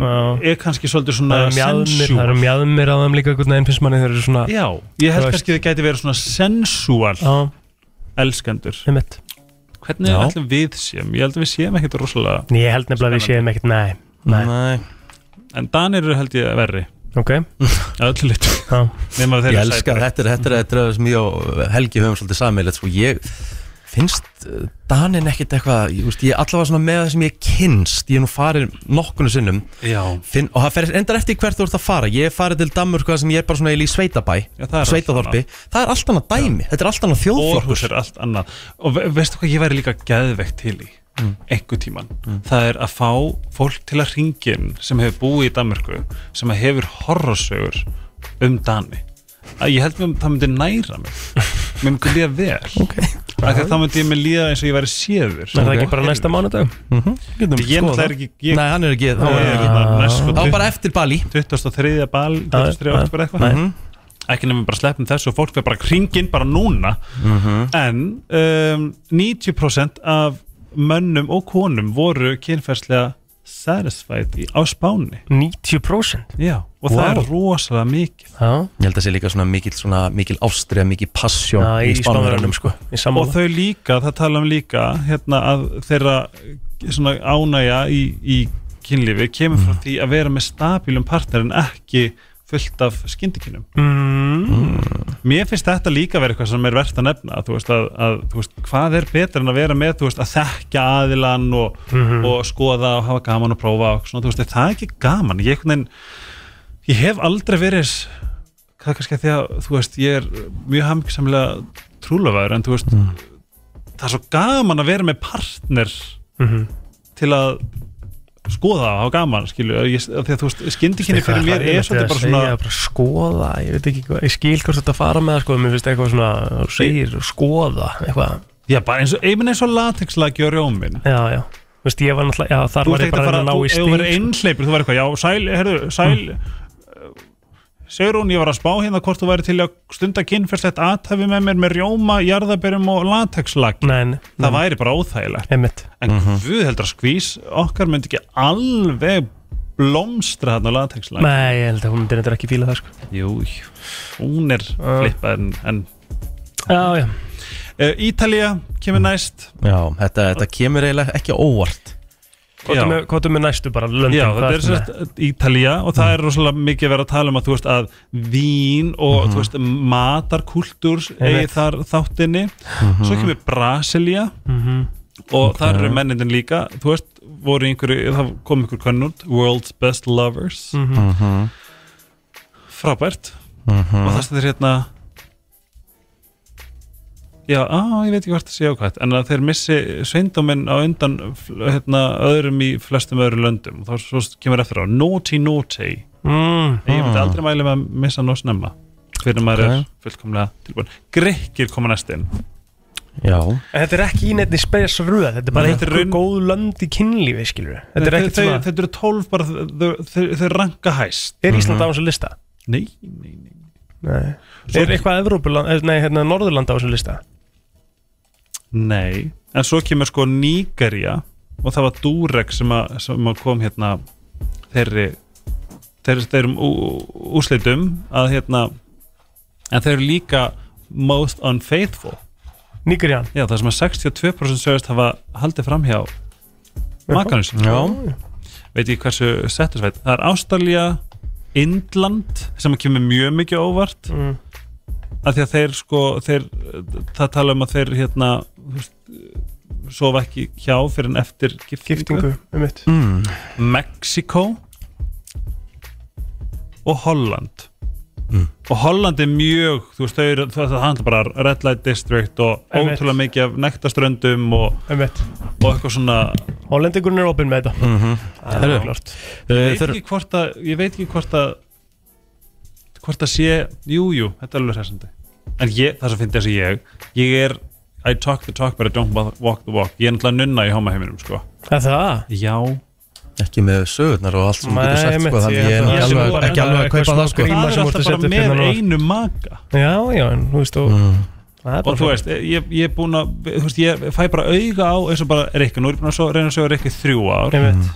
er kannski svolítið svona Það sensual. það eru mjadmir á þeim líka veginn finnst manni þeir eru svona Já, ég held kannski það gæti verið svona sensual Já. elskendur Einmitt. Hvernig Já. ætlum við séum? Ég held að við séum ekkert rosalega Ég held nefnilega að við séum ekkert, nei, nei. Nei. En Danir eru held ég verri Ok Að öllu lit Já. Nefn að þeir Ég elska þetta, er- þetta er þetta er sem ég og Helgi höfum svolítið sammeilegt sko. ég finnst uh, Danin ekkit eitthvað ég, veist, ég allavega svona með það sem ég kynst ég er nú farið nokkurnu sinnum. Já. Finn, og það fer endar eftir hvert þú ert að fara. Ég er farið til Danmörku þar sem ég er bara svona í sveitabæ Já, það er allt sveitaþorpi, það er allt annað dæmi. Þetta er allt annað þjóðflokkur. Er allt annað. Og ve veistu hvað ég væri líka geðveikt til í? Mm. einhver tíman Það er að fá fólk til að ringin sem hefur búið í Danmörku sem hefur horrorsögur um Dani. Að ég held að það myndi næra mig. Mér myndi líða vel. Okay. Þá myndi ég mig líða eins og ég væri séður Er það ekki bara næsta mánudag? Ég náttúrulega er ekki ég, Nei, hann er ekki Þá er ég hérna næst sko Þá bara eftir Bali 23. Bali, 23. Já, oktober já. eitthvað Nei. ekki nefnum bara sleppum þessu og fólk fyrir bara kringin bara núna en um, 90% af mönnum og konum voru kynferðslega satisfied í, á spáni 90%? Já, og það Vá. er rosalega mikið Já. Ég held að sé líka svona mikil, svona mikil ástriða, mikil passjón Já, í spánverðunum sko. Í og þau líka, það tala um líka hérna að þeirra svona ánægja í, í kynlífi kemur frá því að vera með stabilum partner en ekki fullt af skyndikinnum mm. Mér finnst þetta líka vera eitthvað sem er verðt að nefna þú veist, að, að, þú veist, hvað er betra en að vera með þú veist, að þekkja aðilan og, Mhm. og skoða og hafa gaman og prófa og svona, þú veist, er það er ekki gaman ég, einhvern veginn, ég hef aldrei verið það er kannski að því að þú veist, ég er mjög hamingsamlega trúlöfaður en þú veist það er svo gaman að vera með partner Mhm. til að skoða hafa gaman af því að þú veist, skyndikynni fyrir mér er svolítið bara svona segja, bara skoða, ég veit ekki hvað ég skil hvort þetta fara með það sko, mér finnst eitthvað svona þú segir skoða, eitthvað já, bara eins og, einmitt eins og latexlagi og rjómin já, já, þú veist, ég var náttúrulega já, þar var veist ég bara að að fara, ná þú í ef þú verður stíl sko. einhleipur, þú verður eitthvað, já, sæl, herru, sæl mm. Sigrún, ég var að spá hérna hvort þú væri til að stunda kynferðslegt aðtæfi með mér með rjóma, jarðaberum og latexlagi Nei, nei, það væri bara óþægilegt. Einmitt. En við heldur að skvís okkar myndi ekki alveg blómstra hérna á latexlagi Nei, ég held að hún myndir þetta ekki fíla það sko. Jú, hún er flippað en, en Já, já, uh, Ítalía kemur næst. Já, þetta, þetta kemur eiginlega ekki óvart Já. hvað með, næstu bara löndin? Já, þetta er sérst Ítalía og það er rosalega mikið verið að tala um að þú veist að vín og þú veist matarkultúr eigi þar þáttinni. Svo kemur Brasilia Mhm. og þar eru mennindin líka. Þú veist, voru einhverju, það kom einhver könnund World's Best Lovers. Mhm. frábært. Og það stendur hérna Já, á, ég veit ekki hvort það sé ákvæmt en að þeir missi sveindóminn á undan hérna, öðrum í flestum öðrum löndum og þá svo kemur eftir á Naughty Naughty. Mm, ég myndi aldrei mæli með að missa nóg snemma fyrir maður Ok. er fullkomlega tilbúin Grekkir koma næst inn. Já. En þetta er ekki í nefni spes röð Þetta er bara einhver raun- góð lönd í kynlífi, Þetta er ekkert svona Þetta eru tólf bara, þau, ranka hæst. Er Ísland á þessu lista? Nei, nei, nei Nei. Er eitthvað Evrópuland, eh, nei, hérna Norðurland á þessu lista? Nei, en svo kemur sko Nígeria og það var Durek sem, að, sem að kom hérna þeirri þeirri, þeirri úslitum að hérna en þeir eru líka most unfaithful. Nígerjan Já, það sem að 62% sögust hafa haldið fram hjá Já. Veit ég hversu settusveit. Það er Ástralía, Indland sem kemur mjög mikið óvart. Mm. að því að þeir sko þeir, það tala um að þeir hérna sofa ekki hjá fyrir en eftir giftingu, Giftingu, um mitt mm. Mexiko og Holland. Mm. og Holland er mjög þú veist, þau eru, það, það handla bara Red Light District og ótrúlega mikið af nektaströndum og, Um og eitthvað svona Hollendingurinn er opinn með þetta. Mhm. Það Heyrðu, er klart Uh, ég veit ekki hvort að ég veit ekki hvort að hvort að sé, jú, jú, þetta er alveg hressandi en ég, það sem finnst þess að ég ég er, I talk the talk but I don't walk the walk, ég er náttúrulega nunna í homaheiminum sko, Er það? já. Ekki með sögurnar og allt sem Nei, getur sagt sko, þannig ég ég er ég alveg, sem- ekki alveg að kaupa það sko. það er alltaf bara með hérna einu maka. Já, já, en þú veist og mm. Það er og bara þú veist, ég, ég er búin að þú veist, ég fæ bara auga á eins og bara Rikki, nú er ég búin að reyna að sjóða Rikki þrjú ár. Veit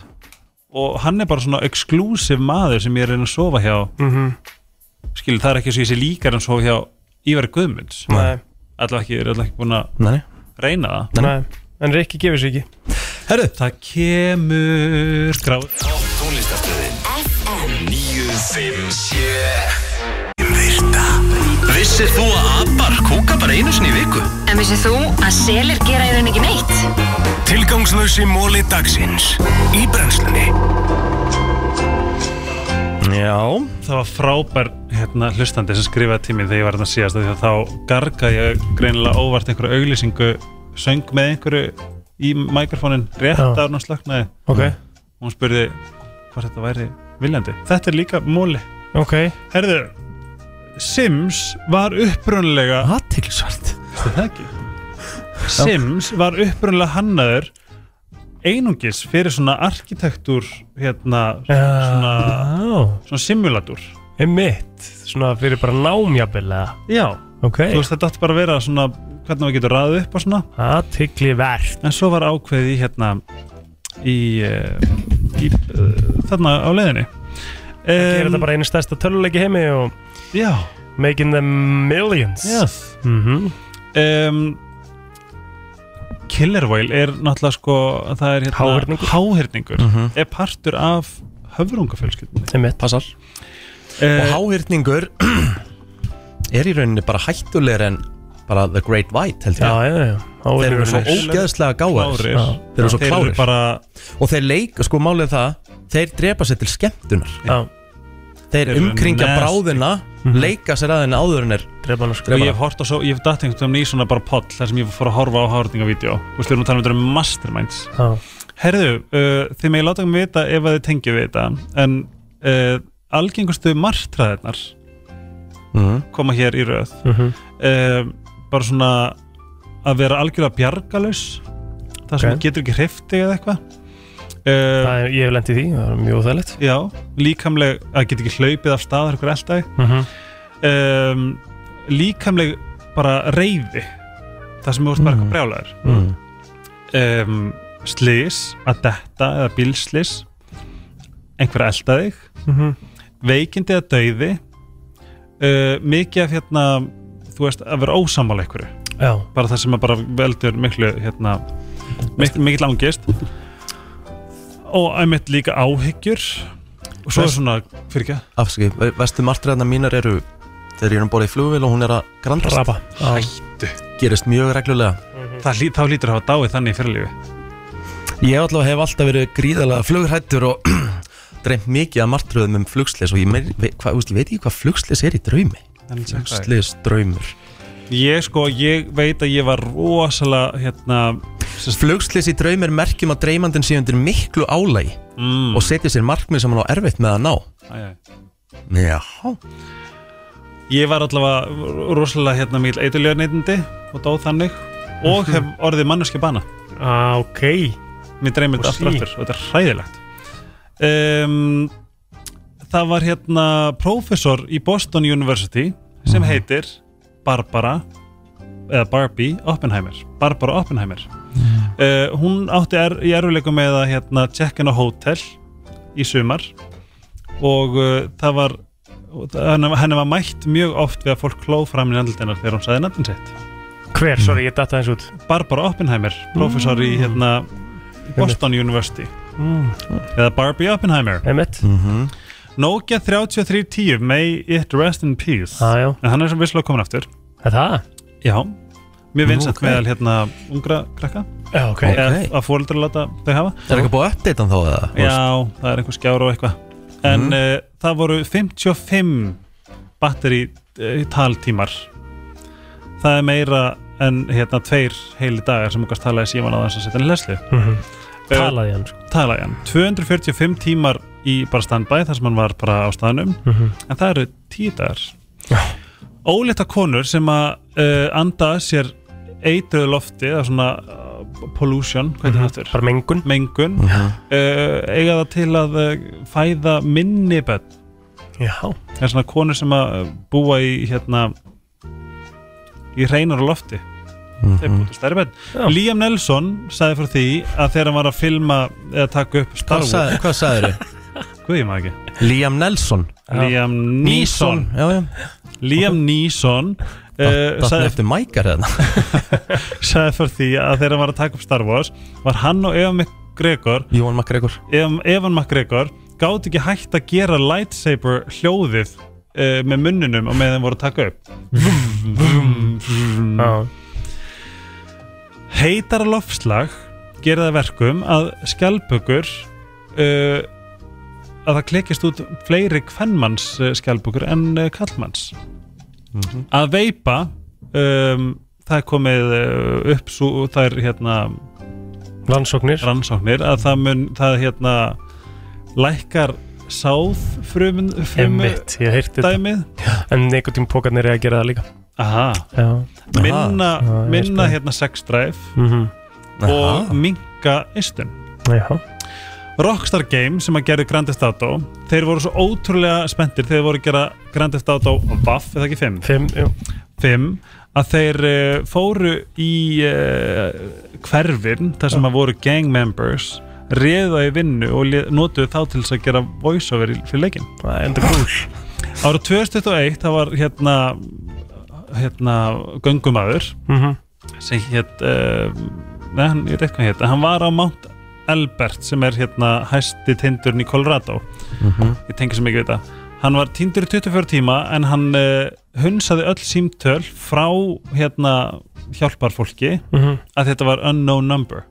og hann er bara svona exclusive maður sem ég er reyna að sofa hjá. Mhm. skilur, það er ekki svo ég sé líkar en sofa hjá Ívar Guðmunds. Nei, allavega ekki, er allavega ekki búin að reyna það? Nei En Rikki gefur sér ekki. Herru, Það kemur grá Topp tónlistarstöðin FM 957 Virta. Vissir þú að abar kúka bara einu sinni í viku? En vissið þú að selir gera í raun ekki neitt? Tilgangslösi móli dagsins. Í brennslunni já. Það var frábær hérna, hlustandi sem skrifaði tíminn þegar ég var þarna síðast því að þá gargaði ég greinilega óvart einhverju auglýsingu söng með einhverju í mikrofónin rétt Já. að hún slöknaði Ok, og hún spurði hvað þetta væri viljandi. Þetta er líka móli. Ok. Herðu, Sims var upprunlega ekki? Sims var upprunlega hannaður einungis fyrir svona arkitektúr hérna svona, Já, svona simulator. Um mitt Svona fyrir bara námjabil eða? Já, Ok, þú veist þetta átti bara að vera svona hvernig maður getur raðið upp og svona. Aðtikli verð en svo var ákveðið í hérna í, uh, í uh, þarna á leiðinni. Gera þetta bara einu stærsta töluleiki heimi og já, making them millions. Yes. Mhm. um, Killer Whale er náttúrulega sko það er hérna Háhyrningur. háhyrningur. Mhm. er partur af höfrungafjölskyldinni Um mitt. Passar. Uh, Og háhyrningur er í rauninni bara hættulegur en bara the great white held Já, ég já, já Þeir eru svo ógeðslega Já. Þeir eru svo Þeir eru klárir. bara Og þeir leik, sko málið er það Þeir drepa sér til skemmtunar. Já, Þeir umkringja bráðina Leika sér aðeins áður en er sko og ég hef hort á svo, ég hef datt einhvern veginn í svona bara poll þar sem ég fór að horfa á háhyrningavídeó þú veist, við erum að tala um þetta um masterminds Já, Herðu, uh, þið megið láta mig vita ef að þið tengjum við þetta en uh, algengustu martraðirnar Mhm. koma hér í röð Mhm. uh, bara svona að vera algjörlega bjargalaus það sem Ok. okay. getur ekki hrifti eða eitthvað uh, er, ég hef lent í því, það er mjög óþægilegt Já, líkamleg að geta ekki hlaupið af stað eitthvað eldaði Mhm. um, líkamleg bara reyði það sem þú vorst bara eitthvað brjálæður Mm. um, slís að detta eða bílslís einhver elda þig Mhm. veikindi eða dauði uh, mikið af hérna þú veist að vera einhverju Já. bara það sem að bara veldur miklu hérna mik mikill angist og einmitt líka áhyggjur. Og svo er svona fyrir ekki? Afsaki, vestu martriðarna mínar eru þegar ég er um borðið í flugvél og hún er að grandast. Raba. Já. hættu. Gerist mjög reglulega. Það lí, þá lítur að hafa dáið þannig í fyrirlífi. Ég allavega hef alltaf verið gríðarlega flugrættur og dreymt mikið af martröðum um flugslis og ég, meir, ve, hva, veist, veit ekki hvað flugslis er í draumi. Flugslis draumur ég sko, ég veit að ég var rosalega hérna Flugslis í draumur merkjum að dreymandin sé undir miklu álægi mm. og setja sér markmið sem hann á erfitt með að ná. Æ. Já. Ég var allavega rosalega hérna mikil eiturlega neytindi og dóð þannig og hef orðið manneski bana. Ah, Ok. Mér dreymir þetta aftur sí. aftur og þetta er hræðilegt. Um, Það var hérna prófessor í Boston University sem heitir Barbara eða Barbie Oppenheimer Barbara Oppenheimer. Uh, Hún átti er, í erfileikum með að hérna, check in á hótel í sumar og uh, það var henni, henni var mætt mjög oft við að fólk klóð fram í andlutinar þegar hún sagði nafnin sitt. Hver, sorry, ég datta eins út. Barbara Oppenheimer, professor í hérna Boston University. Mm. eða Barbie Oppenheimer. Einmitt. Mhm. Nokia 3310 May it rest in peace ah, en hann er sem visslega komin aftur Er það? Já, mjög Nú, vinsett ok. meðal hérna ungra krakka Já, ok eða Ok. að fóreldrar láta þau hafa Er eitthvað búið að uppdata þá eða? Já, það er einhver skjára og eitthvað en Mhm. uh, það voru 55 batteri uh, taltímar það er meira en hérna tveir heili dagar sem okkar talaði síman á þess að setja henni leslu Mhm. Eh, Talaði hann sko. talaði hann 245 tímar í bara standby þar sem hann var bara á staðnum Mhm. en það eru 10 dagar ólita konur sem að uh, anda sér eitruðu lofti eða svona uh, pollution, hvað er það aftur? Mhm. Bara mengun mengun Mhm. uh, eiga það til að uh, fæða minni bönn Já það er svona konur sem að búa í hérna í hreinar lofti til stærri bönn Já. Liam Nelson sagði frá því að þegar hann var að filma eða taka upp Star Hvað Wars hvað sagði þau? Guð, ég maður ekki. Liam Nelson. Liam Neeson. Liam Neeson uh, Dattni sagði, eftir mækar hérna. Sagði fyrir því að þegar hann var að taka upp Star Wars var hann og Evan McGregor Jóhann McGregor. Evan, Evan McGregor gátt ekki hægt að gera lightsaber hljóðið uh, með munninum og með þeim voru að taka upp. Já. Heitara lofslag gera það verkum að skjálpökur uh, að það klekjast út fleiri kvennmanns uh, skjálpökur en uh, kallmanns að veipa um, það er komið uh, upp svo, það er hérna Rannsóknir. rannsóknir að það mun það hérna lækkar sáð frumun, frumu Einmitt, dæmið En neikotímpókarnir er að gera það líka. Aha. Já. Minna, ég minna hérna sex drive Mhm. og minka istun Já Rockstar Game sem að gerði Grand Theft Auto þeir voru svo ótrúlega spenntir þegar þeir voru að gera Grand Theft Auto Vaff, eða ekki 5 Fimm, jú 5 að þeir uh, fóru í uh, hverfin þar sem að voru gang members réða í vinnu og notuðu þá til þess að gera voiceover fyrir leikin Það er enda cool Ára 2021 það var hérna hérna göngumæður Mhm. sem hétt uh, neða, hann, ég veit eitthvað hétt hann var á Mount Albert sem er hérna hæsti tindurinn í Colorado Mhm. ég tengi sem ekki við þetta hann var tindur í 24 tíma en hann uh, hunsaði öll símtöl frá hérna hjálparfólki Mhm. að þetta var unknown number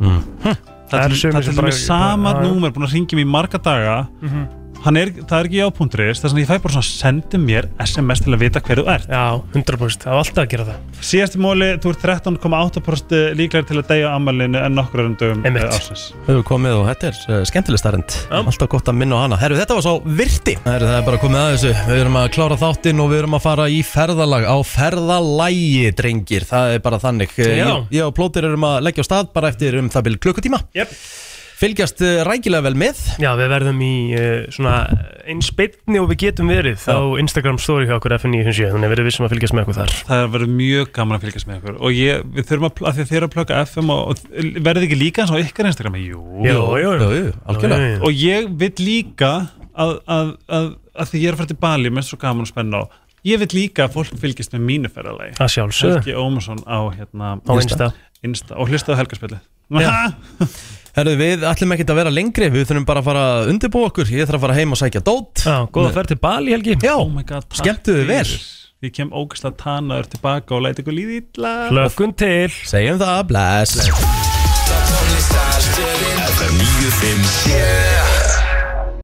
Mm. það Það er er bara- með sama bara- númer búin að ringjum í marga daga Mhm. Hann er, það er ekki á.is þess að ég fæ bara svona sendi mér SMS til að vita hver þú ert. Já, 100% það var alltaf að gera það. Síðasti móli, þú ert 13,8% líklega til að deyja ammælinu en nokkur eh, ársins. Við höfum komið og þetta er uh, skemmtileg starrend Alltaf gott að minna á hana. Herru, þetta var svo virti. Herru, það er bara komið að þessu. Við erum að klára þáttinn og við erum að fara í ferðalag Á ferðalægi, drengir. Það er bara þannig. Eh, Já. Ég, ég og Plóter erum að leggja á stað bara eftir um það. Fylgjast uh, rækilega vel með. Já, við verðum í uh, svona eins beinni og við getum verið á Instagram story hjá okkur F957 þannig að verðum við sem að fylgjast með okkur þar. Það verður mjög gaman að fylgjast með ykkur og ég, við þurfum að, að þið eru að plugga FM og, og verður ekki líka eins á ykkar Instagram? Jú, Jú, jú, jú. Jú, jú, algjörlega. Og ég vil líka að, að, að, að því ég er að fara til Bali með svo gaman og spenna á ég vil líka að fólk fylgjast með mínu ferðalagi. Að sjálfsögðu. Helgi Ómarsson á, hérna, Á Insta. Insta. Og hlusta á helgarspilli Herru, við ætlum ekkert að vera lengri Við þurfum bara að fara að undirbúa okkur Ég þarf að fara heim og sækja dót Já, góða ferð til Bali, Helgi Já, oh my God, takk skemmtuðu vel fyrir. Ég kem ógæslega tanaður tilbaka og læti ykkur líði illa Hlökkum til Segjum það, bless FM 957